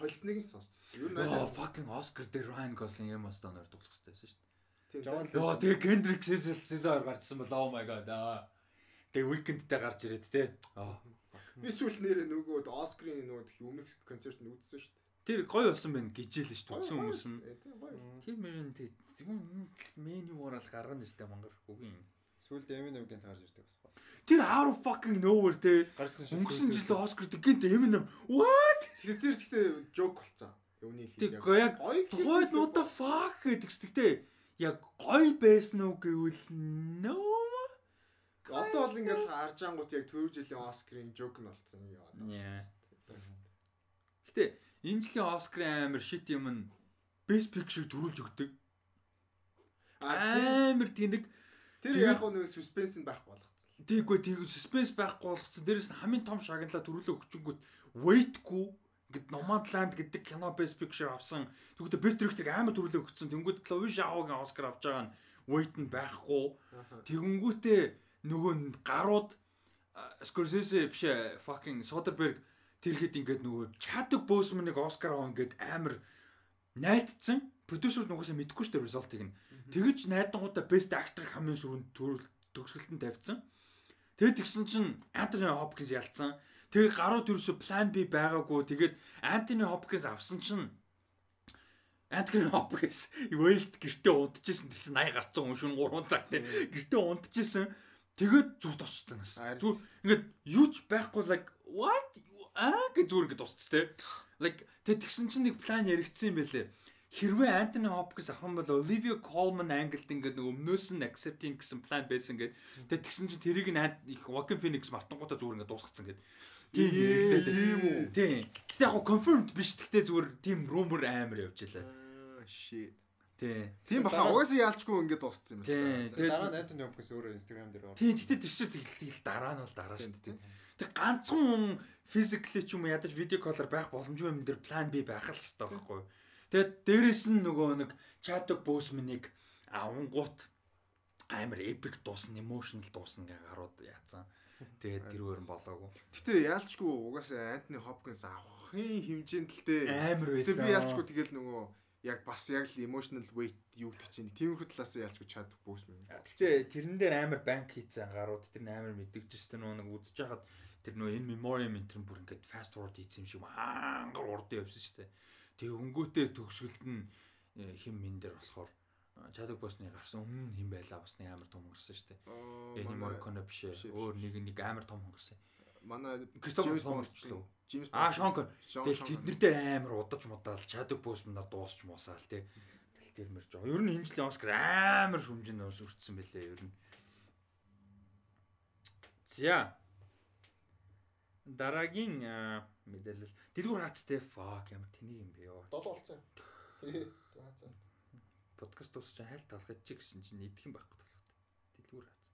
холцныг нь сонсч. Юу Оо найтлаа. fucking Oscar дээр Ryan Gosling Emma Stone-оор дуулах хэрэгтэй байсан шүү дээ. John Йоо тэгээ Kendrick Cesar гарчсан бол oh my god аа. Тэгээ Weekend-тэй гарч ирээд те. Аа. Би сүүлд нэрээ нөгөө Оскарын нөгөө тхи өмнөх концерт нь үзсэн шүү дээ. Тэр гоё болсон байна гэжээл шүү дээ. Үсэн хүмүүс нь. Тэр мөрөн тэг меню уурал гаргана шүү дээ мангар үгүй. Сүүлд Eminem-гийн таарж ирдэг бас ба. Тэр out of fucking nowhere те. Өнгөрсөн жил Оскар тэгэнт Eminem what? Тэгээ тэр гэхдээ жок болцсон. Өвний Тэг хэлээ. яг тухайд what the fuck гэдэг гэхдээ яг гоё байсан уу гэвэл no. Одоо бол ингээл харж ангууд яг түрүү жилийн Оскарын жок нь болцсон юм яа. Yeah. Гэтэ энэ жилийн Оскарын амар shit юм нь Best Picture төрүүлж өгдөг. Амар тэнэг тэр яг нэг suspense байхгүй болгоцсон. Тэггүй тэг suspense байхгүй болгоцсон. Дээрээс нь хамгийн том шагналаа төрүүлээ өгчөнгүүт wait-гүй ингээд Nomadland гэдэг кино Best Picture авсан. Тэгвэл Best Director амар төрүүлээ өгсөн. Тэнгүүд Chloe Zhao-гийн Oscar авч байгаа нь wait нь байхгүй. Тэгэнгүүтээ нөгөө гарууд Scorsese биш ээ, fucking Soderbergh тэрхэд ингээд нөгөө Chadwick Boseman-ыг Oscar авах ингээд амар найдсан. Продюсер нугасаа мэдэхгүй шүү дээ result-ыг нь. Тэгэж найдангуудаа best actor хамгийн төрөл төгсгөлтөнд тавьсан. Тэгээд тэгсэн чинь Anthony Hopkins ялцсан. Тэгээ гарууд ерөөсө plan B байгаагүй. Тэгээд Anthony Hopkins авсан чинь Anthony Hopkins West гэртээ унтчихсэн чинь 80 гарцсан хүн шүн 3 цаг тийм гэртээ унтчихсэн. Тэгээд зүг тусцсан. Харин. Зүг ингээд юу ч байхгүй like what аа гэж зүг ингээд тусц те. Like тэгээд тэгсэн чинь нэг план яригдсан юм байлээ. Хэрвээ Anthony Hopkins авах юм бол Olivia Colman ангилд ингээд нэг өмнөөс нь accepting гэсэн план байсан гэдэг. Тэгээд тэгсэн чинь тэрийг нь их Joaquin Phoenix мартангуудаа зүгээр ингээд дуусгацсан гэдэг. Тийм үү? Тийм. Гэтэ яг гоо confirmed биш. Гэтэ зүгээр тийм rumor амар явж илаа. Shit. Тийм. Тийм баха угаасаа яалчгүй ингээд дууссан юм Тийм. Тэгээ дараа Тэгээд нь Anthony Hopkins өөрөө Instagram дээр тийм гэтэ тэр чинь тэгэл тэгэл дараа нь бол дараа шүү дээ. Тэг ганцхан хүн physically ч юм уу ядаж видео коллер байх боломжгүй юм дээр план B байх л хэрэгтэй байхгүй. Тэгээд дээрэс нь нөгөө нэг Chadwick Boseman-ыг авангуут амар epic дуусна, emotional дуусна гэ гарууд яатсан. Тэгээд тэр өөр нь болоогүй. Гэтэ яалчгүй угаасаа Антони Хопкинс авахын хэмжээнд л дээ. Амар байсан. би яалчгүй тэгэл нөгөө яг бас яг л emotional weight юу гэдэг чинь тиймэрхүү талаас нь яалчгүй чад бөөс юм. Гэтэ тэрэн дээр амар банк хийцэн гарууд тэр нь амар мэддэгчс тэр нөгөө нэг үзэж хахад тэр нөгөө энэ memoriam энэ бүр ингээд fast forward хийсэн юм шиг хангар урд явсан шүү дээ. Тэг өнгөтэй төгсгөлд нь э, хим мин дээр болохоор Чадаг босны гарсан өмнө хим байла бас нэг амар том хөнгөрсөн шүү дээ. Эни Морконо биш ээ. Өөр нэг нэг амар том хөнгөрсөн. Манай Кристофер лөө. Джеймс Аа. Шон- Тэгэл Шон- тэднэр дээр амар удаж мудаал Чадаг босмнаар дуусч муусаал тий. Тэгэл тэр мэрж байгаа. Ер нь энэ жилийн Оскар амар шүмжин үрдсэн бэлээ ер нь. За. Дараагийн аа, мэдээлэл. Дэлгүүр хаацтай fuck ямар тэнийг юм бэ ёо. Долоо болсон. Хаацаа. Подкаст дуусч хайл талхаж чи гэсэн чинь идэх юм байхгүй талхад. Дэлгүүр хаац.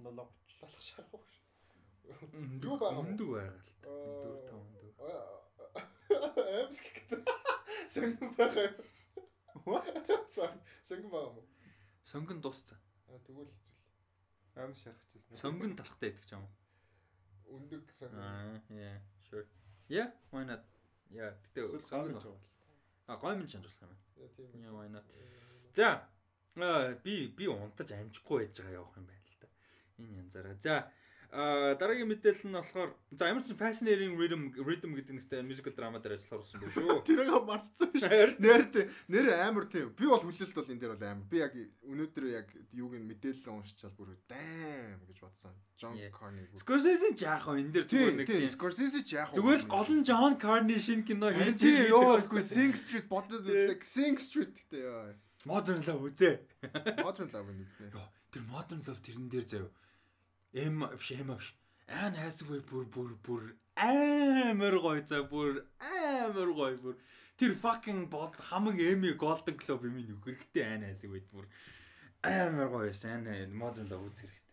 Nolog. Талах. Өндөг Юу байгаа юм? өндөг байгаа л та. 4 5 өндөг. Амс гэдэг. Сэнгэн байгаа. What? Сэнгэн байгаа юм. Сонгон дууссан. А тэгвэл хэцүү. Аим шарахчихсан. Сонгон талхтай идэх юм. Өндөг сэнгэн. Аа, yeah, sure. Yeah, why not? Yeah, тэгтээ баг. байгаа. А гой минь чанжуулах юм. Яа тийм. Yeah, why not? За. Аа би би унтаж амжихгүй байж байгаа явах юм байна л да. Энэ янзаараа. За а дараагийн мэдээлэл нь болохоор за ямар ч fascinating rhythm rhythm гэдэг нэртэй musical drama дээр ажиллахаар болсон байх шүү. тэрийг марцсан биш. Нэр нэр амар тийм. Би бол хүлээлт бол энэ дээр бол амар. Би яг өнөөдөр яг юуг нь мэдээлэл уншичаал бүр даам гэж бодсон. Yeah. Карни. Scorsese ч яах вэ энэ дээр зүгээр нэг тийм. Scorsese ч яах вэ? Зүгээр л гол нь John Carney шинэ кино хийж ёо байдаг үгүй Sing Street бодод like Sing Street гэдэг ёо. Modern Love үзээ. Modern Love нь үзнэ. Йоо, тэр Modern Love тэрэн дээр заяа. Эм биш эм биш. Ан хайсгүй бүр бүр бүр амар гоё за бүр амар гоё бүр тэр fucking болд хамаг эми Golden Globe юм юу хэрэгтэй ан хайсгүй бүр амар гоё байсан. Ан Modern Love үз хэрэгтэй.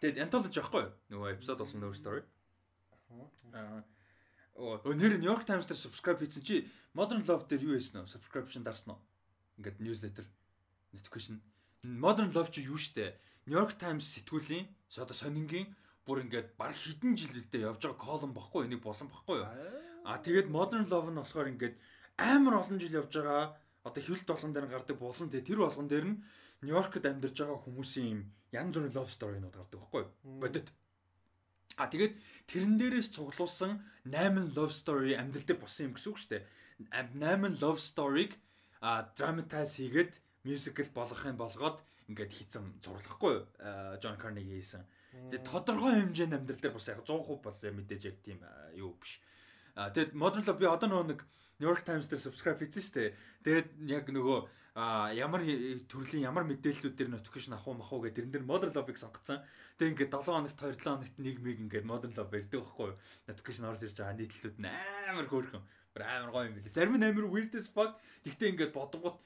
Тэгээд anthology байхгүй юу? Нөгөө эпизод болсон нөр story. Аа Оо нэр New York Times дээр subscribe хийсэн чи Modern Love дээр юу хийсэн вэ? Subscription дарсан уу? Ингээд newsletter notification. Modern Love чи юу штэ? New York Times сэтгүүлийн одоо сонингийн бүр ингээд баг хідэн жил үлдээ явж байгаа колон бохгүй энийг болон бохгүй юу? А тэгээд Modern Love нь болохоор ингээд амар олон жил явж байгаа одоо хөвлөлт болгон дээр гардаг болон тэгээд тэр болгон дээр нь Нью-Йоркт амьдарч байгаа хүмүүсийн юм янз бүрийн love story-нууд гардаг байхгүй юу? Бодит. А тэгээд тэрэн дээрээс цуглуулсан 8 love story амьдрал дээр болсон юм гэсэн үг шүү дээ. 8 love story-г dramatize хийгээд musical болгох юм болгоод ингээд хийсэн зурлахгүй? Джон Карнеги хийсэн. Тэгээд тодорхой хэмжээнд амьдрал дээр бас яг 100% бол мэдээж яг тийм юу биш. А тэгээд Modern Love би одоо нөгөө нэг New York Times дээр subscribe хийсэн шүү дээ. Тэгээд яг нөгөө ямар төрлийн ямар мэдээллүүд дээр notification авах уу мах уу гэдэг тэрэн дээр Modern Love-ыг сонгоцсон. Тэгээ ингээд 7 хоногт 2 7 хоногт нэг миг ингээд Modern Love барьдаг байхгүй юу? Notification орж ирж байгаа нийтлэлүүд нь амар хөөрхөн. Амар гоё юм билээ. Зарим нь амар weird as fuck. Гэхдээ ингээд бодгот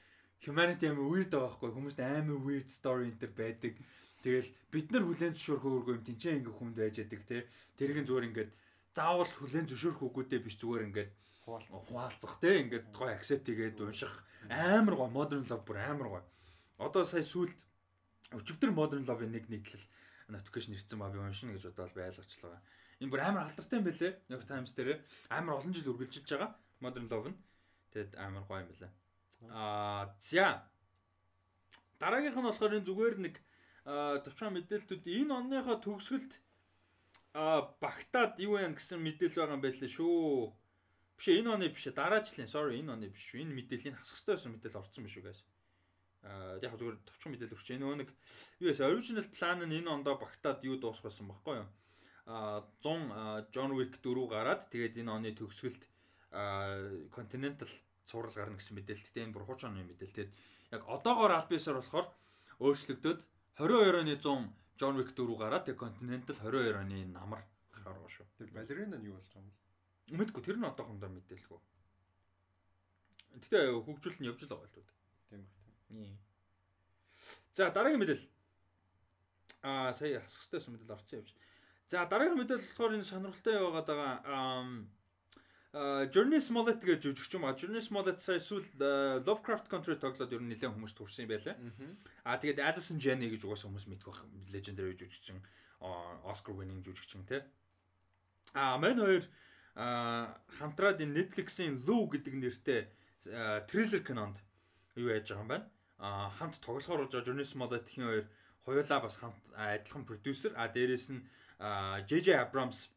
humanity амар weird байгаа байхгүй хүмүүст амар weird story энэ төр байдаг. Тэгэл бид нар хүлэн зөвшөөрөх өөргөө юм тэнцээ ингээ хүмд байж яадаг те. Тэргийн зүгээр ингээд заавал хүлэн зөвшөөрөх үгүүдээ биш зүгээр ингээд хуваалцах те ингээд гоё accept хийгээд унших амар гоё modern love бүр амар гоё. Одоо сая сүлд өчигдөр modern love-ын нэг нийтлэл notification ирсэн ба би уншина гэж бодоод байлгачлаа. Энэ бүр амар алдартай юм бэлээ. New York Times дээр амар олон жил үргэлжилж байгаа modern love нь. Тэгэд амар гоё юм бэлээ. Аа за дараагийнх нь болохоор энэ зүгээр нэг төвчөн мэдээлэлтүүд энэ онныхоо төгсгөлт а багтаад юу яа гэсэн мэдээлэл байгаа юм байлээ шүү. Биш энэ оны биш дараа жилийн sorry энэ оны биш. Энэ мэдээллийг хасах хэрэгтэй байсан мэдээлэл орсон биш үү guys. Аа яг зүгээр товчхон мэдээлэл өгч. Энэ нэг юу яасан original plan нь энэ ондоо багтаад юу дуусах байсан байхгүй юу? Аа 100 John Wick 4 гараад тэгээд энэ оны төгсгөлд Continental цуврал гарна гэсэн мэдээлэл. Тэгээд энэ бүр хуучин оны мэдээлэл. Тэгээд яг одоогоор аль биесээр болохоор өөрчлөгдөд 22 оны 100 John Wick 4 гараад тэгээд Continental 22 оны намар гарах шүү. Тэр балерина нь юу болж байгаа юм бэ? Мэдгүй тэр нь одоохондоо мэдээлгүй. Гэтэ хөгжүүл нь явж л байгаа л дээ. Тийм байх тийм. За дараагийн мэдээлэл. Аа сая хасах хэрэгтэй мэдээлэл орсон явж. За дараагийн мэдээлэл болохоор энэ сонирхолтой яваад байгаа. Journey Smollett гэж жүжигч юм а. Journey Smollett сая сүүл Lovecraft Country тоглоод ер нь нэлээд хүмүүс төрсэн юм байлаа. Аа тэгээд Alison Janney гэж угаасаа хүмүүс мэдэх байх. Legendary жүжигчин, Oscar winning жүжигчин тий. Аа мань хоёр хамтраад энэ Netflix-ийн Lou гэдэг нэртэй триллер кинонд юу яаж байгаа юм байна. Аа хамт тоглохоор болж Journey Smollett-ийн хоёр хоёулаа бас хамт адилхан продюсер а дээрэс нь JJ Abrams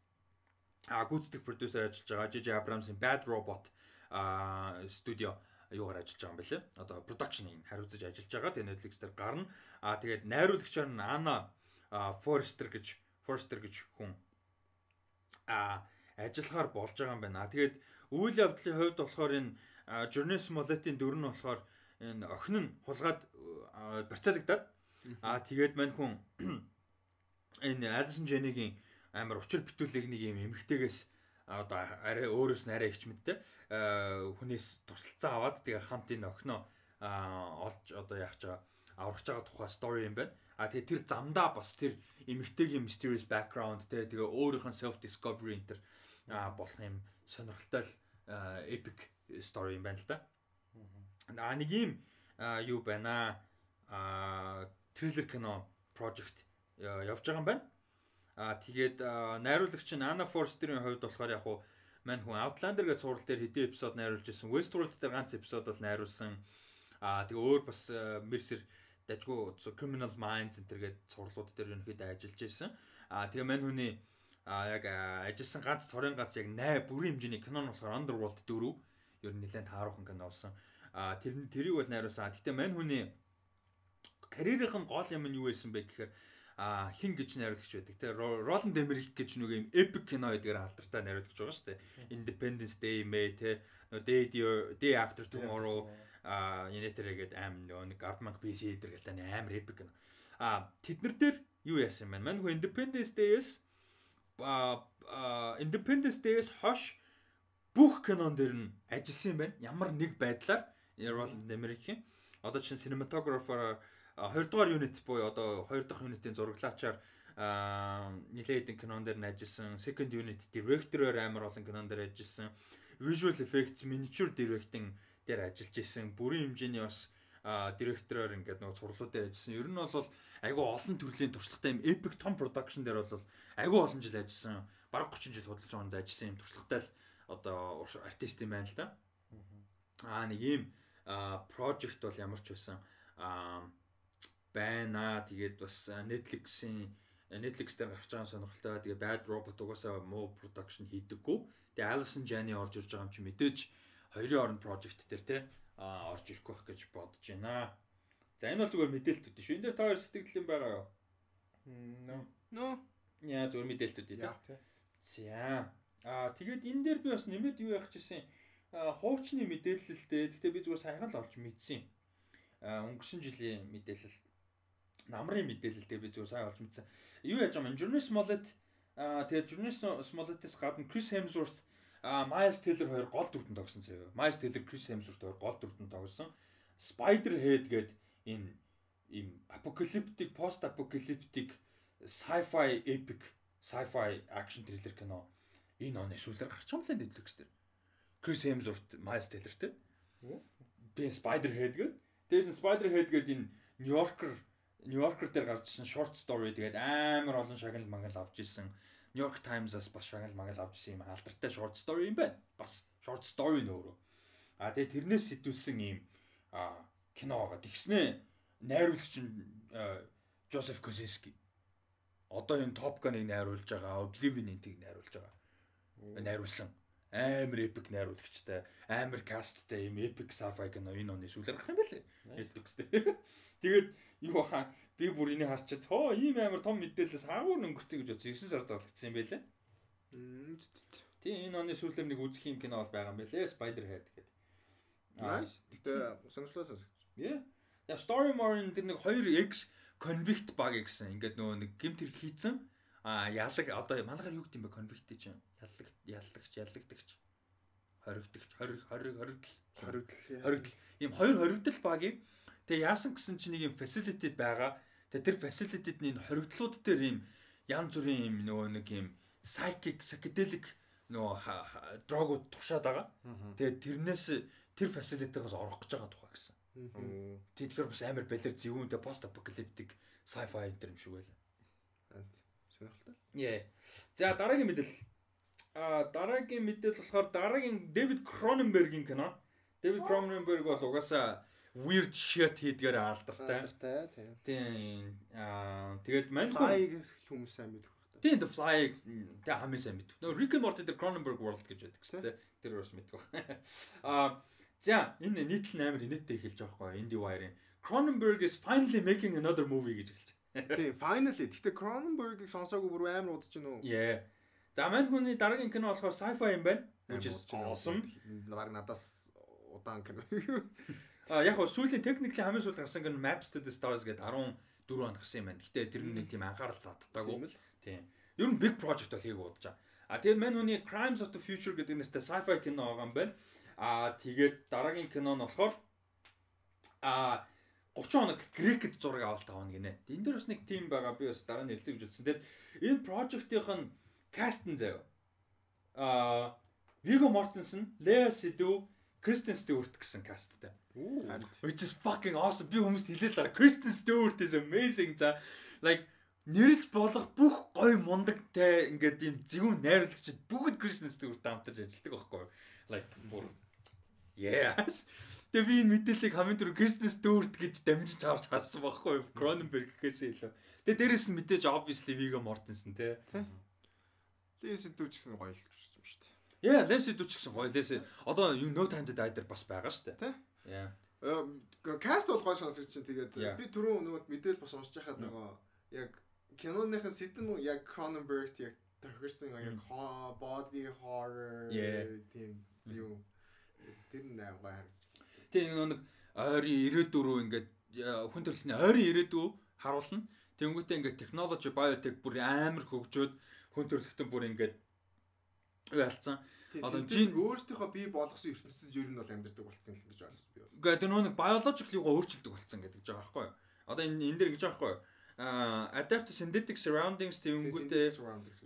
а гүйцэтгэх продюсер ажиллаж байгаа JJ Abrams-ийн Bad Robot а студио юугаар ажиллаж байгаа юм бэлээ. Одоо production-ыг хариуцаж ажиллаж байгаа. Тэгээ Netflix дээр гарна. А тэгээд найруулагчаар нь Anna Forrester гэж Forrester гэж хүн а ажиллахаар болж байгаа юм байна. Тэгээд үйл явдлын хувьд болохоор энэ Journey Smollett-ийн дүр нь болохоор энэ охин нь хулгаад барьцаалагдаад аа тэгээд мань хүн энэ Alison Janney-гийн амар учир битүүлэг нэг юм эмгтээгээс одоо арай өөрөөс нь арай ихч мэдтэй хүнээс тусалцаа аваад тэгээ хамт энэ охиноо олж одоо яах байгаа аврагч байгаа тухай story юм байна. А тэгээ тэр замдаа бас тэр эмгтэйгийн mysterious background тэгээ тэгээ өөрийнх нь self discovery энэ төр болох юм сонирхолтой epic story юм байна л да. А нэг юм юу байна а триллер кино project явж байгаа юм байна. А тэгээд найруулагч нь Anna Forster-ийн хувьд болохоор яг хуу мань хүн Outlander гэж цуврал дээр хэдэн эпизод найруулж ирсэн. Westworld дээр ганц эпизод бол найруулсан. А тэгээ өөр бас Mercer дажгүй Criminal Minds төргээд цувралууд дээр ерөнхийдөө ажиллаж ирсэн. А тэгээ мань хүний а яг ажилласан ганц цорын ганц яг 8 бүрийн хэмжээний кино нь болохоор Underworld 4 ер нь нэлээд тааруухан кино болсон. А тэр тэрийг бол найруулсан. Гэтэ мань хүний карьерийнх нь гол юм нь юу байсан бэ гэхээр а хин гэж найруулагч байдаг те Roland Emmerich гэж нэг юм epic кино гэдгээр алдартай найруулагч байгаа шүү дээ Independence Day May те No Day Day After Tomorrow а Yenetera-гээд аим нэг Ardman BC дээр гэлтэй амар epic гэнэ. А тэднэр дээр юу яасан юм бэ? Манай хөө Independence Day-с а Independence Day-с хойш бүх кинон дээр нь ажилласан юм байна. Ямар нэг байдлаар Roland Emmerich-ийн одоо чинь cinematographer 2 дугаар unit буюу одоо 2 дахь unit-ийн зураглаачаар нилээд хэдэн кинон дээр ажилласан. Second unit director-оор амар олон кинон дээр ажилласан. Visual effects, miniature directing дээр ажиллаж исэн. Бүрийн хэмжээний бас директороор ингээд нөгөө цурлууд дээр ажилласан. Ер нь бол айгүй олон төрлийн туршлагатай юм epic том production дээр бол айгүй олон жил ажилласан. Бараг 30 жил худалдаж байгаанд ажилласан юм туршлагатай л одоо артист юм байна л да. Аа нэг ийм project бол ямар ч байсан байна. Тэгээд бас Netflix-ийн Netflix дээр гарч байгаа сонирхолтой. Тэгээ Bad Robot угаасаа муу production хийдэггүй. Тэгээ Alison Janney орж ирж байгаа юм чи мэдээж хоёрын орон project дээр те а орж ирэх байх гэж бодож байна. За энэ бол зүгээр мэдээлэлтүүд шүү. Энэ дээр та хоёр сэтгэл юм байгаа юу? Нөө. Нөө. Яа зүгээр мэдээлэлтүүд тийм. За. Аа тэгээд энэ дээр би бас нэмээд юу яах гэсэн хуучны мэдээлэлтэй. Гэтэ би зүгээр сайхан л олж мэдсэн. Аа өнгөрсөн жилийн мэдээлэл намрын мэдээлэлтэй би зүгээр сайн олж мэдсэн. Юу яаж юм? Journalist Smollett тэгээд Journalist Smollett-с гадна Chris Hemsworth Miles Teller хоёр гол дүртэн тогсон заяа. Miles Teller Chris Hemsworth хоёр гол дүртэн тогсон. Spider-Head гээд энэ ийм apocalyptic post apocalyptic sci-fi epic sci-fi action thriller кино энэ оны сүүлээр гарч байгаа юм лээ Netflix дээр. Chris Hemsworth, Miles Teller те. Тэгээ Spider-Head гээд тэгээд Spider-Head гээд энэ New Yorker Yorker дээр гарч ирсэн short story тэгээд амар олон шагнал мангал авч ирсэн. New York Times-аас бас шагнал мангал авч ирсэн юм алдартай short story юм байна. Бас short story нөөрөө. А тэгээд тэрнээс сэтүүлсэн ийм кино байгаа. Тэгснээ найруулагч нь Жозеф Косински. Одоо энэ Top Gun-ыг найруулж байгаа, Oblivion-ыг найруулж байгаа. Найруулсан. Амар epic найруулагчтай, амар касттай ийм epic sci-fi кино энэ оны сүүлээр гарах юм байлээ. Netflix дээр. Тэгээд юу хаа би бүр энийг харчаад хоо ийм амар том мэдээлэлс хаагур өнгөрцөн гэж бодсон 9 сар зарлагдсан юм байлээ. Тийм энэ оны сүүлээр нэг үзэх юм кино бол байгаа юм байлээ. Spider-Head гэдэг. Nice. Гэтэ сонирхолтой сонсогч. Yeah. Я story энэ тэр нэг хоёр ex convict баг гэсэн. Ингээд нөгөө нэг гимт хэрэг хийцэн а ялаг одоо манайгаар юу гэдэг юм бэ convict чинь ялаг яллагч ялагдагч хоригдогч хориг хориг хоригдл Хоригдл. хоригдл ийм хоёр хоригдл баг юм. Тэгээ яасан гэсэн чинь нэг юм facility байгаа. Тэгээ тэр facility-д энэ хоригдлууд дээр ийм янз бүрийн ийм нөгөө нэг ийм psychic psychedelic нөгөө дрогууд туршаад байгаа. Тэгээ тэрнээс тэр facility-гаас орох гэж байгаа тухай гэсэн. Тэгээ тэгэхээр бас амар балер зөвүүнтэй пост apocalyptic sci-fi энэ юм шиг байлаа. Сонирхолтой. Яа. За дараагийн мэдээлэл. А дараагийн мэдээлэл болохоор дараагийн Дэвид Кроненбергийн кино. Дэвид Кроненберг бол угаасаа weird shit хийдгээр алдартай. Алдартай тийм. Аа тэгээд мань хүмүүс сайн мэдэх байх та. Тийм The Fly тэг хамгийн сайн мэдв. Нөгөө Rick and Morty дээр Cronenberg World гэж байдаг шүү дээ. Тэр бас мэдгүй. Аа за энэ нийтлэл нь амар инээдтэй эхэлж байгаа байхгүй IndieWire-ийн Cronenberg is finally making another movie гэж хэлж байна. Тийм, finally. Гэтэ Cronenberg-ийг сонсоогүй бүр амар удаж гинөө. Yeah. За мань хүний дараагийн кино болохоор sci-fi юм байна. Which is awesome. Баг надаас удаан кино. А яг хөө сүүлийн technically хамгийн сүүл гарсан кино Maps to the Stars гэдэг 14 онд гарсан юм байна. Гэтэ тэр нэг тийм анхаарал татдаггүй. Тийм. Ер нь big project бол хийх удаж байгаа. А тэгээд мань хүний Crimes of the Future гэдэг нэртэй sci-fi кино байгаа юм байна. А тэгээд дараагийн кино нь болохоор а 30 хоног Грекэд зураг авалт авна гинэ. Энэ дээр бас нэг тим байгаа. Би бас дараа нь хэлцээ гэж утсан. Тэгээд энэ project-ийн каст нь заяа. А Vigo Mortensen, Lea Seydoux, Kristen Stewart гэсэн касттай. Which is fucking awesome. Би хүмүүст хэлээ л байгаа. Kristen Stewart is amazing. За like нэрж болох бүх гой мундагтай ингээд ийм зөвүүн найруулагчид бүгд Kristen Stewart хамтарч ажилладаг байхгүй юу? Like бүр yes. Тэгээ би энэ мэдээллийг хамгийн түрүү Kristen Stewart гэж дамжиж авч харсан байхгүй юу? Cronenberg гэхээсээ илүү. Тэгээ дээрэс нь мэдээж obviously Viggo Mortensen те. Лэс дүү ч гэсэн гоё л юм шүү дээ. Яа, Leslie Dutch гэсэн гоё Leslie. Одоо you no time to die дээр бас байгаа шүү дээ. Тэ? Яа. Каст бол гоё сонсогч чинь тэгээд би түрүү нөгөө мэдээлэл бас уншиж байхад нөгөө яг киноныхын сэтэн яг Cronenberg яг тохирсон яг body horror тийм юу тэр нь аягаа харагдаж. Тэгээ нэг ойрын ирээдүрөө ингээд хүн төрөлхний ойрын ирээдүй харуулна. Тэнгүүтээ ингээд технологи биотек бүр амар хөгжөөд хүн төрөлхтөн бүр ингээд ялцсан. Одоо жин- өөрсдийнхөө бий болгосон ертөнцид ер нь бол амьдардаг болсон юм гэж ойлгосон би. Гэхдээ тэр нэг biological юугаа өөрчилдөг болсон гэдэг жаа байхгүй юу? Одоо энэ энэ дэр гэж байхгүй юу? Аа adapt to synthetic surroundings тэнгүүтээ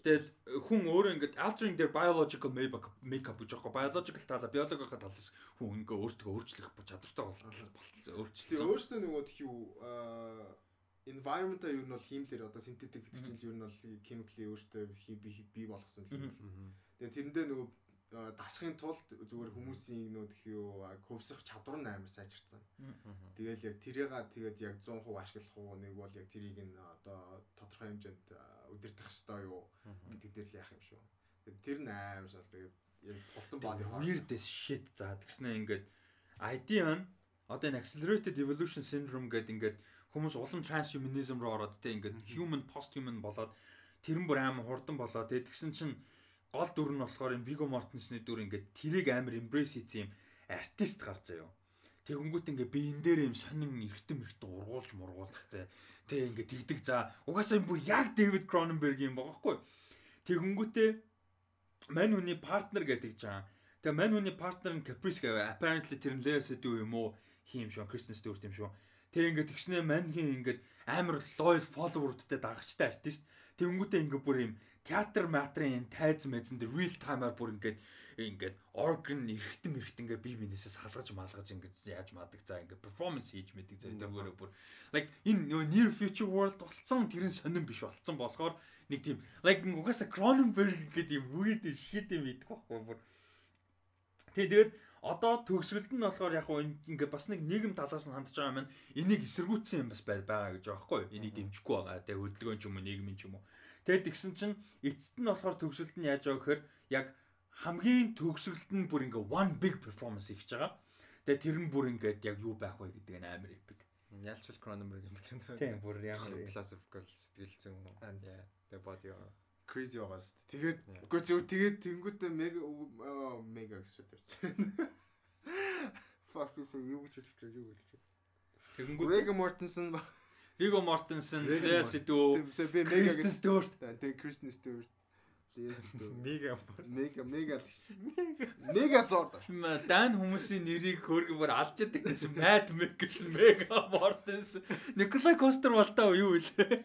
Тэгээд хүн өөрөө ингээд altering their biological makeup makeup гэж байгаа. Biological талаа, биологийнхаа талаас хүн ингээ өөртөө өөрчлөх чадвартай болтол өөрчлөлт. өөрсдөө нөгөө тхи юу аа environment-а ер нь бол хиймлэр одоо synthetic гэдэг чинь ер нь бол chemical өөртөө бий бий болгосон юм. Тэгээ тэрэндээ нөгөө аа, дасахын тулд зүгээр хүмүүсийн нөгөө тхи юу хөвсөх чадвар нь амар сайжирсан. Тэгэл яг тэрийга тэгээд яг 100% ашиглах уу нэг бол яг тэрийг нь одоо тодорхой хэмжээнд удирдах ёстой юу гэдэг дээр л яах юм шүү. Тэр нь амар шал тэгээд яг тулцсан бааны Weird as shit за тэгснэ ингээд idea нь одоо энэ accelerated evolution syndrome гэдэг ингээд хүмүүс улам transhumanism руу ороод те ингээд human post human болоод тэрэн бүр амар хурдан болоод те тэгсэн чинь гол дүр нь болохоор энэ Viggo Mortensen-ы дүр ингээд тэрийг амар embrace хийсэн юм артист гарч заяа. Тэгэнгүүт ингээ биен дээр юм сонин эргэтэн эргэтэн ургуулж мургуултай. Тэг ингээ тэгдэг за угаасаа энэ бүр яг Дэвид Кроненберг юм багхгүй. Тэгэнгүүтээ мань хүний партнер гэдэг жаа. Тэгээ мань хүний партнер нь Caprice гэвэ. Apparently тэр нь Lea Seydoux юм уу хийм шүү. Kristen Stewart юм шүү. Тэг ингээ тэгснэ манхийн ингээ амар loyal follower-уудтай дагагчтай артист. Тэгэнгүүтээ ингээ бүр юм театр матрын тайз мэзэн дээр real time-аар бүр ингээд ингээд organ эргэтэн эргэтэн ингээ бие биенээсээ салгаж малгаж ингээ яаж мадаг за ингээ performance хийж мэдэг зэ тэгвэрээ бүр. Like энэ нөө near future world болцсон тэр нь сонирн биш болцсон болохоор нэг тийм like угаасаа Cronenberg гэдэг юм weird shit юм идэх байхгүй бүр. Тий тэгээд одоо төгсгөлд нь болохоор яг хуу ингээ бас нэг нийгэм талаас нь хандж байгаа маань энийг эсэргүүцсэн юм бас бай- байгаа гэж байгаа байхгүй юу? Энийг дэмжихгүй байгаа. Тэгээ хөдөлгөөн ч юм уу нийгмийн ч юм уу. Тэгээд тэгсэн чинь эцэст нь болохоор төгсгөлд нь яаж байгаа гэхээр яг хамгийн төгсгөлд нь бүр ингээ one big performance хийж байгаа. Тэгээд тэр нь бүр ингээд яг юу байх вэ гэдэг нь амар epic. Ялчвал Cronenberg юм байна. Тийм бүр ямар philosophical сэтгэл зүйн юм. Тэгээ юу. Crazy байгаа шүү дээ. Тэгээд үгүй зөв тэгээд тэнгуүтээ мега мега гэсэн дээр. Fuck би сая юу гэж хэлчих вэ? Юу гэж хэлчих. Viggo Mortensen, Viggo Lea Mortensen. Seydoux, Тэгвсээ би мега гэж. Stewart Тэгээд Kristen Stewart. Lea Seydoux. Мега Мега мега мега мега зор даа. Дан хүмүүсийн нэрийг хөргөөр алж яадаг гэсэн Mad Mikkelsen, Mega Mortensen, Nikolai Coster болтоо юу вэ?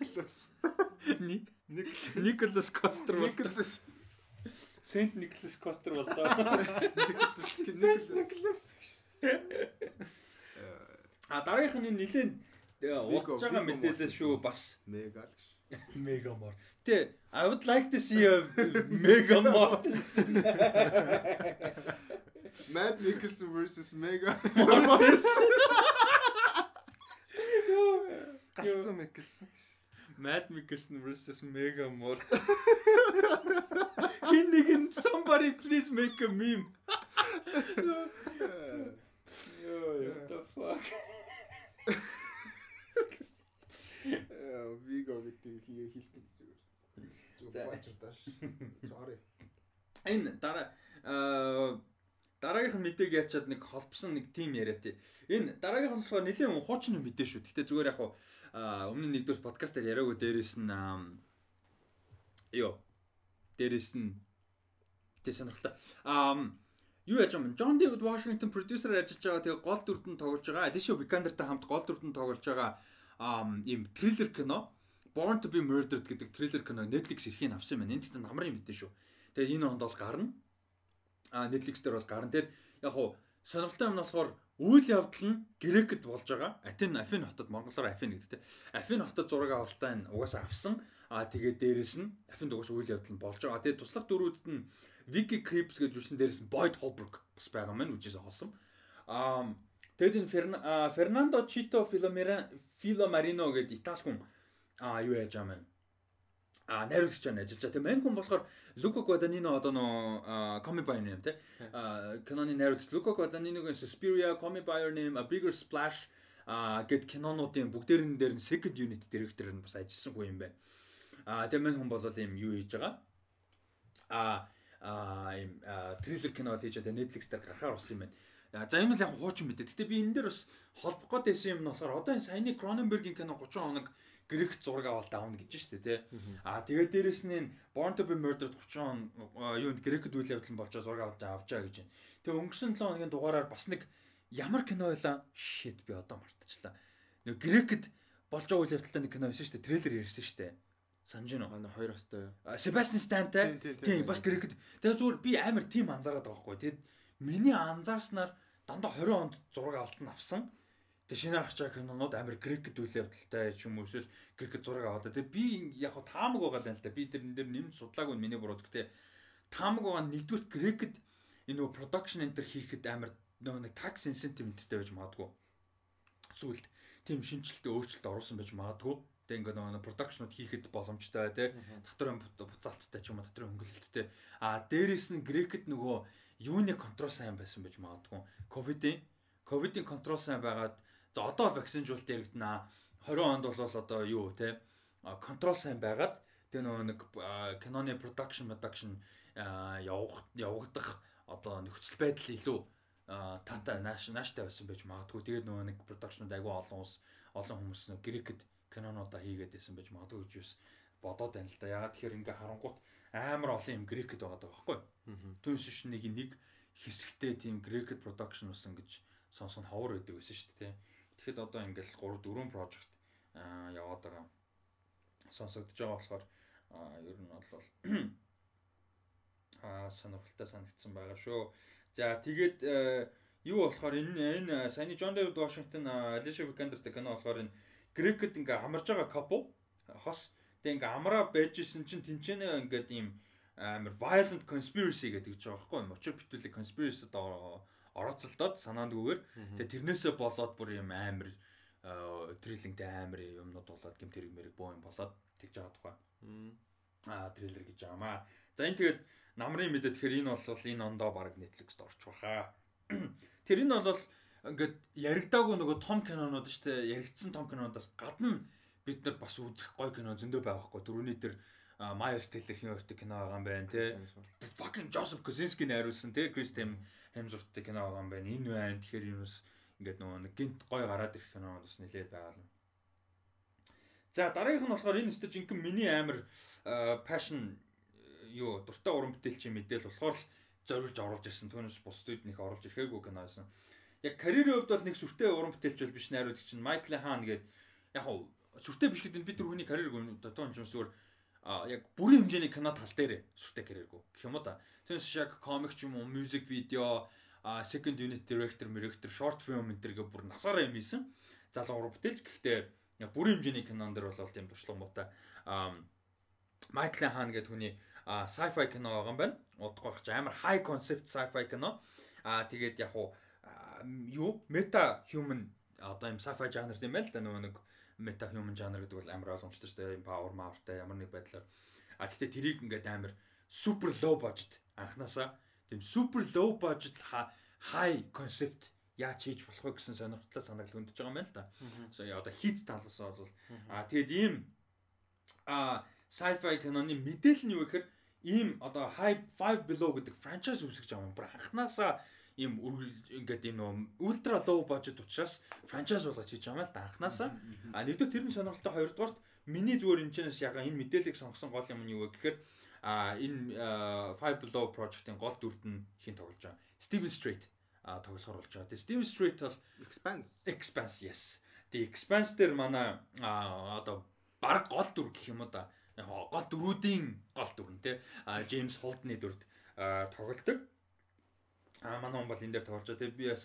Никлас. Ни- Nicholas Coster болтоо. Никлас. Saint Nicholas Coster болтоо. Никлас. Никлас. А дараагийнх нь нэлээд удаж байгаа мэдээлэл шүү бас Мега л гэж. Mega Mort. Тэ I would like to see a Mega Mortensen. Mad Mikkelsen versus Mega Mortensen. Галцсан Mikkelsen. Mad Mikkelsen versus Mega Mort. Хин нэг нь somebody please make a meme. Yo, what the fuck? Э, Vigo гэдэг хие хэлбэл зүгээр. За. Зүг бачирдаш. Sorry. Энэ дараа аа дараагийнх нь мэдээг яачаад нэг холбосон нэг тим яриа тий. Энэ дараагийнх нь болохоор нэлийн хуучин мэдээ шүү. Гэтэ зүгээр яг өмнө нь нэгдүгээр подкастаар яриаггүй дээрэс нь ёо дээрэс нь тий сонирхолтой. Аа юу яаж юм Джон Дэвид Вашингтон продюсер ажиллаж байгаа тэгээ гол дүрдэн тоглож байгаа. Алишо Викандертай хамт гол дүрдэн тоглож байгаа аа ийм триллер кино Born to be Murdered гэдэг триллер кино Netflix эрхийг авсан юм байна. Энд чинь намрын мэдээ шүү. Тэгээ энэ онд бол гарна. Netflix дээр бол гарна. Тэгээд яг хуу сонирхолтой юм нь болохоор үйл явдал нь Грекэд болж байгаа. Атин Афин хотод монголоор Афин гэдэг те. Афин хотод зураг авалтаа нь угаасаа авсан. А тэгээд дээрэс нь Афинд угаасаа үйл явдал нь болж байгаа. Тэгээд туслах дөрүүдэд нь Vicky Creeps гэж үсэн дээрэс нь Boyd Holbrook бас байгаа маань үжээс awesome. А тэгээд энэ Фернандо Чито Филомера Филомарино гэдэг Итали хүн а юу яаж байгаа маань а найруулагч байна ажиллаж байгаа. Тэгээ мань хүн болохоор Луко Guadagnino одоо нөө by Your Name те. А киноны найруулагч Луко Guadagnino-гийн Suspiria, by Your Name, A Bigger Splash а гэд кинонуудын бүгдээрэн дээр нь second unit director нь бас ажилласан хүн юм байна. А тэгээ мань хүн бол ийм юу хийж байгаа. А а ийм триллер кино хийж байгаа Netflix дээр гарахаар болсон юм байна. За энэ бол яг хуучин мэдээ. Гэтэ би энэ дээр бас холбох гээд байсан юм нь болохоор одоо энэ саяны Cronenberg-ийн кино 30 хоног грек зураг авалт аавна гэж штэ тий. Аа тэгээд дээрэс нь Born to be Murdered 30 он юунд грекэд үйл явдал нь болж зураг авалт авчаа гэж байна. Тэгээ өнгөрсөн 7 хоногийн дугаараар бас нэг ямар кино байлаа? Shit би одоо мартчихлаа. Нэг грекэд болж байгаа үйл явдалтай нэг кино байсан штэ. Трейлер ярьсан штэ. Санаж байна уу? Манай хоёр хостой. Себастьян Стантай. Тийм, бас грекэд. Тэгээ зүгээр би амар тим анзаараад байгаа хгүй. Тэгээд миний анзаарснаар дандаа 20 онд зураг авалт нь авсан. Тэгээ шинээр авчаа кинонууд амар грекэд үйл явдалтай ч юм уу эсвэл грекэд зураг аваад. Тэгээ би яг хаа таамаг байгаа даа л да. Би тэрэн дээр нэмж судлаагүй миний буруу. Гэтэ таамаг байгаа нэгдүгээр грекэд энэ нөгөө production enter хийхэд амар нөгөө нэг tax incentive-тэй байж магадгүй. Сүүлд тийм шинжилтээ өөрчлөлт оруулсан байж магадгүй. Тэгээ ингээ нөгөө production-ууд хийхэд боломжтой тий. Доторын буцаалттай ч юм уу доторын хөнгөлөлттэй. А дээрэс нь грекэд нөгөө юуны контрол сайн байсан байж магадгүй. Ковидын ковидын контрол сайн байгаад за одоо вакцинжуулалт яригдана. 20 онд бол одоо юу тий контрол сайн байгаад тэгээ нөгөө нэг киноны production production явах явагдах одоо нөхцөл байдал илүү а, тата нааш нааштай байсан байж магадгүй. Тэгээд нөгөө нэг production-д агүй олон ус олон хүмүүс нөгөө грекэд кинонуудаа хийгээд байсан байж магадгүй гэж бас бодоод байна л да. Ягаад тэгэхээр ингээ харангуут амар олон юм грекэд байгаа даа байхгүй. Түүнээс биш нэг нэг хэсэгтээ тийм грекэд production усан гэж сонсох нь ховор байдаг байсан шүү дээ. Тэгэхэд одоо ингээл 3 4 project аа яваад байгаа. Сонсогдож байгаа болохоор ер нь бол аа сонирхолтой санагдсан байгаа шүү. За тэгээд э, юу болохоор энэ энэ саяны Джон Дэвид Вашингтон Алиша Викандертэй кино болохоор энэ грекэд ингээ амарж байгаа капо хос тэг ингээ амраа байжсэн чинь тэнцэнэ ингээд ийм амар violent conspiracy гэдэг ч байгаа байхгүй мочор битүүлэг conspiracy орооцолдоод санаандгүйгээр тэгээ тэрнээсээ болоод бүр юм амар э, триллингтэй амар юмнууд болоод гэмт хэрэг мэрэг боо юм болоод тэгж байгаа тухай. Аа триллер гэж аамаа. За энэ тэгээд намрын мэдээ тэгэхээр энэ бол энэ ондоо баг Netflix-д орчих واخа. Тэр энэ бол ингээд яригдаагүй нөгөө том кинонууд шүү дээ. Яригдсан том кинонуудаас гадна бид нар бас үзэх гой кино зөндөө байхгүй. Төрөний тэр Майерс Тейлер хин өөртөө кино байгаа юм байна те. Fucking Joseph Kosinski найруулсан те. Chris Tem Hemsworth кино байгаа юм байна. Энэ байна? Тэгэхээр юм бас ингээд нөгөө нэг гинт гой гараад ирэх кино бас нэлээд байгаа юм За дараагийнх нь болохоор энэ өстө жинхэнэ миний амар passion юу дуртай уран бүтээлч юм мэдээл болохоор л зориулж оруулж ирсэн. Түүнээс бусдууд нэх оруулж ирэхээгүй кино байсан. Яг карьерийн хувьд бол нэг сүртэй уран бүтээлч бол биш найруулагч нь Майкл Хаан гэдэг яг хав сүртэй биш гэдэг нь бид түрүүний карьер дотоо юм зүгээр а яг бүрийн хэмжээний кино тал дээр сүртэй карьергүй гэх юм та. Түүнээс яг комик ч юм уу, music video, а second unit director, director, short film энэ төргээ бүр насаараа юм ийсэн. Залуу уран бүтээлч гэхдээ бүрийн хэмжээний кинон дэр бол тийм туршлагатай. а Майкл Хаан гэдэг хүний sci-fi кино байгаа юм байна. Удахгүй амар high concept sci-fi кино. А тэгээд яг юу meta human одоо юм sci-fi жанр тийм байл та нөгөө нэг meta human жанр гэдэг бол амар ойлгомжтой шүү дээ. Power powerтай ямар нэг байдлаар. А тэгтээ тэрийг ингээд амар super low budget анханасаа тийм super low budget high concept яаж хийж болох вэ гэсэн сонирхолтой санааг хөндөж байгаа юм байна л да. So одоо хит талаас бол а тэгээд ийм а sci-fi киноны мэдээлэл нь юу гэхээр ийм одоо high 5 below гэдэг франчайз үүсгэж байгаа юм. Бүр анханасаа ийм ингээд ийм нөгөө ультра low budget учраас франчайз болгож хийж байгаа юм л да анханасаа. А нэгдүгээр тэр нь сонирхолтой хоёрдугаарт миний зүгээр энэ чэнэс яга энэ мэдээллийг сонгосон гол юм нь юу вэ гэхээр а энэ 5 below project-ийн гол дүрд нь хин тоглож байгаа. Steven Strait а тоглохоор болж байгаа. Тэгээ Steven Strait бол Expanse. Expanse yes. Тэгээ Expanse дээр манай а одоо баг гол дүр гэх юм уу да. Яг гол дөрүүдийн гол дүр нь те. А James Holden-ы дүрд тоглолдог. А манай хүн бол энэ дээр тоглож байгаа. Тэгээ би бас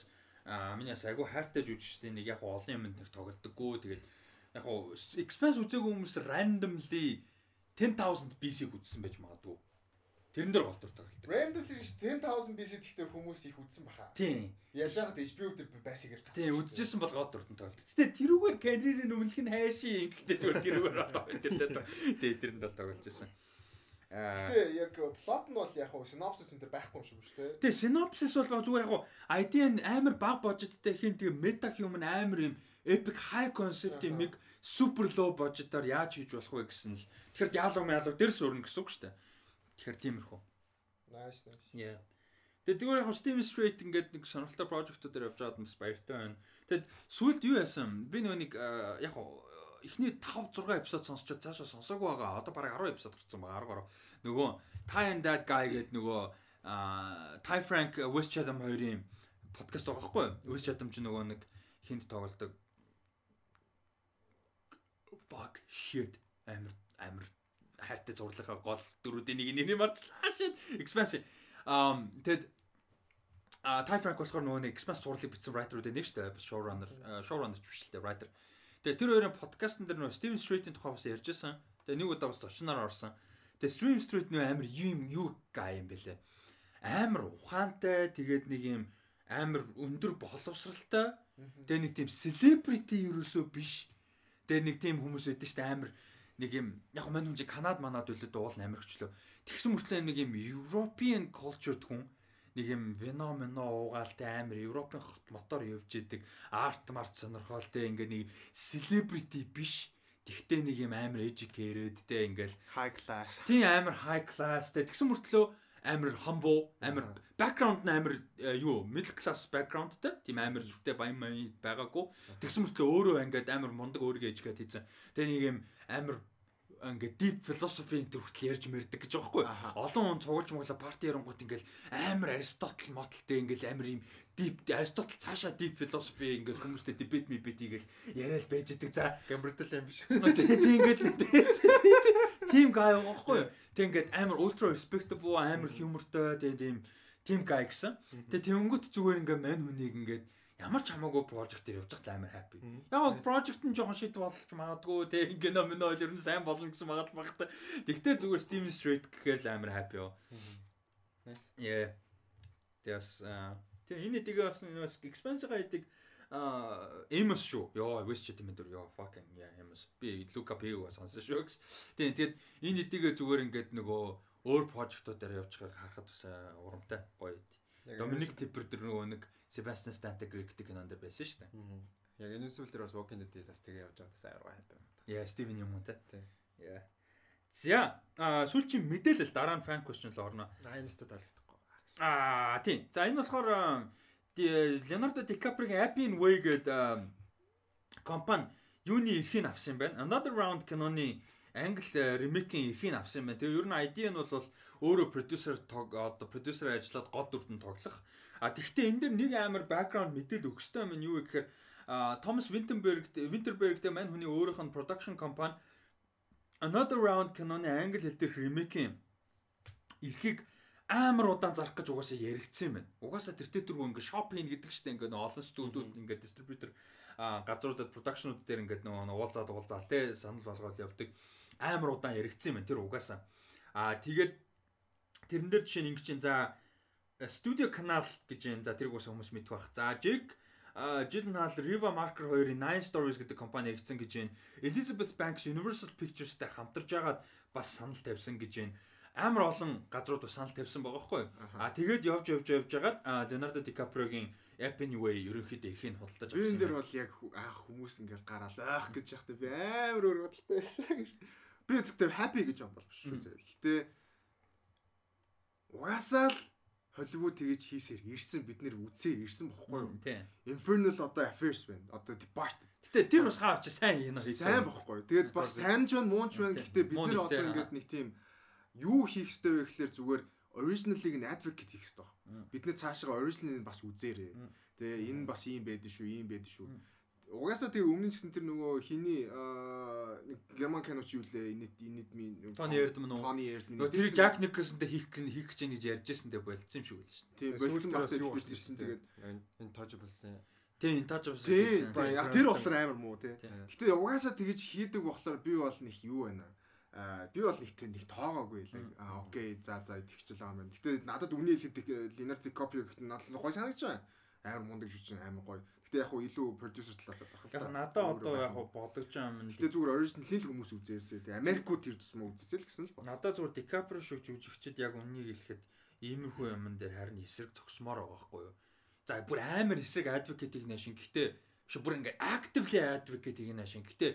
миний бас айгүй хайртай жүжигчдийн нэг яг олон юмд нэг тоглолдоггүй. Тэгээд яг хоо Expanse үзээгүй хүмүүс randomly 10000 BC үзсэн байж магадгүй. Тэрэн дээр гол дүр тоглолдог. Randomly ш 10000 BC гэхдээ хүмүүс их үзсэн баха. Тийм. Яаж яагаад HBO дээр байсаг л. Тийм үзчихсэн бол гол дүртэн тоглолт. Гэтэ тэрүүгээр карьерийн өмнөх нь хайшин гэхдээ зүгээр тэрүүгээр одоо тэр тий тэрэнд бол тоглож байсан. Гэтэ яг плот нь бол яг synopsis энэ төр байхгүй юм шиг шүү дээ. Тэгээ synopsis бол зүгээр яг idea нь амар баг budgetтай хин тэгээ meta human амар юм epic high concept юм их super low budgetаар яаж хийж болох вэ гэсэн л тэгэхээр яалуу мялуу дээр суурна гэсэн үг шүү дээ. Тэгэхээр тиймэрхүү. Nice nice. Яа. Тэгээд тэгвэл яг Steven Strait ингээд нэг сонирхолтой прожектуудаар явж байгаад бас баяртай байна. Тэгэд сүүлд юу яасан? Би нөгөө нэг яг эхний 5 6 эпизод сонсчод цаашаа сонсоогүй байгаа. Одоо бараг 10 эпизод гарсан байгаа 10 гаруй. Нөгөө Ty and That Guy гэдэг нөгөө Ty Frank West Chatham хоёрын подкаст байгаа байхгүй юу? West Chatham ч нөгөө нэг хинт тоглодог. Fuck shit амар амар хайртай зурлахаа гол дөрүүдийн нэг нэрийг марцлаа shit expensive. Um тэгэд а Ty Frank болохоор нөгөө нэг expense зурлыг бичсэн writer-уудын нэг шүү дээ. Showrunner showrunner ч биш л дээ writer. Тэгээ тэр хоёрын подкастн дээр нөгөө Steven Strait-ийн тухай бас ярьж байсан. Тэгээ нэг удаа бас зочноор орсон. Тэгээ Steven Strait нөгөө амар юм юу гай юм бэлээ. Амар ухаантай тэгээд нэг юм амар өндөр боловсралтай. Тэгээ нэг тийм celebrity ерөөсөө биш. Тэгээ нэг тийм хүмүүс байдаг шүү дээ амар нэг юм яг мань хүн чи Канад манад үлээд уул амар хөчлөө. Тэгсэн мөртлөө нэг юм European cultured хүн нэг юм вино мено уугаалтай амар Европын хот мотор явж идэг. Арт март сонирхолтой ингээ нэг celebrity биш. Тэгтээ нэг юм амар educated те ингээл. High class. тийм амар high class те тэгсэн мөртлөө амар humble амар background нь амар э, юу middle class backgroundтэй тийм амар зүртэй баян маяг байгаагүй. Тэгсэн мөртлөө өөрөө ингээд амар мундаг өөрийгөө ээжгээд хийсэн. Тэгээ нэг юм амар ингээд deep philosophy төр хүртэл ярьж мэрдэг гэж байгаа хгүй олон хүн цугулж моглоо парти ярангууд ингээл амар аристотл мотлтэй ингээл амар юм deep аристотл цаашаа deep philosophy ингээд хүмүүстэй debate mebate хийгээл яриад байж идэг. За. Гамбэрдэл юм биш. тийм ингээд тийм гай байхгүй тэг ингээд амар ultra respectable амар humorтой тэг тийм тийм гай гэсэн. Тэг тэнгүүт зүгээр ингээд мань хүнийг ингээд ямар ч хамаагүй project дээр явж байгаа амар happy. Яг project нь жоохон шид болж магадгүй те ингээ ном нөө ер нь сайн болно гэсэн магад багтай. Тэгтээ зүгээр Steam Street гэхээр л амар happy юу. Nice. Yeah. Тэс тэр энэ дэгээ бас expense-га идэг а Amos шүү. Йоо, West Chatham дээр ёо fucking yeah Amos. Би Luca Pego сонсон шүү. Тийм тэгэд энэ дэгээ зүгээр ингээд нөгөө өөр project-уудаар явж байгааг харахад бас урамтай гоё. Доминик Типер тэр нөгөө нэг Sebastian Stan-тэй Greg-тэй кинон дээр байсан шүү дээ. Яг энэ зүйл дээр бас Walking Dead бас тэгээ явж байгаа бас аяар байна. Яа, Стивен юм уу те. Тий. Яа. За, сүүлчийн мэдээлэл дараа нь fan question л орно. Айнстад таалагдахгүй. Аа, тийм. За, энэ болохоор а, Ди- Leonardo DiCaprio-гийн Happy in Way гэдэг компани юуны эрхийг авсан юм байна. Another Round киноны англи ремейкийн эрхийг авсан юм байна. Тэгээ ер нь ID нь бол өөрөө продюсер одоо продюсер ажиллаад гол дүртэн тоглох. А тэгвэл энэ дээр нэг амар бэкграунд мэдээлэл өгөх ёстой юм юу вэ гэхээр Томас Винтерберг Винтербергтэй мань хүний өөрийнх нь production компани Another Round киноны англи хэл дээрх ремейкийн эрхийг амар удаан зарах гэж угаасаа яригдсан юм байна. Угаасаа тэр тэтэргүй ингээ шоп хийн гэдэг чинь ингээ нөө олон студиуд ингээ дистрибьютор газруудад продакшнууд дээр ингээ нөө уулзаад уулзаал те санал болгоод явдаг амар удаан яригдсан юм. Тэр угаасаа. Аа тэгээд тэрэн дээр жишээ нь ингээ чинь за студио канал гэж юм. За тэрийг бас хүмүүс мэдэх бах. За Jake Жилнал Riva Marker 2-ын Nine Stories гэдэг компани хэрэгцэн гэж байна. Elizabeth Banks Universal Pictures-тай хамтарж агаад бас санал тавьсан гэж байна амар олон газрууд бас санал тавьсан байгаа хгүй. А тэгээд явж явж явж байгаад Leonardo DiCaprio-гийн Happy Way ерөнхийдөө эрхийг худалдаж Би энэ дээр бол яг аах хүмүүс ингээл гараал аах гэж яхтай би амар өөр бодолтой байсан гэж. Би зөвхөн happy гэж юм бол биш шүү зэ. Гэтэ угаасаа л Холливуд тэгэж хийсээр ирсэн бид нэр үзээ ирсэн бохгүй юу? Тийм. Infernal одоо affairs байна. Одоо Departed Гэтэ тэр бас хаа чи сайн юм хийж сайн бохгүй. Тэгээд бас сайн ч байна, муу ч байна. Гэхдээ бид нэр одоо ингээд нэг тийм юу хийх ёстой вэ гэхэлэр зүгээр original-ыг нь advocate хийх ёстой. Бид нэ цаашаа original-ыг бас үзээрэй. Тэгээ энэ бас ийм байдаг шүү, ийм байдаг шүү. Угаасаа тэгээ өмнө нь гэсэн тэр нөгөө хиний аа, нэг герман киноч юу лээ инэт инэт ми Тони Эрдман уу? Тони Эрдман. Нөгөө тэр Jack Nicholson-тэй хийх гэн хийх гэж ингэж ярьж байсан дээ болцсон юм шиг байл шин. тийм болцсон багтаа юу болсон чинь тэгээд энэ touchables Тийм, таач бас тийм хийсэн. яг тэр болохоор амар муу тий. Тийм. Гэтэ угаасаа тэгэж хийдэг болохоор би бол нэг юу байна аа би бол нэг тэн нэг тоогоогүй л аа окей за за тэгчл байгаа юм байна. Гэтэ надад үний хэлэхэд Leonardo DiCaprio гэхэд надад гой санагдаж байна. Амар мундаг жүжиг амар гой. Гэтэ яг хуу илүү продюсер талаас байх л Яг та. надад одоо яг бодож байгаа юм. Гэтэ зүгээр original л хүмүүс үзээсэй. Тэг Америкууд тэр тусмаа үзээсэй л гэсэн л байна. Надад зүгээр DiCaprio шиг жүжигчд яг үннийг хэлэхэд иймэрхүү юмн дээр харин эсрэг зогсмоор байгаа байхгүй юу? За бүр амар эсрэг advocate-ийг наашин. Гэтэ биш бүр ингээ actively advocate-ийг наашин. Гэтэ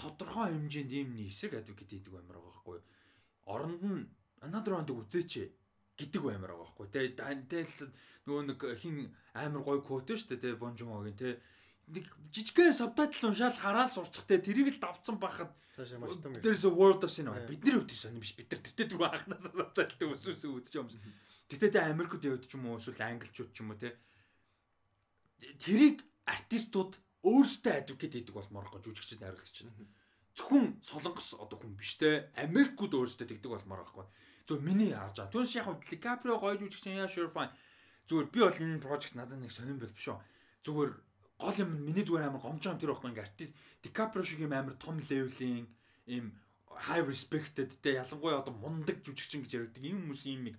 тодорхой хэмжээнд ийм нэг эсрэг advocate хийдэг амар байгаа байхгүй юу? Оронд нь another round үзээч. Гэдэг баймаар байгаа байхгүй те тантай нөгөө нэг хин амар гой код шүү дээ те бонжумогийн те нэг жижигхэн сабтайтл уншаал хараад сурчих те тэрийг л давцсан. There's a world of cinema. Бидний хувьд сонь биш. Бид нар тэртээ дөрөв анханасаа сабтайлтай өсөөсөө үзэж юм. Тэгтээ тэ Америкт явд ч юм уу эсвэл англичууд ч юм уу те. Тэрийг артистууд өөрсдөө адвокат хийдэг болмоор гоо жүжигчд найруулагч чинь. Зөвхөн солонгос одоо хүн биш те. Америкууд өөрсдөө тэгдэг болмоор байхгүй. Зөв миний харж байгаа. Түүнээс яг Дикаприо гоё жүжигч яа sure fine. Зүгээр би бол энэ project надад нэг сонирн бэл биш үү. Зүгээр гол юм миний зүгээр амар гомжоо тэр байхгүй ингээ артист Дикаприо шиг юм амар том левелийн им high respected те ялангуяа одоо мундаг жүжигчин гэж яригдаг энэ хүмүүс юм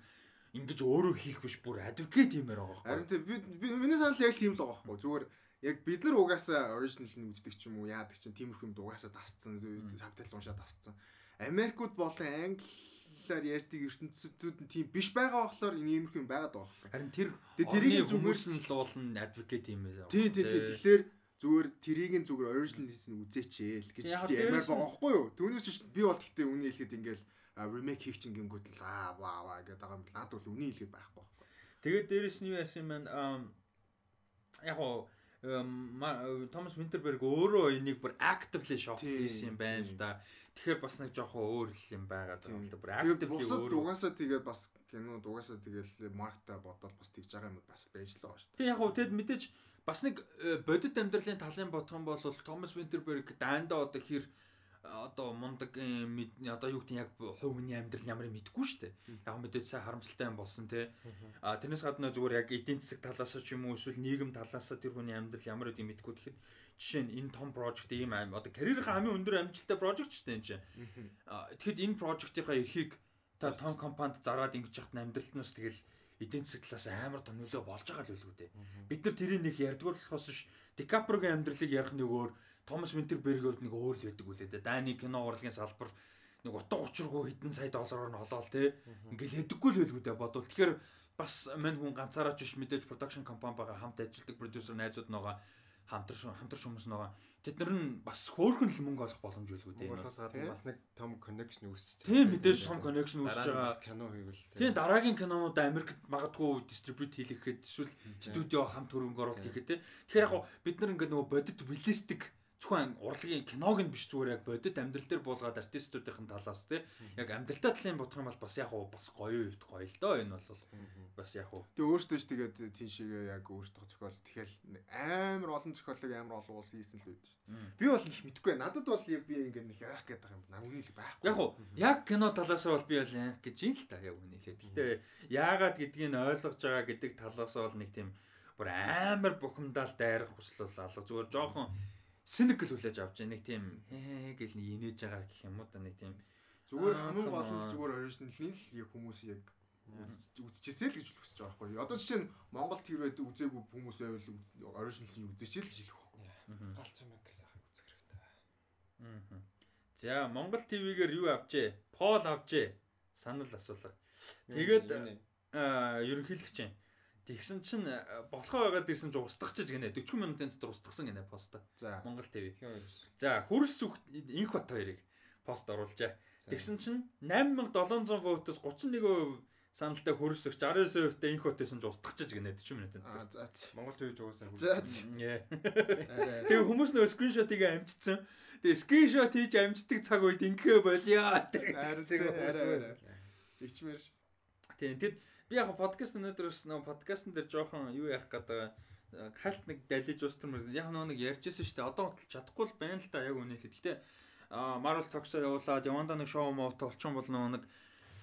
ингэж өөрөө хийх биш бүр advocate юмэр байгаа Харин байхгүй. тэ би би- миний санал яг тийм л байгаа байхгүй. Зүгээр яг бид нар угаасаа оригинал нь үздэг ч юм уу яадаг чинь тиймэрхүү юмд угаасаа тасцсан сабтайтл уншаад тасцсан. Америкууд болон англиар ярьдаг ертөнцүүд нь тийм биш байгаа болохоор энэ иймэрхүү юм байгаад байгаа байхгүй. Харин тэр Тэ- тэрийг зүгээр- нь л уул нь advocate юм ээ. Тий, тий, тий. Тэгэхээр зүгээр тэрийг нь зүгээр original нь үзээч ээ л гэж ямар байгаа байхгүй юу? Түүнээс биш би бол гэхдээ үний хэлэхэд ингээл ремейк хийх чинь гингүүд л аа ваа ваа гэдэг байгаа юм над бол үний хэлэхэд байхгүй байхгүй. Тэгээд дээрэс нь юу яасан юм байна? ам, Яг уу Томас Винтерберг өөрөө энийг бүр actively Тийм, хийсэн юм байна л да. Тэгэхээр бас нэг жоохон өөр л юм байгаа юм л да. Бүр actively бусад өөр. угаасаа тэгээд бас кинод угаасаа тэгээд маркта бодоод бас тэгж байгаа юм бас байж л байгаа шүү. Тэг яг уу тэгэд мэдээж бас нэг э, бодит амьдралын талын бодох юм бол Томас Винтерберг дандаа одоо хэр э, одоо мундаг э, одоо юу нь яг хувь хүний амьдрал ямар юм мэдгүй шүү дээ. Яг мэдээж сайн харамсалтай юм болсон те. А тэрнээс гадна зүгээр яг эдийн засаг талаас ч юм уу эсвэл нийгэм талаас тэр хүний амьдрал ямар үдийг мэдгүй тэгэхэд жишээ нь энэ том прожект ийм аим одоо карьерийнхаа хамгийн өндөр амжилттай прожект шүү дээ энэ чинь. Тэгэхэд энэ прожектынхаа эрхийг та том компанид зараад ингэж яхад амьдралтнаас тэгэл эдийн засаг талаас амар том нөлөө болж байгаа л үлгүү дээ. Бид нар тэрийг нэг ярьдгүй болохоос ш Дикапрогийн амьдралыг ярих нэг өөр Томас Винтербергүүд нэг өөр л байдаг үлээ дээ. Дайны кино урлагийн салбар нэг утга учиргүй хэдэн сая доллараар нь холоол те. Ингээл хэдэггүй л байлгүй дээ бодвол. Тэгэхээр бас мань хүн ганцаараа ч биш мэдээж production компани байгаа хамт ажилладаг продюсер найзууд байгаа хамтарч хамтарч хүмүүс байгаа. Тэд нар нь бас хөөхөн л мөнгө олох боломж байлгүй дээ. Монголоос гадна Тийм. бас нэг том connection үүсэж Тийм мэдээж том connection үүсэж байгаа. бас кино хийвэл Тийм дараагийн кинонууд Америкт магадгүй дистрибьют хийлгэхэд эсвэл студио хамт хөрөнгө оруулалт хийхэд те. Тэгэхээр яг бид нар ингээд нөгөө бодит реалистик зөвхөн урлагийн киног нь биш зүгээр яг бодит амьдрал дээр буулгаад артистуудын талаас те. Яг амьдралтай талын бодох юм бол бас яг хуу бас гоё үед гоё л доо энэ бол бас яг хуу Тэгээ өөртөө ч тэгээд шиг яг өөртөө зохиол тэгэхээр амар олон зохиолыг амар олон улс хийсэн л байдаг шүү дээ. Би бол их мэдэхгүй. Надад бол би ингээд нэг яах байгаа юм. Үний л байхгүй. Яг уу яг кино талаас бол би бол яг гэж юм л та яг үнэ хэлээд. Гэтэ яагаад гэдгийг нь ойлгож байгаа гэдэг талаас бол нэг тийм бүр амар бухимдаал дайрах хүсэл бол алга зүгээр жоохон cynical хүлээж авч байгаа нэг тийм гэл нэг инээж байгаа гэх юм уу да нэг тийм Зүгээр Аа, хамгийн гол нь зүгээр original-ийн л яг хүмүүс яг үзчихсэн л гэж хүсэж байгаа байхгүй. Одоо жишээ нь Монгол тэр байдаг үзээгүй хүмүүс байвал original-ийг үзээч л гэж хэлэх байхгүй. галц юм гэсэн ахыг үзэх хэрэгтэй. мгм. За Монгол ТV-гээр юу авчээ? Пол авчээ. Санал асуулга. Тэгээд аа ерөнхийлөгч юм. Тэгсэн чинь э, болохоо байгаад ирсэн ч устгахчиж гинэ 40 минутын дотор устгасан гинэ пост. За. Монгол ТV. За хөрс зүгт инх бат хоёрыг пост оруулжээ. Тэгсэн чинь 8700 вотоос 31% саналтай хөрс өгч 69%тай инх батсэн ч устгахчиж гинэ 40 минутын дотор. за. Монгол. Яа. Арай, арай. Тэгээ хүмүүс нөө скриншотыг амжицсан. Тэгээ скриншот хийж амждаг цаг үед болио. Арай, арай, арай. Ичмэр. Тийм тэгэд би яг подкаст өнөөдрөөс нөө подкастн дээр жоохон юу яах гэдэг хальт нэг далиж устмар яг нөө нэг ярьжсэн шүү дээ. Одоо хүртэл чадахгүй л байна л да яг үнэ л. Гэтэ а Marvel Talks явуулаад яванда нэг шоу моото болчихсон бол нөө нэг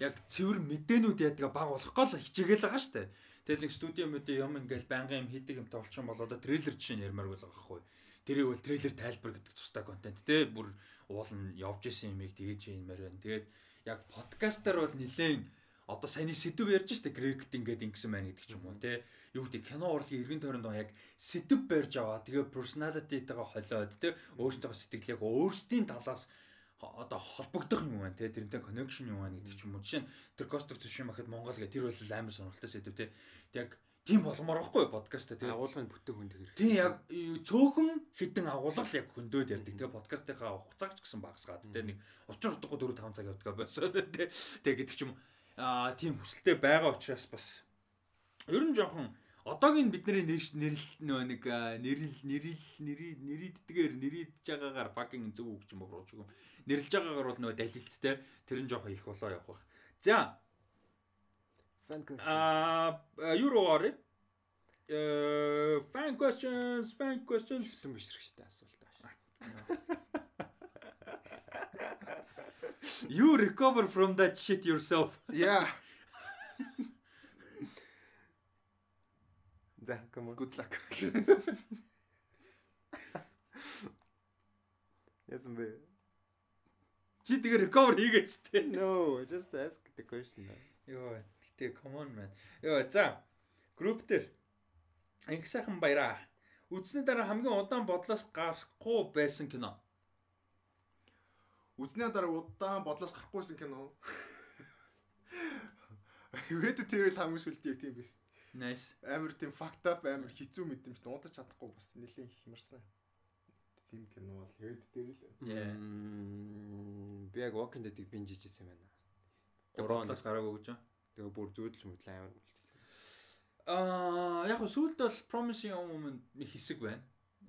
яг цэвэр мэдээнүүд яадаг баг болох гол хичээгээл байгаа шүү дээ. Тэгэл нэг студио мэдээ юм ингээл байнгын юм хийдэг юмтай болчихсон бол одоо трейлер жишээ нь ярмаар байгаа байхгүй. Тэрийг бол трейлер тайлбар гэдэг тустай контент те бүр уул нь явж исэн юмыг тэгэж юмэр байна. Тэгээд яг подкастаар бол нилээн одоо саяны сэдв ярьж штэ грект ингээд ингэсэн байна гэдэг ч юм уу те юу гэдэг кино урлагийн эргэн тойронд яг сэдв барьж аваа тэгээ personality-тэйгээ холиод те өөртөө сэтгэлийг өөрсдийн талаас одоо холбогдох юм байна те тэрнтэй connection юм байна гэдэг ч юм уу жишээ нь тэр Ghost of Tsushima гэхэд Монгол гэх тэр бол амар сонирхолтой сэдв те яг тийм болмоор байхгүй подкаст тэгээ агуулгын бүтэн хүнд хэрэг. Тийм яг цөөхөн хідэн агуулга л яг хөндөөд ярьдаг. Тэгээ подкастынхаа хугацааг ч гэсэн багасгаад тэгээ нэг учир утгагүй 4 5 цаг явдаг байсан тий. Тэгээ гэдэг ч юм. Аа тийм хүсэлтэй байгаа учраас бас ер нь жоохон одоогийн бидний нэрш нэрл нөө нэг нэрл нэрий нэрийддгээр нэрийдж байгаагаар fucking зөв үг ч юм уу юм. Нэрлж байгаагаар бол нөө далилттэй тэр нь жоохон их болоо явах бах. За Fan questions. аа юу руу орё? Э fan questions, fan questions. Шүтэн бишрэгчтэй асуулт ааш. You recover from that shit yourself. Yeah. За, come on. Good luck. Яасан бэ? Чи тэгээ recover хийгээч тээ. No, just ask the question. Йоо, гэтээ come on man. Йоо, за. Групп дээр их сайхан баяраа. Үзсний дараа хамгийн удаан бодлоос гарахгүй байсан кино. Үзнээ дараа удаан бодлоос гарахгүйсэн кино. Hereditary хамгийн сүлдийг тийм биш. Nice. Амар тийм fucked up амар хэцүү мэдрэмж дуудаж чадахгүй бас нэлийн хямарсан. Тийм кино бол. Yeah. Мм, Би яг Walking Dead-ийг binge хийжсэн юм байна. Бодлоос гараагүй гэж. Тэгээ бүр зүүдэлж мэтлээ амар үлдсэн. Аа, яг хөө сүүлд бол Promising Young Woman нэг хэсэг байна.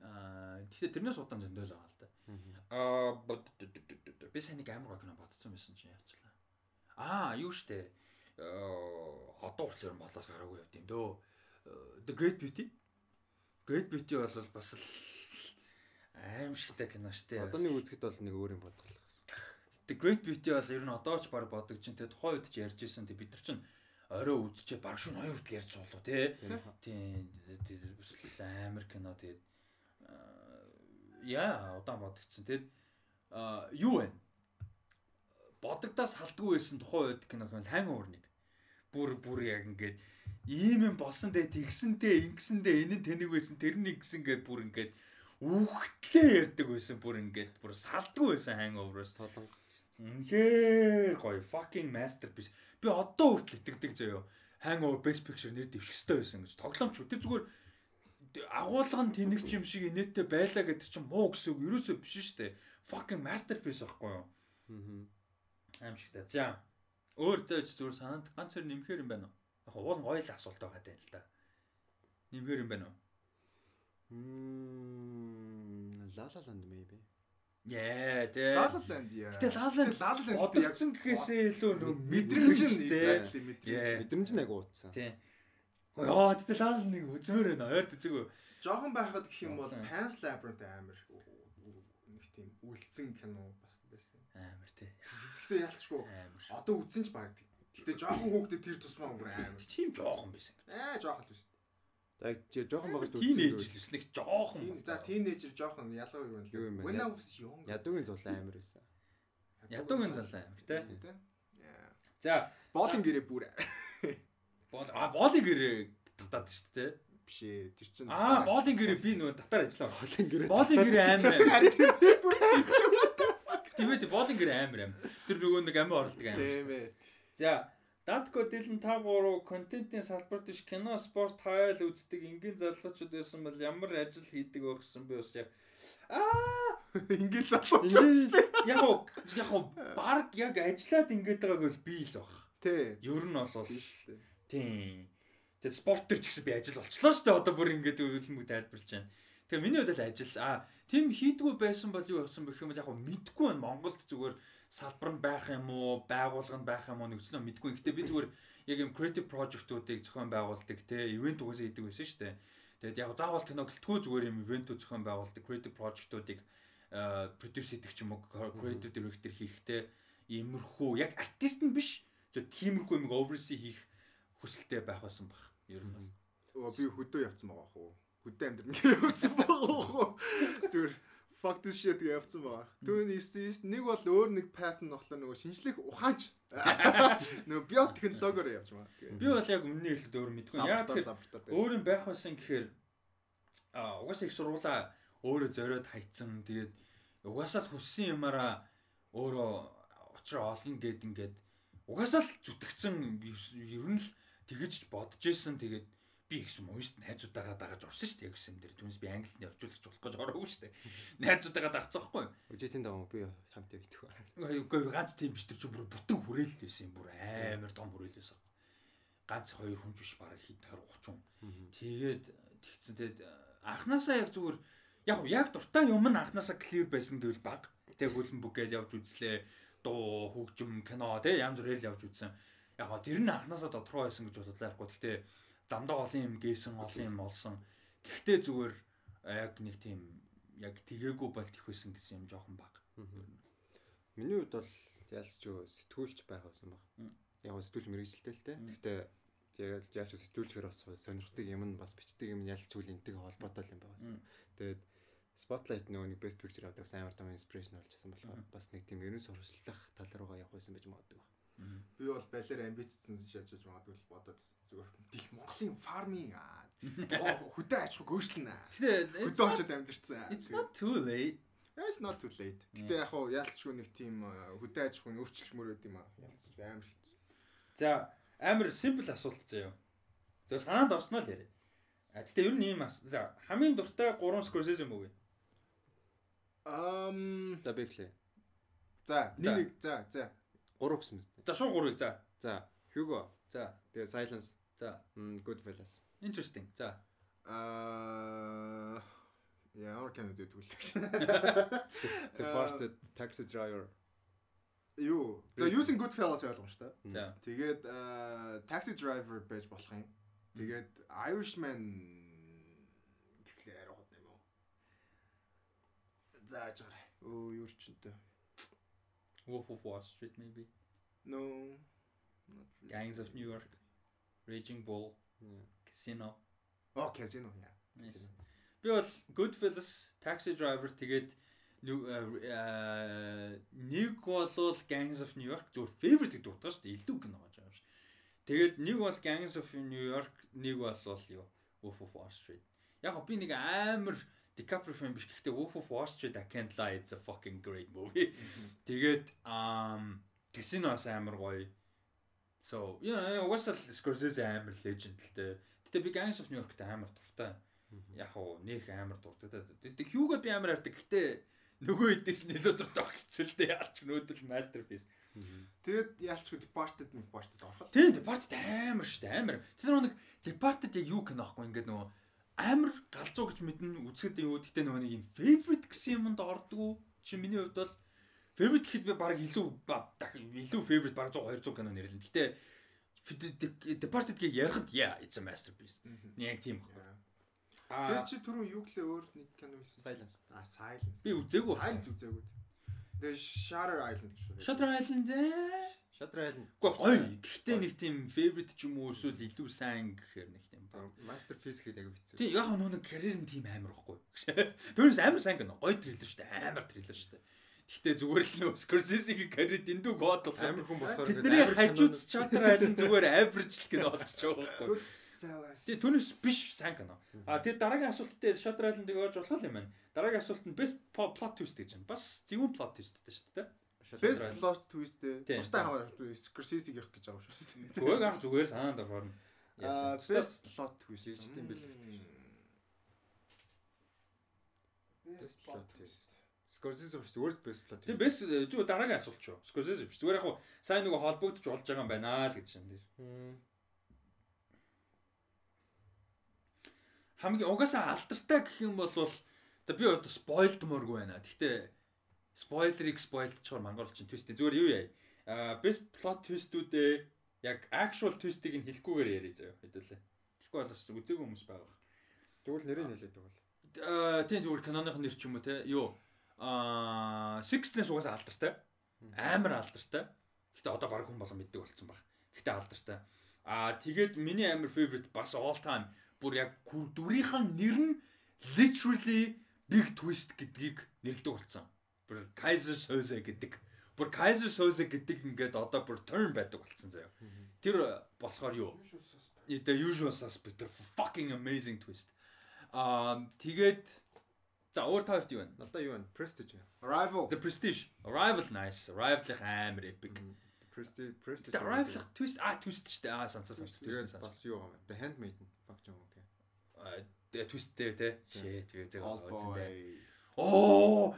Аа, гэхдээ тэрнээс удаан зөндөөл байгаа л да. Аа, би сайн нэг амар гоо кино бодсон байсан чи яачлаа. Аа, юу штэ. Аа, одоо хүртэл ер нь болоос гараагүй явд юм дөө. Э, The Great Beauty. Great Beauty бол бас л аимшигтай кино штэ. Одоо нэг үзэхэд бол нэг өөр юм гэсэн. The Great Beauty бол ер нь одоо ч баг боддог чинь тэгээ тухайн үед ч ярьж исэн тэг бид нар чинь орой үзчихээ баг шүн хоёр хүртэл ярьж суулаа тий. Тийм амар кино тэгээд аа, яа удаан бодогдсон тэгээд юу вэ? Бодогдоос халдгүй байсан тухайн үед кино хэл хайн уурныг бүр бүр яг ингээд ийм юм болсон дээ тэгсэнтэй ингэсэндээ энэ нь тэнэг байсан тэрнийг гисэн гээд бүр ингээд үхтлээ ярьдаг байсан бүр ингээд бүр салдгүй байсан уурээс Солонго. Үнэхээр гоё fucking masterpiece. Би одоо хүртэл итгэдэг заяо. Hangover Best Picture нэр дэвших хэрэгтэй байсан гэж. Тоглоомч. Тэр зүгээр агуулга нь тэнэгч юм шиг инээдтэй байлаа гэдэг чинь муу гэсэн үг ерөөсөө биш шүү дээ. Fucking masterpiece байхгүй юу? Аа. Аимшигтай. За. Өөр зөөж зүгээр санаад ганц хоёр нэмэхэр юм байна уу? Яг уул нь гоё л асуулт байгаа даа л да. Нэмэхэр юм байна уу? Мм, La La Land maybe. Яа, тэ. La La Land яа. Гэтэ La La Land La La Land яг бодогдсон гэхээсээ илүү нөө мэдрэмж нь exactly мэдрэмж. Мэдрэмж нь агуу утсан. Тийм. Яа, тэгтээ лаал нэг үзмээр байна. Ойрт үзээгөө. Жохон байхад гэх юм бол. Pan's Labyrinth амар тийм үлдсэн кино бас байсан. Амар тий. Гэхдээ ялчгүй одоо үзсэн ч баг. Гэтэ жохон хүүхдэд тэр тусмаа бүр амар. Тийм жоохон байсан. Аа жохон л биш. Чи жоохон багт Тинейж л биш нэг жоохон. Тийм за тинейжер жохон ялуу юу Юу юм бэ? When I was young. Ядуугийн зулаа амар байсан. Ядуугийн залаа амар тий. За, Боолын гэрээ бүр бол а боолын гэрээ татаад шүү дээ. Биш ээ. Тэр чинь Аа, боолын гэрээ би нөгөө татаар ажиллаа. Холын гэрээ. Боолын гэрээ Тийм ээ, боолын гэрээ амар амар. Тэр нөгөө нэг амин оролдог амар. тийм ээ. За, Датко Дилэн та гурав контентын салбарт биш кино, спорт хайл үздэг энгийн залуучууд байсан бол ямар ажил хийдэг вэ гэсэн би бас яг аа Ингээл залуу ч Ингээд яг яг баг яг ажиллаад ингээд байгааг бол би л баг. Тий. Ер нь бол тийм. Тэгээд спорт төр ч гэсэн би ажил болчлоо шүү дээ. Одоо бүр ингээд өвлмөг тайлбарлаж байна. Тэгээ миний хувьд л ажил аа тийм хийдгүү байсан бол юу болсон бэ гэх юм бол яг мэдгүй байна. Монголд зүгээр салбар нь байх юм уу, байгууллага нь байх юм уу нэгчлээ мэдгүй. Гэхдээ би зүгээр яг юм creative project-уудыг зохион байгуулдаг те ивент угаасаа хийдэг байсан шүү дээ. Тэгээд яг заавал кино гэлтгүй зүгээр юм ивентүүд зохион байгуулдаг creative project-уудыг produce хийдэг ч юм уу creative director хийхтэй иймэрхүү яг артист нь биш зөв тиймэрхүү юм oversee хийх хүсэлтэй байх байсан баг. Ер нь. бол. Оо би хөдөө явцсан байгаа хөө. Хөдөө амьдрын гэж явцсан байгаа хөө. Зүгээр fuck this shit гэж явцсан байгаа. Түүний нэг бол өөр нэг нь болохоор нөгөө шинжлэх ухаанч. Нөгөө биотехнологиор явж байгаа. Би бол яг нь хэлээд өөр мэдгүй. Яг тэгэхээр өөр юм байх байсан гэхээр а угаасаа их сургуулаа өөрөө зориод хайцсан. Тэгээд угаасаа л хүссэн юмараа өөрөө очроо олно гэд ингээд угаасаа л зүтгэцэн ер нь л тэгэж бодож исэн. Тэгээд би юм уу? Шүү дээ найзуудаагаа дагаж орсон шүү дээ. Гэсэн юм дээр түүнээс би англид нь орчуулагч болох гэж ороогүй шүү дээ. Найзуудаагаа дагцсан байхгүй Үжитийн даваа би хамтаа битгүү. үгүй ганц тийм биш тэр чинь бүр бүтэн хүрээл байсан юм. Бүр амар том хүрээл байсан. Ганц хоёр хүн биш бараг хэд 20 30 тэгээд тэгсэн тэгээд анханасаа яг зүгээр яг яг дуртай юм нь анханасаа clear байсан гэвэл баг. Тэг хөлн бүгээл явж үзлээ. Дуу хөгжим кино тэг янз бүрээр явж үзсэн яг гоо тэр нь анханасаа тодорхой байсан гэж бодлоо ярихгүй. Гэхдээ замдаа олон юм гээсэн олон юм олсон гэхдээ зүгээр яг нэг тийм яг тгээгүү болт их байсан гэсэн юм жоохон баг. Миний хувьд бол ялч юу сэтгүүлч байх байсан баг. Яг сэтгүүл мэрэгжилтэй л те. Гэхдээ яг яаж сэтгүүлчээр бас сонирхдаг юм нь бас бичдэг юм ялч үл энтэй холбоотой юм байсан. Тэгээд Spotlight нөгөө нэг best picture авдаг бас амар том inspiration болчихсон болохоор бас нэг тийм ерөн сурвалжлах тал руугаа явах байсан байж магадгүй баг. Би бол балер амбицсан шааж магадгүй л бодоод зүгээр дил Монголын фарминг аа хөдөө аж ахуй гүйцэлнэ. гэхдээ Хөдөө очоод амьдэрсэн. it's not too late It's not too late. Гэтэ яг хуу яалтчгүй нэг тийм э, хөдөө аж ахуйн өөрчилж мөрөөд юм аа. Яалтч амар хэцүү. За амар simple асуулт заяа. Тэгээ санаанд орсноо л яриа. А тэгтээ ер нь ийм. За хамгийн дуртай 3 Scorsese movie. Ам За би хэлээ. за За. нэг нэг за за 3 гэсэн мэт. За шууд 3-ыг за. За Hugo. За. Тэгээ Silence, За. Goodfellas. Interesting. За. аа ямар The Аа. Departed, Taxi Driver. Юу? За using good fellas ойлгомжтой. За. Тэгээд taxi driver байж болох юм. Тэгээд Irishman гэхлээр арай хот юм уу? За ажгаар. Өө юу ч үнтэй. Wolf of Wall Street maybe. No. Not really. Gangs of New York. Raging Bull. Yeah. Casino. Oh, Casino яа. Nice. Би бол Goodfellas, Taxi Driver тэгээд нүү- аа, нэг бол Gangs of New York зүгээр favorite гэдэг утгаа шүү дээ. Илүү кино гэж байгаа юм шиг. Тэгээд нэг бол Gangs of New York, нэг бол юу? Wolf of Wall Street. Яг би нэг амар DiCaprio fan биш гэхдээ Wolf of Wall Street I can't lie it's a fucking great movie. Тэгээд um Casino бас амар гоё. So, yeah, угаасаа Scorsese амар legend л дээ. Гэтэ би Gangs of New York-т амар дуртай. Яг уу нөх амар дуртай. Тэг хьюго би амар хардаг. Гэтэ нөгөө хэдээс нь илүү дуртай хэцүү л дээ. Ялч нүүдэл masterpiece. Тэгээд яалчгүй departed departed орхол. Тийм Departed амар шүү дээ. Амар. Тэр нэг Departed яг юу кино ахгүй ингээд нөгөө амар галзуу гэж мэднэ үзэхэд юу гэхдээ нөгөө нэг юм favorite гэсэн юмд ордгоо. Чи миний хувьд бол favorite гэхэд би баг илүү ба- дах- илүү favorite баг 100 200 кино нэрлэн. Гэтэ Departed-ийг ярихад yeah it's a masterpiece. Яг тийм байна. Тэгээд Аа чи түрүү юу гэлээ өөр нэг кино хэлсэн. Silence. А Silence. би үзээгүй. Silence үзээгүй. Тэгээд Shutter Island гэж байна. Shutter Island ээ. Shutter Island. Гэхдээ гоё. Гэхдээ нэг тийм favorite ч юм уу эсвэл илүү сайн гэхээр нэг тийм. Masterpiece гэдэг яг хэцүү. Тийм яг нөө нэг карьер нь тийм амар ихгүй. Түүнээс амар сайн гэнэ. Гоё триллер шүү дээ. Амар триллер шүү дээ. Гэхдээ зүгээр л нөө Scorsese-гийн карьер дэндүү гоод болох. Амар хүн болохоор Тэдний хажууд Shutter Island зүгээр average л кино болчихоо байхгүй. Тэгээ түүнээс биш сайн кино. А тэгээ дараагийн асуулттай Shutter Island-ыг оож болох юм байна. Дараагийн асуулт нь best plot twist гэж байна. Бас зөвүүн plot twistтэй шүү дээ. Best plot twist ээ. Тийм. Тустай хамаа Scorsese гэх гэж байгаа шүү дээ. Зүгээр ах зүгээр санаанд орохоор нь. Аа Яасан. best plot twist. Жижигтэй бэл. Best plot twist. Scorsese биш зүгээр best plot. Тэгээ best зүгээр дараагийн асуулт шүү. Scorsese биш. Зүгээр яг хуу сайн нөгөө холбогдож болж байгаа юм байна л гэж юм дээр. хамгийн угаасаа алдартай гэх юм бол за би одоо спойлдмооргүй байна. Гэхдээ спойлерыг спойлдчихоор мангуулч чинь твист зүгээр юу яа. А best plot twist-үүдээ яг actual twist-ийг нь хэлэхгүйгээр яриа заяа хэдүүлээ. Тэгэхгүй бол бас үзээгүй хүмүүс байгаа. Тэгвэл нэрийг хэлээд байгаа. Аа тийм зүгээр киноных нэр ч юм уу те. Юу аа Sixth-ээс угаасаа алдартай. Амар алдартай. Гэтэ одоо баг хүн болон мэддэг болсон баг. Гэтэ алдартай. Аа тэгээд миний амар favorite бас all time бүр яг дүрийнхэн нэр нь literally big twist гэдгийг нэрлдэг болсон. Бүр Kaiser Soze гэдэг. Бүр Kaiser Soze гэдэг ингээд одоо бүр turn байдаг болсон заяа. Тэр болохоор юу? The usual suspect. Тэр fucking amazing twist. Аа тэгээд за өөр таард юу вэ? Надаа юу вэ? Prestige. байна. Arrival. The Prestige. Arrival nice. Arrival-ийн амар epic. Prestige, Prestige. Arrival twist а twist шүү дээ. Аа сонсоо сонсоо. Тэгээд twist бас юу вэ? The Handmaiden. Fuck юм. тэгээ твисттэй те. Shit зэг Old үзэн дээ. Оо,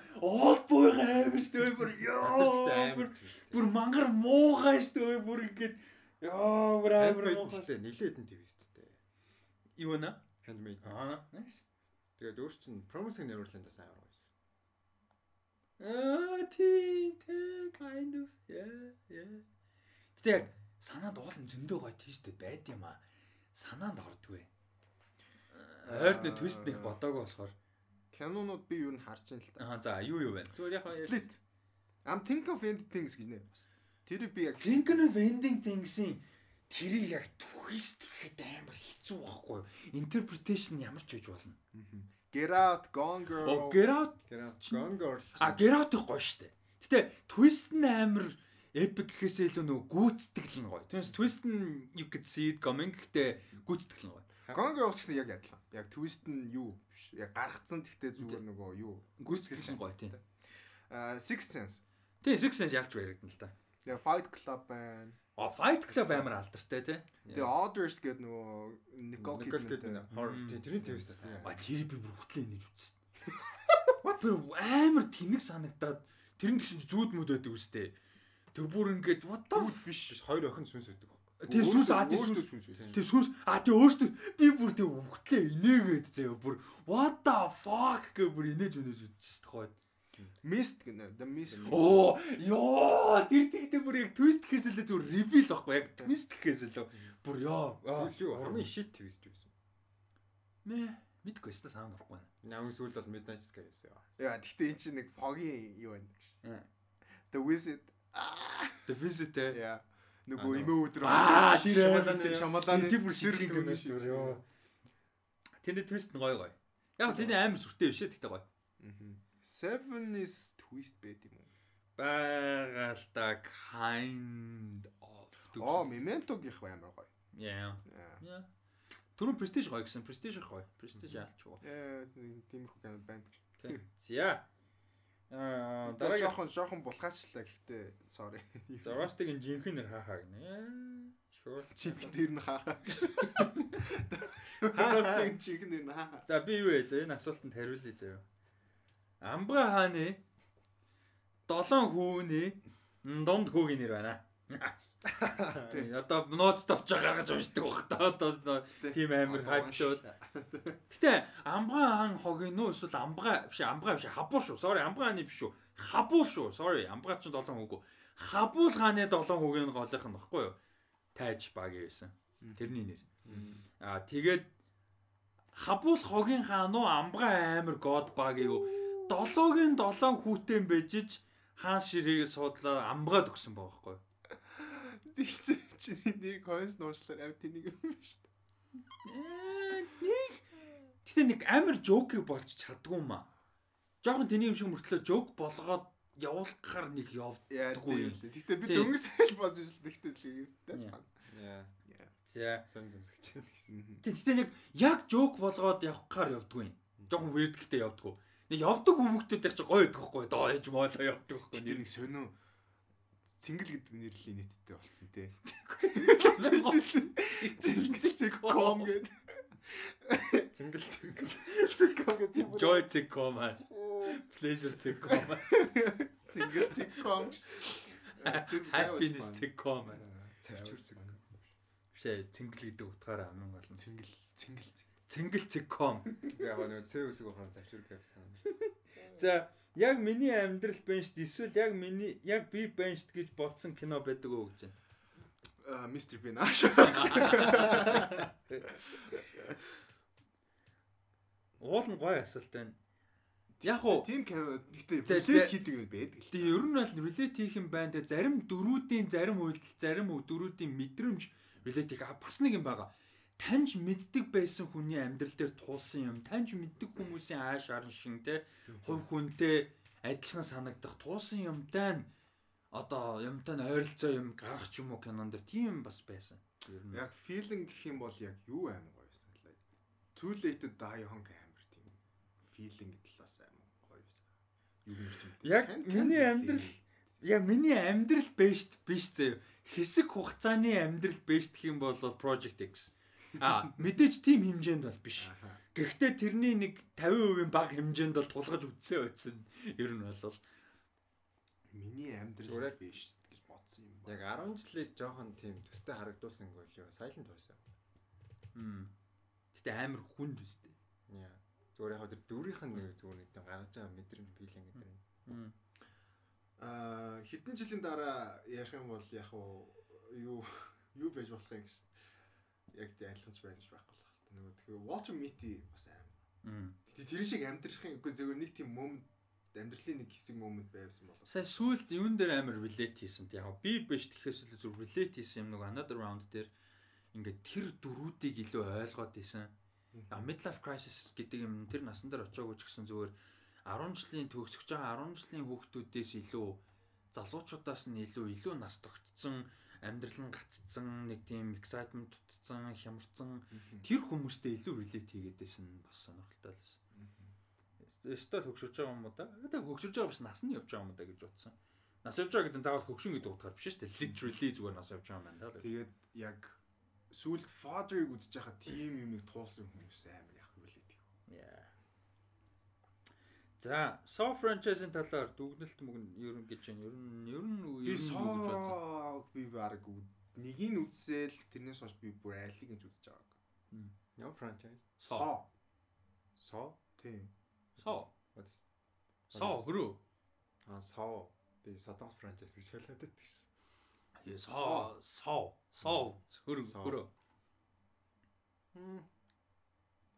boy амар шүү дээ бүр ёо. Бүр мангар шүү дээ бүр ингээд ёо бүр амар хэлээ нилээд нь твисттэй. Юу нэ? Handmade. Аа, nice. Тэгээд өөр чинь Promising Neverland-аас амар байсан. Аа, тий, тий, kind of. Yeah, yeah. Яг санаанд уулын зөндөө гоё твистүүд байд юм аа. Санаанд ордгүй. Ойрд нэг твист нэг бодоагүй болохоор. Кинонууд би юу н харж ин л та. Аа, за, юу юу байна? Зүгээр яг Split. I'm think of ending things гэж нэ. Тэр би яг Thinking of ending things-ийн тэрийг яг twist гэхэд амар хэцүү байхгүй юу? Interpretation ямар ч хийж болно. Get out, Gone Girl. Оо, get out Gone Girl. А get out их гоё штэ. Гэтэ twist нь амар epic гэхээсээ илүү нөгөө гүйцэтгэл нь гоё. Түүнээс twist нь you could see it coming гэтэ гүйцэтгэл нь гоё. Gone Girl гэсэн яг адилхан. Яг twist нь юу биш. Яг гаргацсан гэхдээ зүгээр нөгөө юу. Гүйцэтгэл нь гоё тийм. Аа Sixth Sense. Тийм Six Sense ялч байрагдан л та. Яг Fight Club байна. А Fight Club амар алдартай тий. Тэгээ Others гэдэг нөгөө Nicole Kidman horror. Тийм тэрний твистээс А тэр би бүр хөтлөө нэж үзсэн. Тэр амар тэнэг санагдаад тэр нь гэсэн чи зүүд мүд байдаг үстэй. Тэг бүр ингээд what the Зүг биш. Хоёр охин сүнс өгдөг. Тэр сүнс аа Өөртөө сүнс тэр сүнс аа тэр өөртөө би бүр тэр үхтлээ инээгээд заяа бүр what the fuck гэ бүр инээж өнөж үзчихсэн тохой. Mist гэнэ. The Mist. Оо ёо тэр тэгтээ бүр яг twist гэхээс илүү зүгээр reveal байхгүй яг twist гэхээс илүү бүр ёо? Хамгийн shit twist байсан. мэ мэдгүй өстө саанд орохгүй байна. Намын сүүлд бол Midnight Sky байсан. Яа, гэхдээ эн чинь нэг foggy юу байна. The Wizard. The visit ээ. Яа. Нөгөө эмээ өдөр. Аа тэр Шамалааны тэр бүр шижиг гэнэ шүү дээ ёо. Тэнд twist нь гоё гоё. Яг тэнд амар сүртэй биш ээ тэгтээ гоё. Seven is twist байт юм уу? Байгаа л та kind of. Оо, Memento-гийнх амар гоё. Яа. Яа. Түрүүн prestige гоё гэсэн. Prestige гоё. Prestige яалчгүй. Яа, тиймэрхүү байна гэж. Тийм. За. Аа, дараагийн жоохон жоохон булгаачлаа гэхдээ sorry. Зороастыг жинхэнээр хаахаа гинэ. Яа, Sure. Чиг тэр нь хаа. Хаастыг нэр нь хаа. За би юу вэ? За энэ асуултанд хариулъя заяа. Амбга хааны долоон хүүний дунд хүүгийн нэр байна. Тийм. Одоо нууц тавч гаргаж уншдаг бах та одоо тийм амар хайптай бол. Гэтэ амбга хаан хогийн нөө эсвэл амбга биш амбга биш хабуу шүү. Sorry амбга хааны биш шүү. Хабуу шүү. Sorry амбга ч долоон хүүгүү. Хабуул хааны долоон хүүгийн голынх нь баггүй юу? Тайж багийн байсан. Тэрний нэр. Аа тэгээд хабуул хогийн хаан уу амбга амар god баг юу? Долоогийн долоон хүүтэй юм бэжиж хаан ширийг суудлаа амбгаад өгсөн байгаа байхгүй юу? Тэгтээ чиний нэр койнс нуушлаар амт тэнийг юм биш. Ээ, нэг Гэтэ нэг амар жоокийг болж чаддгүй юм аа. Жохон тэний юм шиг мөртлөө жок болгоод явуулахаар нэг яв. Яа, Дгүй тийм юм. л. Тэгтээ би Тийм. дөнгөс айл болж биш л тэгтээ л юм. That's Yeah. fun. Яа. За. Сон сон гэж байна. Гэтэ нэг яг жок болгоод явахаар явдгүй юм. Жохон weird гэхдээ явдгүй. Нэг явдаг хүмүүстүүд яг чи гоё байдаг хгүй. Доо ээж моолоо явдаг хгүй. Тэр нэг сонио Цингэл гэдэг нэрлэлийн нэттэй болцсон тий. Цингэл ком гэдэг. Цингэл цингэл. Циком гэдэг юм. Joy Ticom аа. Pleasure Ticom аа. Цингэл циком. Happiness Ticom аа. Цингэл. Бишээ цэнгэл гэдэг утгаараа амин болно. Цингэл цингэл. Цэнгэл Ticom. Яг нэг цэв үсэг ухаан цавчур гэв санаа. За яг миний амьдрал дээ. Эсвэл яг миний яг би шүү гэж бодсон кино байдаг уу гэж байна. Аа мистер Бинаш. Уул нь гоё асуулт байна. Яг уу Тийм кино гэхдээ за- хийдэг юм байдаг л. тий ер нь бол relate хийх юм байна. Тэгээ зарим дөрүүдийн зарим үйлдэл, зарим дөрүүдийн мэдрэмж relate хийх бас нэг юм байгаа. Таньж мэддэг байсан хүний амьдрал дээр туулсан юм, таньж мэддэг хүмүүсийн ааш аран шин те хувь хүнтэй адилхан санагдах туулсан юмтай нь одоо юмтай нь ойролцоо юм гарах ч юм уу кинон дээр тийм бас байсан. Ер нь. Яг feeling гэх юм бол яг юу аим гоё саналаа. Too late to die young амар тийм. Feeling талаас аим гоё байсан. Юу юм чинь. Яг миний амьдрал яг миний амьдрал бэшт биш заяа. Хэсэг хугацааны амьдрал бэшт гэх юм бол Project X. А мэдээж тийм хэмжээнд бол биш. Гэхдээ тэрний нэг 50% баг хэмжээнд бол тулгаж үтсэн байсан. Ер нь бол Миний амьдрал биш гэж бодсон юм Яг байна. 10 жилийн жоохон тийм төстэй харагдуулсан гол юу silent байсан. Хм. Гэтэ амар хүнд үстэй. Яа. Зүгээр яг тэр дүүрийнх нь нэг зүгээр нэг тийм гаргаж байгаа мэдрэмж филинг гэдэг юм. Хм. Аа хэдэн жилийн дараа ярих юм бол яг юу юу байж болох юм гэж яг тий адилхан ч байж байхгүй л та. Нөгөө тэгэхээр Walter Mitty бас аим. Хм. Тэ- Тэр шиг амьдрахын үгүй зөвхөн нэг тийм момент амьдралын нэг хэсэг момент байвсан болов. Сая сүүлд юун дээр амар relate хийсэн. Яг би биш тэгэхээр л зүр relate хийсэн юм нэг another round дээр ингээд тэр дөрүүдийг илүү ойлгоод исэн. Midlife crisis гэдэг юм тэр насан дээр очиагүй ч гэсэн зүгээр 10 жилийн төгсөж байгаа 10 жилийн хүүхдүүдээс илүү залуучуудаас нь илүү илүү нас тогтцсон амьдрал нь гаццсан нэг тийм excitement тутцсан хямарсан тэр хүмүүстэй илүү relate хийгээд байсан бас сонирхолтой л байсан. Өстөл хөгшөж байгаа юм уу да? Гэтэ хөгшөж байгаа биш нас нь явж байгаа юм да гэж бодсон. Нас явж байгаа гэдэг нь заавал хөгшин гэдэг утгаар биш шүү дээ. Literally зүгээр нас явж байгаа юм байна да. Тэгээд яг сүүлд father-ыг үзэж байхад тийм юм их туулсан хүмүүс амар яг үлээд их. Yeah. За, Saw franchise-ийн талаар дүгнэлт мөгн ер нь гэж байна. Ер нь ер нь Би ер нь гэж соо би баг нэгийг нь үзсээл тэрнээс хойш би бүр айлыг ч үзэж байгааг. Ямар franchise? Saw. Saw. Тийм. Saw. Saw гөрөө. Аа Saw. Би Sodom franchise гэж хэлээд байсан. Yeah, Saw. Saw. Saw. Saw. хөрөө. Хм.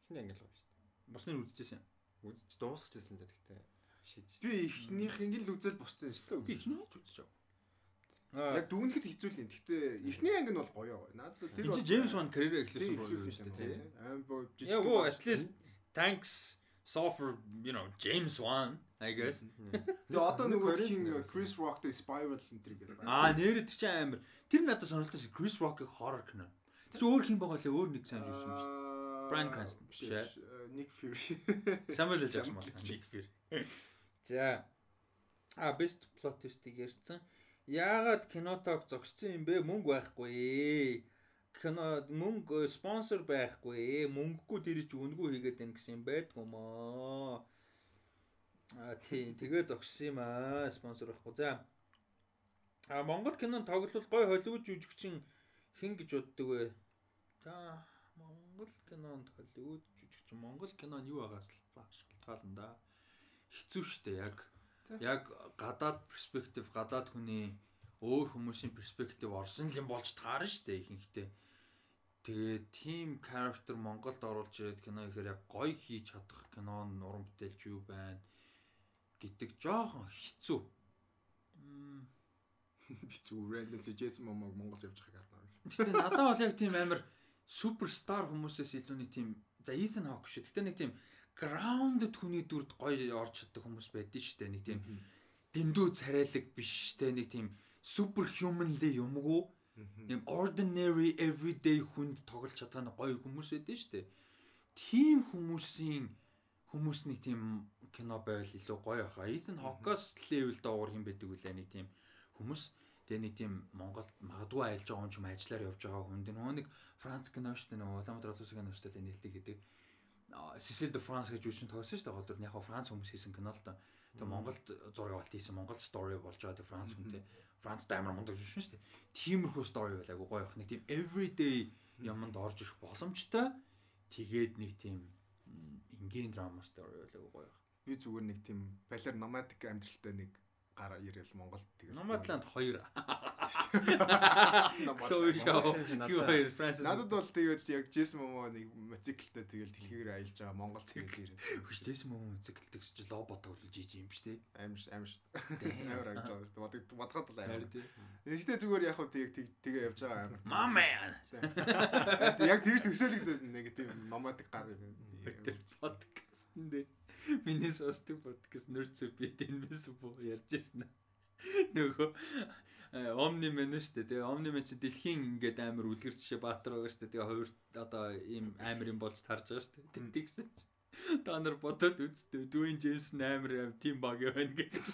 Хин англи гоё шүү дээ. Босныг үзчихсэн. Үзэж дуусчихсан л да гэхдээ шийдэж. Би ихнийх ингээл үзэл боссон шүү дээ. ихний ч байгаа. Яг дүгнэхэд хэцүү л юм. Гэхдээ эхний анги нь бол гоё. Надад тэр бол- Джеймс Wan карьераа эхлүүлсэн бол шүү дээ. Аим боо жижиг. Well, at least thanks Saw for, you know, James Wan, I guess. Тэгээ одоо нөгөө хин. Chris Rock-тэй Spiral энэ төр гэдэг байна. Аа, нэр тэр чинь амар. Тэр надад сонирхолтой ши Chris Rock-ыг horror кино. Тэр чинь өөр хин байгаа лээ, өөр нэг сайн юусэн юм шүү дээ. Аа, Bryan Cranston биш, ээ. э, Nick Fury. Samuel L. Jackson. L. Shakespeare. За. А best plot twist-ийг ярьсан. Яагаад кинотог зогссон юм бэ? Мөнгө байхгүй. Кино мөнгө спонсор байхгүй. Мөнгөгүй тэр чи үнгүй хийгээд байна гэсэн юм байдг юм аа. А тий, тэгээ зогссон юм аа. Спонсор байхгүй. За. А Монгол кинонд тоглол гой Холливуд жүжигчин хэн гэж боддөг вэ? За Монгол кинонд Холливуд жүжигчин Монгол кино нь юу байгаас л шалтгаална да. Хэцүү шттэ яг яг гадаад перспектив гадаад хүний өөр хүмүүсийн перспектив орсон юм болж таарна штэ ихэнхдээ. Тэгээ team character Монголд оруулж ирээд кино ихээр яг гоё хийж чадах кинон уран бүтээлч юу байна гэдэг жоохон хэцүү. Зүг random Jason Momoa Монгол явж байгааг харна. Гэтэ надад бол яг тийм амар суперстар хүмүүсээс илүү нэг тийм за Ethan Hawke шүү. Гэтэ нэг тийм grounded хүний дүрд гоё орж чаддаг хүмүүс байдэн шүү дээ. Нэг тийм дэндүү царайлаг биш те нэг тийм супер humanly юмгүй юм ordinary everyday хүнд тоглож чадах нэг гоё хүмүүс байдэн шүү дээ. Тим хүмүүсийн хүмүүс нэг тийм кино байвал илүү гоё хаа. Ethan Hawke-ос level доор юм байдаг үлээ нэг тийм хүмүүс Тэгээ нэг тийм Монголд магадгүй айлж байгаа юм ч юм ажиллаар явж байгаа хүн. Тэгээ нөгөө нэг Франц кино шүү дээ нөгөө Улаанбаатар улсын кино шүү дээ нээлттэй гэдэг. Сесил де Франс гэж үчин тогсон шүү дээ. Голдор яг Франц хүмүүс хийсэн кино л та. Тэгээ Монголд зураг авалт хийсэн Монгол story болж байгаа. Тэгээ Франц хүнтэй. Франц даймар мундаг жүжигчин шүү дээ. Тиймэрхүү story байл айгу гоё байх. Нэг тийм everyday юмд орж ирэх боломжтой. Тэгээд нэг тийм ингийн драма story байл айгу гоё байх. Би зүгээр нэг тийм балер nomadic амьдралтай нэг гараа ирээл Монголд тэгэл. Nomadland 2. So show. Юу Францис. Надад бол тэгэл яг Jason Momoa нэг мотоциклтэй тэгэл дэлхийгээр аялж байгаа Монгол цэглэр ирээ. Хүчтэйсэн мөн циклдэг ч лобот тоглож ийж юм шүү дээ. Амар ш- амар аялж байгаа бодход бол амар. Тий. Гэхдээ зүгээр яг хөө тийг тэгээ явж байгаа амар. Man. Яг тэгж төсөөлөгдөд нэг тийм nomadic гар юм. Тэр подкастн дээр миний сонсдог подкаст нэрцүү би тэнэс бо ярьж ирсэн. Нөгөө Омни мэн шүү дээ. Тэгээ Омни мэн чи дэлхийн ингээд амар үлгэр жишээ баатар байгаа шүү дээ. Тэгээ хоёр одоо ийм амар юм болж тарж байгаа шүү дээ. Тэгсэн чи та нар бодоод үзтээ. Дүүн Джейсон амар тим баг явна гэж.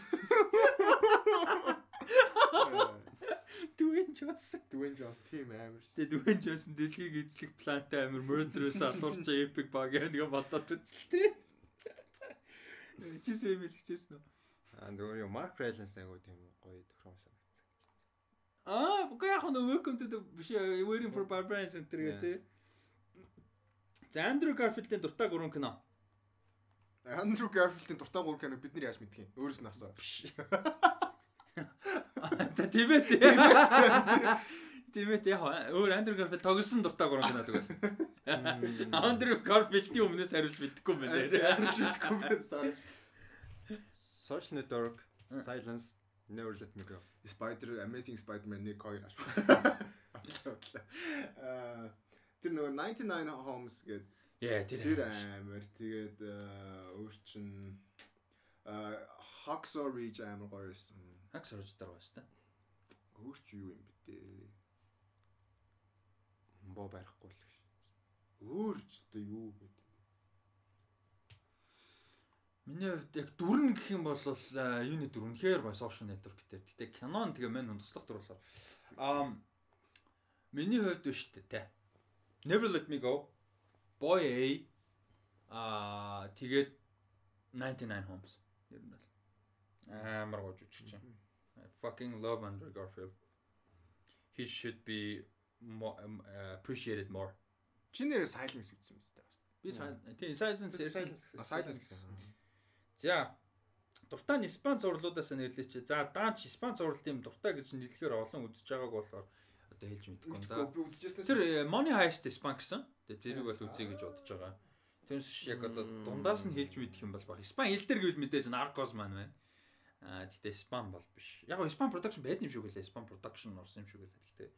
Дүүн Джейсон Dwayne Johnson team амар. Тэгээ Дүвэн Джонсон дэлхийг эзлэх плантай амир murderous алуурч epic баг яг нэг бодоод үзэлтэй. Чи сэм хэлчихсэн үү? Аа зөвхөн юу Марк Райланс айгуу тийм гоё тохиом санагдсан. Аа, үгүй яг нэг welcome to the биш ээ, waiting for Barbara Center гэдэг. За Андрю Гарфилдийн дуртай гурван кино. Андрю Гарфилдийн дуртай гур кино бид нар яаж мэдх юм? Өөрөөс нь асуу. За тийм ээ. Тийм ээ яг өөр Андрю Гарфилд тогсон дуртай гурван кино тэгвэл. Андрю Гарфилдийн өмнөөс хариулж мэдэхгүй юм байна. Амар шийдэхгүй байна. Sorry. Social Network, Silence, Never Let Me Go. Spider Amazing Spider-Man 1 2 аш. Аа тэр нөгөө 99 Homes гэдэг Яа тэр. тэр амар тэгээд аа, өөр чин аа Hacksaw Ridge амар гоё байсан. Хаг сурж дараа ба штэ. Өөр чи юу юм бэ дээ? Боо барихгүй л гэж. Өөр ч одоо юу гэдэг. Миний хувьд яг дүрн гэх юм бол а, юуны дүр үнэхээр гоё social network дээр. Гэтэ кинон тэгээ мань туслах дүр болохоор аа миний хувьд биш үү те. Never let me go. Boy A аа тэгээд 99 homes. Ер нь бол амар гоё жүжигч юм. Fucking love Andrew Garfield. He should be more, um, uh, appreciated more. Чи нэрээ Silence үзсэн юм зү? Би тийм silence А Silence гэсэн. За дуртай нь Испани зурлуудаас нэрлэеч. За даанч Испани зурлт юм дуртай гэж нийлэхээр олон үзэж байгааг болохоор одоо хэлж мэдэхгүй юм да. Тэр э, Money Heist Испани гэсэн. Тэгээ тэрийг бол үзье гэж бодож байгаа. Тэрс яг одоо дундаас нь хэлж мэдэх юм бол баг. Испани хэл дээр гэвэл мэдээж Narcos маань байна. Аа тэгтээ Испани бол биш. Яг Испани production байд юм шиг үлээ. Испани production орсон юм шиг үлээ. Тэгтээ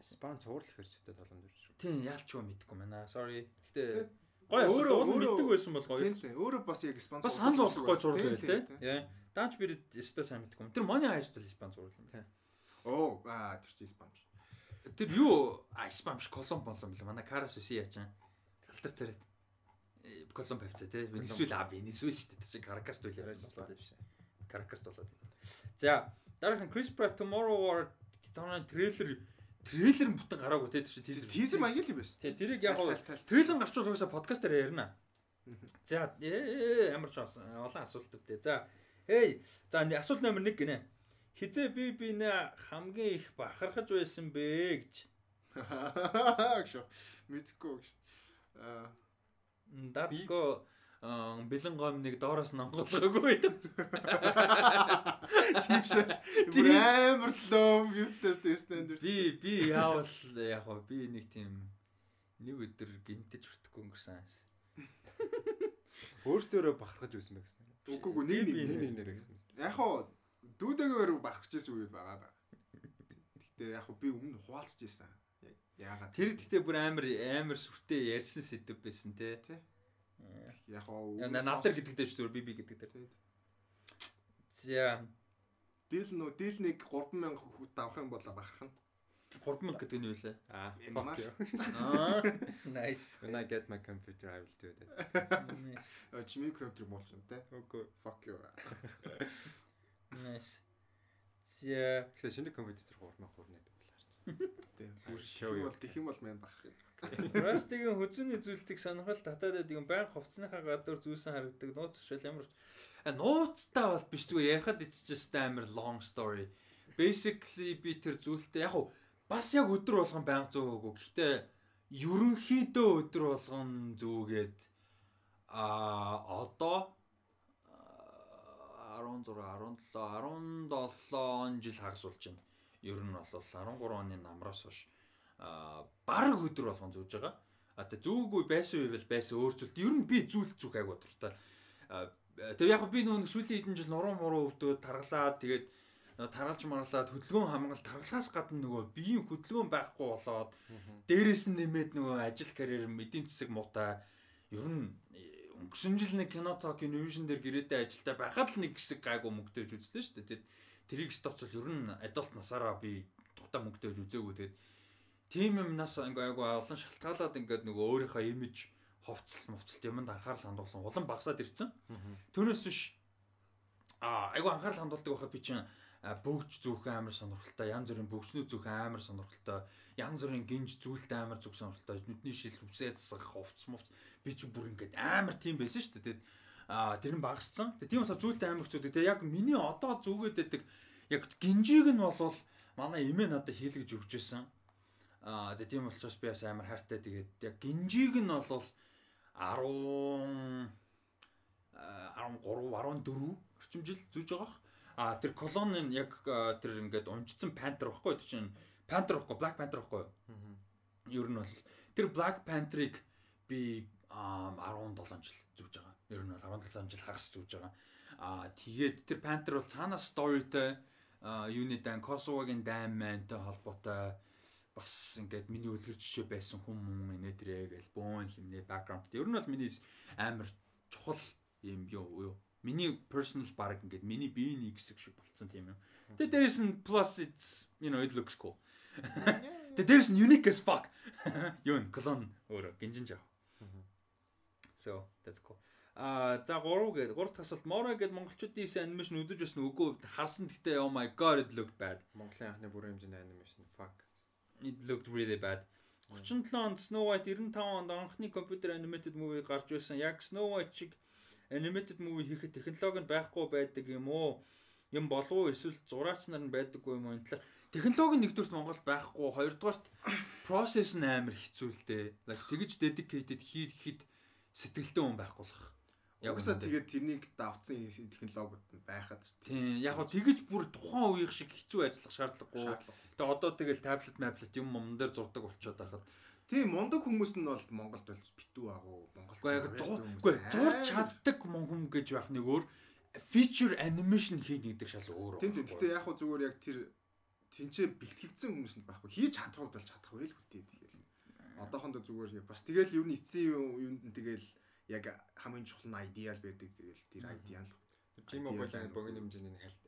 Спан цуврал хэрчтэй боломж шүү. тийм яалчгүй мэдхгүй байна. Sorry. Тэгтээ өөрөө өөрөө- мэддэг байсан бол гоё. Тийм тийм. Өөрөө бас яг спонсор. Бас санал болгох гой Тийм, байл те. Яа. Даанч би өстой сайн мэдгүй юм. Тэр Money Heist л Испани зурлал юм байна. Оо, аа тэр чи спонсор. Тэр юу Испани биш Колумб болон била. Манай Карас үси яачаа. Галтар царайт. Э, Колумб авцаа те. Венесуэл а Венесуэл шүү дээ. Тэр чинь Каракаст үйл байна. биш. Каракаст болоод. За дараахан Chris Pratt Tomorrow War тооны трейлер трейлер нь бүтэн гараагүй те. Чинь teaser. Тийзер маяг л юм байсан. Тэ тэрийг яг тал. трейлер гарчвал угаасаа подкаст дээр ярина. За ямар ч асан олон асуулт өвдөө. За эй за асуулт номер 1 гинэ. Хизээ би би нэ хамгийн их бахархаж байсан бэ гэж. Гшо. Мэдхгүй. Аа Датко бэлэн гомныг доороос нонголгоогүй гэдэг. тийм шээс. Тийм. Бүр амар лов юутай дэстендер. Би би яавал яг гоо би нэг тийм нэг өдөр гинтэж хүртэхгүй өнгөрсөн. Өөртөөрөө бахархаж байсан байх гэсэн. Үгүй үгүй нэг нэг Нэг нэг нэрээ гэсэн. Яг хоо дүүдэгээр барахж ирсэн үед байгаа ба. Гэтэ яг хоо би өмнө хуваалцж ирсэн. Яагаад Тэр гэхдээ бүр амар амар сүртэй ярьсан сэдв байсан те. Яг хоо Надар гэдэг дээр шүү би би гэдэг дээр. Тий. За Дил нөө дил нэг 3000 хүүт авах юм бол бахарх нь. 3000 гэдэг нь юу лээ? Аа, nice. When I get my computer I will do that. Чимиг компьютер болчихно те. Үгүй. Fuck you. Nice. За Тэгэхээр шинэ компьютер 3000 хүрнэ байлаа. Тийм. Бүр шоу юу. бол тэх юм бол мэн бахарх юм. Растигийн хүзүүний зүйлтийг сонирхол татаад байдаг юм баян хувцсныхаа гадуур зүүсэн харагдаг нууц шил ямар А, нууцтай бол биш зүгээр ярихад it's just амар long story. Basically би тэр зүйлтэй яг уу бас яг өдөр болгон байнга зөөгөө. Гэхдээ ерөнхийдөө өдөр болгон зүүгээд а одоо а, 16 17 17 жил хагас болж байна. Ер нь бол 13 оны намраас хойш баг өдөр болгон зүүж байгаа. А тэ зүүгүй байсан бол байсан өөр зүйлд ер нь би зүйл зүг айгу дуртай. Тэг яг би нүүн сүүлийн хэдэн жил нуруу муруу өвдөөд таргалаад тэгээд таргалж марлаад хөдөлгөөн хамгаалалт таргалахаас гадна нөгөө биеийн хөдөлгөөн байхгүй болоод дээрэс нь нэмээд нөгөө ажил карьер эдийн засаг муутай ер нь э, өнгөрсөн жил нэг кино ток инновашн дээр гэрээтэй ажилдаа байхад л нэг хэсэг гайгүй мөнгөтэй үз үзсэн шүү дээ. Тэгэд тэрийг стоцвол ер нь адулт насаараа би тухтай мөнгөтэй үз үзээгүй тэгээд тим юм нас ингээ айгу олон шалтгаалаад ингээд нөгөө өөрийнхөө имиж хувцал мувцалт юмд анхаарал хандуулсан улам багасаад ирсэн. Түүнээс биш а айгу анхаарал хандуулдаг байхад би чинь бөгж зүүх амар сонирхолтой, янз бүрийн бөгчнүүд зүүх амар сонирхолтой, янз бүрийн гинж зүйлтэй амар зүг сонирхолтой, нүдний шил үсээ засах, хувц мувц би чи бүр ингээд амар тийм байсан шүү дээ. Тэгээд а тэр нь багассан. Тийм болохоор зүйлтэй амар хэцүү. Тэгээд яг миний одоо зүгээд байдаг яг гинжиг нь болвол манай эмээ надад хийлгэж өгч байсан. Аа тийм учраас би бас амар хайртай. Тэгээд яг гинжиг нь болвол 10 13 14 орчим жил зүүж байгаа. А тэр колон нь яг тэр ингээд унжсан Panther байхгүй тэр чинь Panther байхгүй Black Panther байхгүй. Ер нь бол тэр Black Panther-ыг би а, 17 жил зүүж байгаа. Ер нь бол 17 жил хагас зүүж байгаа. А тэгээд тэр Panther бол цаанаас storyтэй юуны дан Kosovo-гийн даймантай холбоотой бас ингээд миний үлгэр жишээ байсан хүн мөн инээ тэрэ гэл бөөн хэмнээ бэкграунд. Ер нь бол миний амар чухал юм юу юу миний personal баг ингээд миний биений хэсэг шиг болцсон тийм юм. Тэгээ дээрэс нь plus it's you know it looks cool. Тэгээ дээрэс нь unique as fuck. Юу н клон өөр гинжин жаа. So that's cool. А за 3 гээд 3 дахь асуулт Mora гээд монголчуудын хийсэн анимашн үзэж байсан үгүй харсан гэхдээ oh my god it looked bad. Монголын анхны бүрэн хэмжээний анимашн fuck. It looked really bad. 37 онд Snow White 95 онд анхны компьютер animated movie гарч байсан. Яг Snow White шиг animated movie хийхэд технологи нь байхгүй байдаг юм уу? Юм болов уу эсвэл зураач нар нь байдаггүй юм уу? Энэ талаар технологи нэгдүгürt Монголд байхгүй, хоёрдугаарт process нь амар хэцүү л дээ. Like тэгж dedicated хийхэд сэтгэлтэй хүн байхгүй болох. Яг үсээ тэгээд тэрнийг давцсан технологиуд нь байхад. Тийм яг го тэгж бүр тухайн үеийн шиг хэцүү ажиллах шаардлагагүй. Шаардлага. Тэгээ одоо тэгэл таблет, маблет юм юм дээр зурдаг болчиход байхад Тийм мундаг хүмүүс нь бол Монголд бол битүү агуу Монгол. Уу яг зургүй зурж чаддаг хүн гэж байх нэг өөр feature animation хийнэ гэдэг шал өөр. Тийм тийм. Гэтэ яг хөө зүгээр яг тэр тэнцээ бэлтгэгдсэн хүмүүс нь байхгүй. Хийж чадах бол чадах байл хөтээ тэгэл. Одоохондоо зүгээр бас тэгэл юу н эцсийн юунд нь тэгэл яг хамгийн чухал нь идеал байдаг тэгэл тэр идеал. Жим моголын богино хэмжээний хальт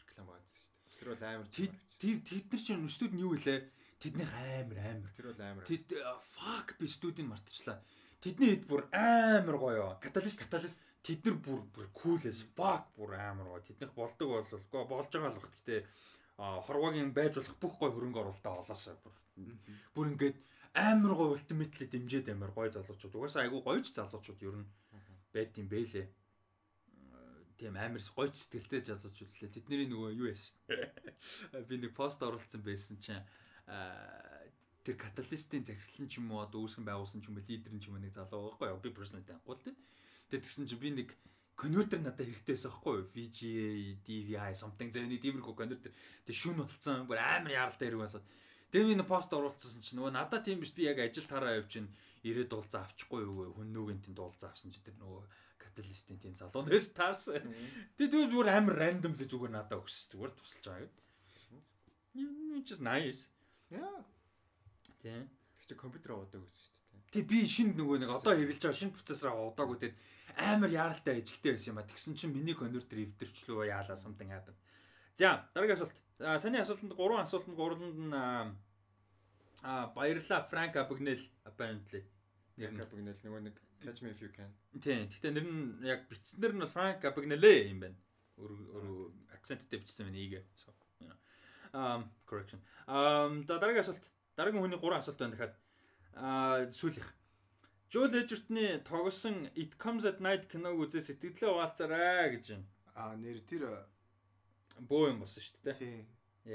реклам байгаадсан шүү дээ. Тэр бол амар Тэр тэд нар чинь өстүүд нь юу вэ? Тэднийх амар амар. тэр бол амар. Тэд fuck би студийг мартчихлаа. Тэдний хэд бүр амар гоё. Каталист каталист тэд нар бүр бүр cool as fuck бүр амар гоё. Тэднийх болдог болголгүй болж байгаа л бах. Гэтэ хорвогийн байж болох бүх гоё хөрөнгө оруулалтаа олоосоо бүр бүр ингээд амар гоё ultimately дэмжээд амар гоё залуучууд. Угаасаа айгүй гоёч залуучууд ер нь байд юм бэлээ. Тийм амар гоё сэтгэлтэй залуучууд лээ. Тэдний нөгөө юу яасан. Би нэг пост оруулсан байсан чинь аа, тэр каталистийн захирлан ч юм уу одоо үүсгэн байгуулсан ч юм уу лидер ч юм уу нэг залуу байхгүй юу би personally таахгүй л тийм. Тэгээд тэгсэн чинь би нэг конвертер надад хэрэгтэй байсан байхгүй юу VGA DVI something зэ нэг тиймэрхүү конвертер тэг шүн болцсон бүр амар яралтай хэрэг болоод тэгээд би нэг пост оруулсан чинь нөгөө надад тийм биш би яг ажил тараа явж чинь ирээд дуулзаа авчихгүй юу хүн нүгэн тэнд дуулзаа авсан чи тэр нөгөө каталистийн тийм залуунаас таарсан. Тэгээд зүгээр зүгээр амар random л зүгээр надад өгс зүгээр тусалж байгаа юм. Just nice. Яа. Тийм. Тэр чи компьютер аваадаг гэсэн шүү дээ. Тэг би шинэ нөгөө нэг одоо хэвлэж байгаа шинэ процессор аваадаг үтэд амар яаралтай ажилттай байсан юм а. Тэгсэн чинь миний конвертер эвдэрчлөө яалаа something happen. За дараагийн асуулт. А саний асуултанд гурван асуултанд гурланд нь а а, баярлаа Франк Абигнел apparently. Нэр нь. Бигнэл нөгөө нэг catch me if you can. Тийм. Гэхдээ нэр нь яг бичснэр нь бол Франк Абигнелэ юм байна. Өөр акценттэй бичсэн байна ийгээ. Um correction. Um за дараагийн асуулт. Дараагийн хүний гурван асуулт байна дахиад. Аа сүүлийнх. Joel Edgerton-ы тогсон It Comes at Night киног үзээ сэтгэлдээ угаалцаарай гэж байна. Аа нэр тэр Бөө юм болсон шүү дээ. тийм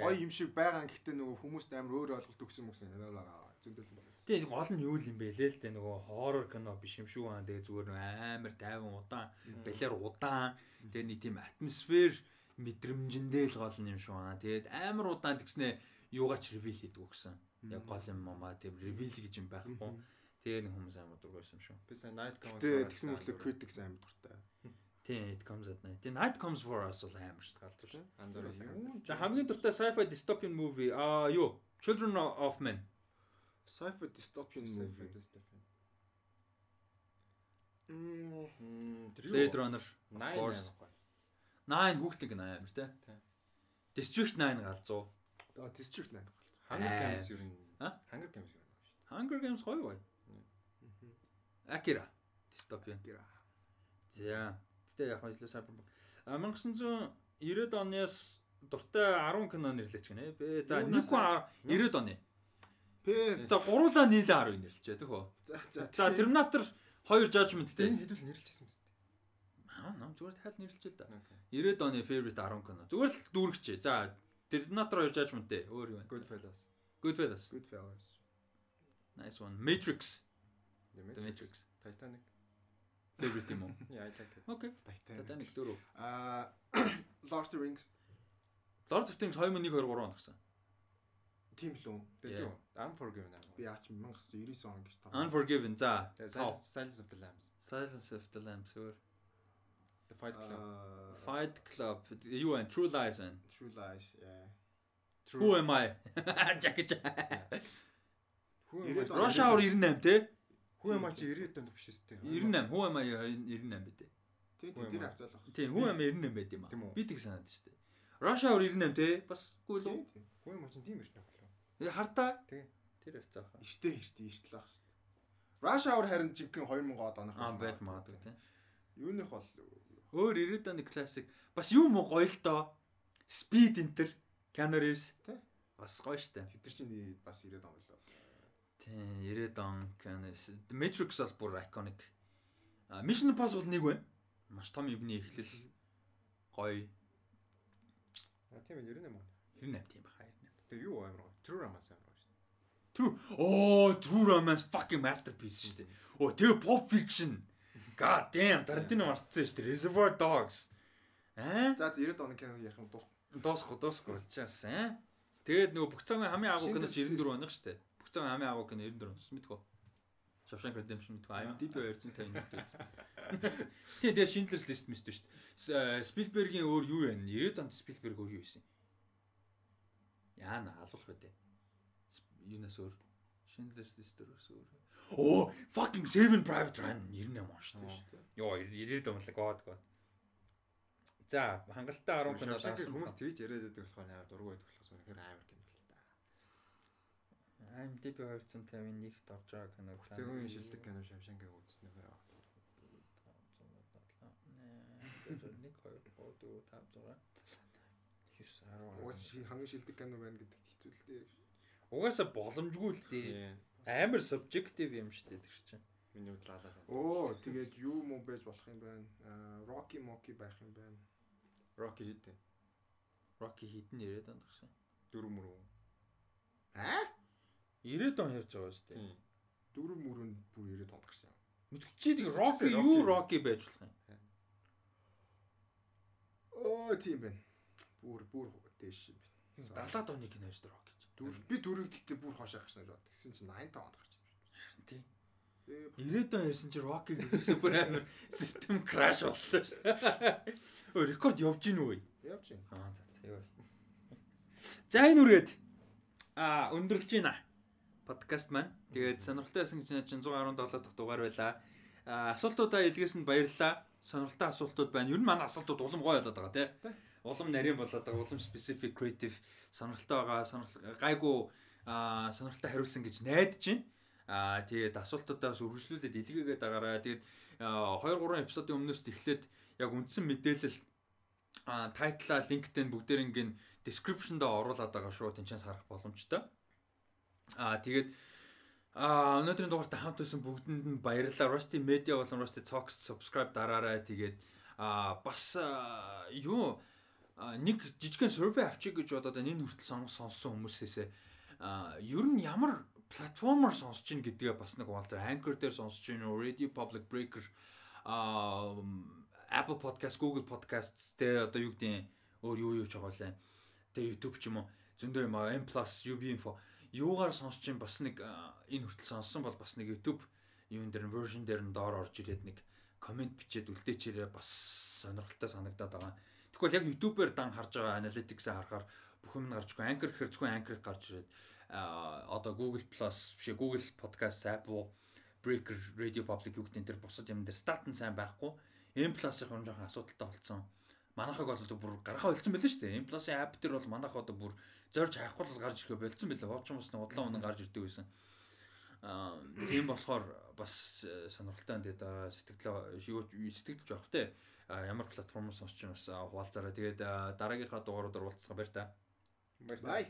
гоё юм шиг байгаа. Гэхдээ нөгөө хүмүүст амар өөр ойлголт өгсөн мөсөн надад зөндөл байна. Тэгээ гол нь юу юм бэ лээ л дээ нөгөө хоррор кино биш юм шүү аа. Тэгээ зүгээр нөгөө амар тайван удаан, балиар удаан. Тэгээ нэг тийм атмосфер мэдрэмжэндээ л гол нь юм шүү аа. Тэгээд амар удаан тэгснэ юугаач ревил хийдэг гэсэн. Яг гол юм маа тийм ревил гэж юм байхгүй. Тэгээ нэг хүмүүс амар дургүйсэн юм шүү. Би сая night comes. Тэгээ тэгсэн мөртлөө critics амар дуртай. Тийм it comes at night. Тэгээ night comes for us бол амар шүү галзуу шүү. Андор юу? За хамгийн дуртай sci-fi dystopian movie аа юу? Children of Men. Sci-fi dystopian movie. Мм Blade Runner. Nine. 9 хүүхлэг амар те. Тийм. District 9 галзуу. Аа district 9 болсон. Hunger. Games юу юм? А? Hunger Games юу юм шүү дээ. Hunger Games гоё гоё. Akira dystopian. Гэр. За. Гэтэ яг хэлээ cyberpunk. А 1990 оноос дуртай 10 кино нэрлэж гинэ. Бэ за Юунаас 1 90 оны. П. За гуруулаа нийлээ 10 нэрлэж төхөө. За за. За Terminator 2 Judgment Тэр дээр. хэдүүл нэрлэжсэн юм зү. Аа нам зүгээр тайл нэрлэж л да. Окей. 90 оны favorite 10 кино. Зүгээр л дүүргчээ. За Terminator 2 Judgment дээр өөр юу вэ? Goodfellas. Goodfellas. Goodfellas. Nice one. Matrix. The Matrix. Titanic. Favorite юм уу? Yeah, I like it. Окей. Titanic. Дөрөв. Аа Lord of the Rings Lord of the Rings 2001 2 3 он гэсэн. тийм л үү? Тэгээд юу? Unforgiven аа. Би аач 1999 он гэж таа. Unforgiven. За. Тав. Silence of the Lambs. Silence of the Lambs өөр. The Fight Club. Fight Club. Юу вэ? True Lies and True Lies. Yeah. Who am I? Jackie Chan. Rush Hour 98 те? Am I чи 90 донд биш үстэй. 98. Who am I 98 бид. Тийм тийм тэр авцаалах. Тийм, am I 98 байт юм Тийм аа. Би тэг санаад шүү дээ. Rush Hour 98 те? Бас үгүй л үү? Тийм. Who am I чи тийм ирсэн юм болов. Э, Хартаа. Тэгээ. Тэр хэвцээ хаа. Эртээ эртээ эртлэх шүү. Rush Hour харин жинхэнэ 2000 од оных. Аа байж магадгүй те. Юуных бол Өөр 90 оны классик. Бас юу мó гоё л доо. Speed Enter. Keanu Reeves. Тэ. Бас гоё штэ. хэдэр чинь бас 90 он болоо. Тийм, 90 он. Matrix бол бүр iconic. А Mission Impossible нэг байна. Маш том ивний эхлэл. Гоё. А тийм ээ 98 он. 98 тийм баха 98. Тэгээ юу амар гоё. True Romance амар гоё. True. Оо, True Romance fucking masterpiece шүү дээ. Оо, тэгээ Pop Fiction. God damn, Tarantino марцсан шүү дээ. Reservoir Dogs. Аа? За 90 оны кино ярих юм дуус. Доосго, доосго чаас аа. Тэгээд нөгөө бүх цагийн хамгийн агуу киноч Schindler's 94 оных шүү дээ. Бүх цагийн хамгийн агуу кино 94 оноос мэдгүй. Shawshank Redemption мэдгүй. IMDb 250 нэгтэй. Тийм, тэгээд Schindler's List мэдгүй шүү дээ. Спилбергийн өөр юу вэ? 90 онд Спилберг өөр юу хийсэн? Яана алуулах байдэ. Юунаас өөр? Schindler's List өөрөөс өөр. Оо, fucking Saving Private Ryan 98 он шүү дээ. Йоо, 90 он л god god. За, хангалттай 10 кино даасан хүмүүс тэгж яриад байдаг болохоор амар дургу байдаг болохоос үнэхээр амар. IMDb 251-т орж байгаа кино. Зөвхөн шилдэг кино Shawshank-ыг үзснээр аа. 1 2 3 4 5 6 9 10 Угаас ши- хамгийн шилдэг кино байна гэдэгт хэцүү л дээ. Угаасаа боломжгүй л дээ. Амар subjective юм дээ тэр чинь. Миний лалаа. Оо тэгээд юу муу байж болох юм байна. Rocky Mocky байх юм байна. Rocky хит. Rocky хитэн 90 онд гарсан. Дөрөв мөрөв. Аа? 90 он ярьж байгаа шүү дээ. Тийм. Дөрөв мөрөнд бүр 90 онд гарсан юм. Мэдгүй чи Тэс- Rocky юу Rocky байж болох юм. Оо тийм байна. Бүр бүр дээш юм байна. 70-аад оны кино шүү дээ Rocky. Дөрөв би дөрөв гэхдээ бүр хоошоо гарсан гэж бод. Тэгсэн чинь 85 онд гарч ирсэн. Харин тий. Ээ 90 он ярьсан чи Rocky гэсэн бүр амар систем краш боллоо шүү дээ. Өө рекорд явж гин үү? явж байна. Аа за за яа. За энэ үргээд а өндөрлж байна. Подкаст маань. Тэгээд сонирхолтой байсан гэж найдаж 117 дахь дугаар байлаа. Асуултуудаа илгээсэнд баярлалаа. Сонирхолтой асуултууд байна. Ер нь манай асуултууд улам гоё болоод байгаа тий. Улам нарийн болоод байгаа. Улам specific creative сонирхолтой байгаа. Сонирхол гайгүй сонирхолтой хариулсан гэж найдаж байна. Аа тэгээд асуултуудаа бас үргэлжлүүлээд илгээгээд байгаарай. Тэгээд 2 3 эпизодын өмнөөс эхлээд яг үндсэн мэдээлэл а тайтлаа линктэн бүгдээрингийн description-д оруулаад байгаа шүү. Тэнчээс харах боломжтой. Аа тэгээд а өнөөдрийн дугаартай хамт байсан бүгдэнд нь баярлалаа. Rusty Media болон Rusty Talks subscribe дараарай. Тэгээд а бас юу нэг жижигхэн survey авчиг гэж бодоод энэ хүртэл сонссон хүмүүсээс а ер нь ямар платформоор сонсож ийн гэдгээ бас нэг уулзаа. Anchor дээр сонсож ийн, Radio Public Breaker а Apple Podcast, Google Podcast тэ одоо юу гэдэг өөр юу юу ч байгаа лээ. Тэ YouTube ч юм уу. Зөндөө юм аа M+ UB info юугаар сонсож ийн бас нэг энэ хүртэл сонссон бол бас нэг YouTube юун дээр version дээр нь доор орж ирээд нэг комент бичээд үлдээчээрээ бас сонирхолтой санагдаад байгаа. Тэгвэл яг YouTube-ээр дан харж байгаа analytics-аа харахаар бүх юм гарч иргүй. Anchor гэхэр зөвхөн Anchor гарч ирээд одоо Google Plus биш Google Podcast, Apple Breaker, Radio Public юу гэдэг энэ төр бусад юм дээр стат нь сайн байхгүй. M Plus-ийн хүн жоохон асуудалтай болсон. Манайхаг бол бүр гарахаа болцсон байлаа шүү дээ. Plus-ийн app дээр бол манайх одоо бүр зорж хайхгүй бол гарч ирэхэ болцсон байлаа. Хооч хүмүүс нэг удлаа унан гарч ирдэг байсан. Аа тийм болохоор бас э, сонирхолтой энэ да сэтгэлээ сэтгэлж явах те. ямар платформ сонсч юм бас а, хуваалцаарай. Тэгээд дараагийнхаа дугаараар уулзсан баяр та. Та. Бай.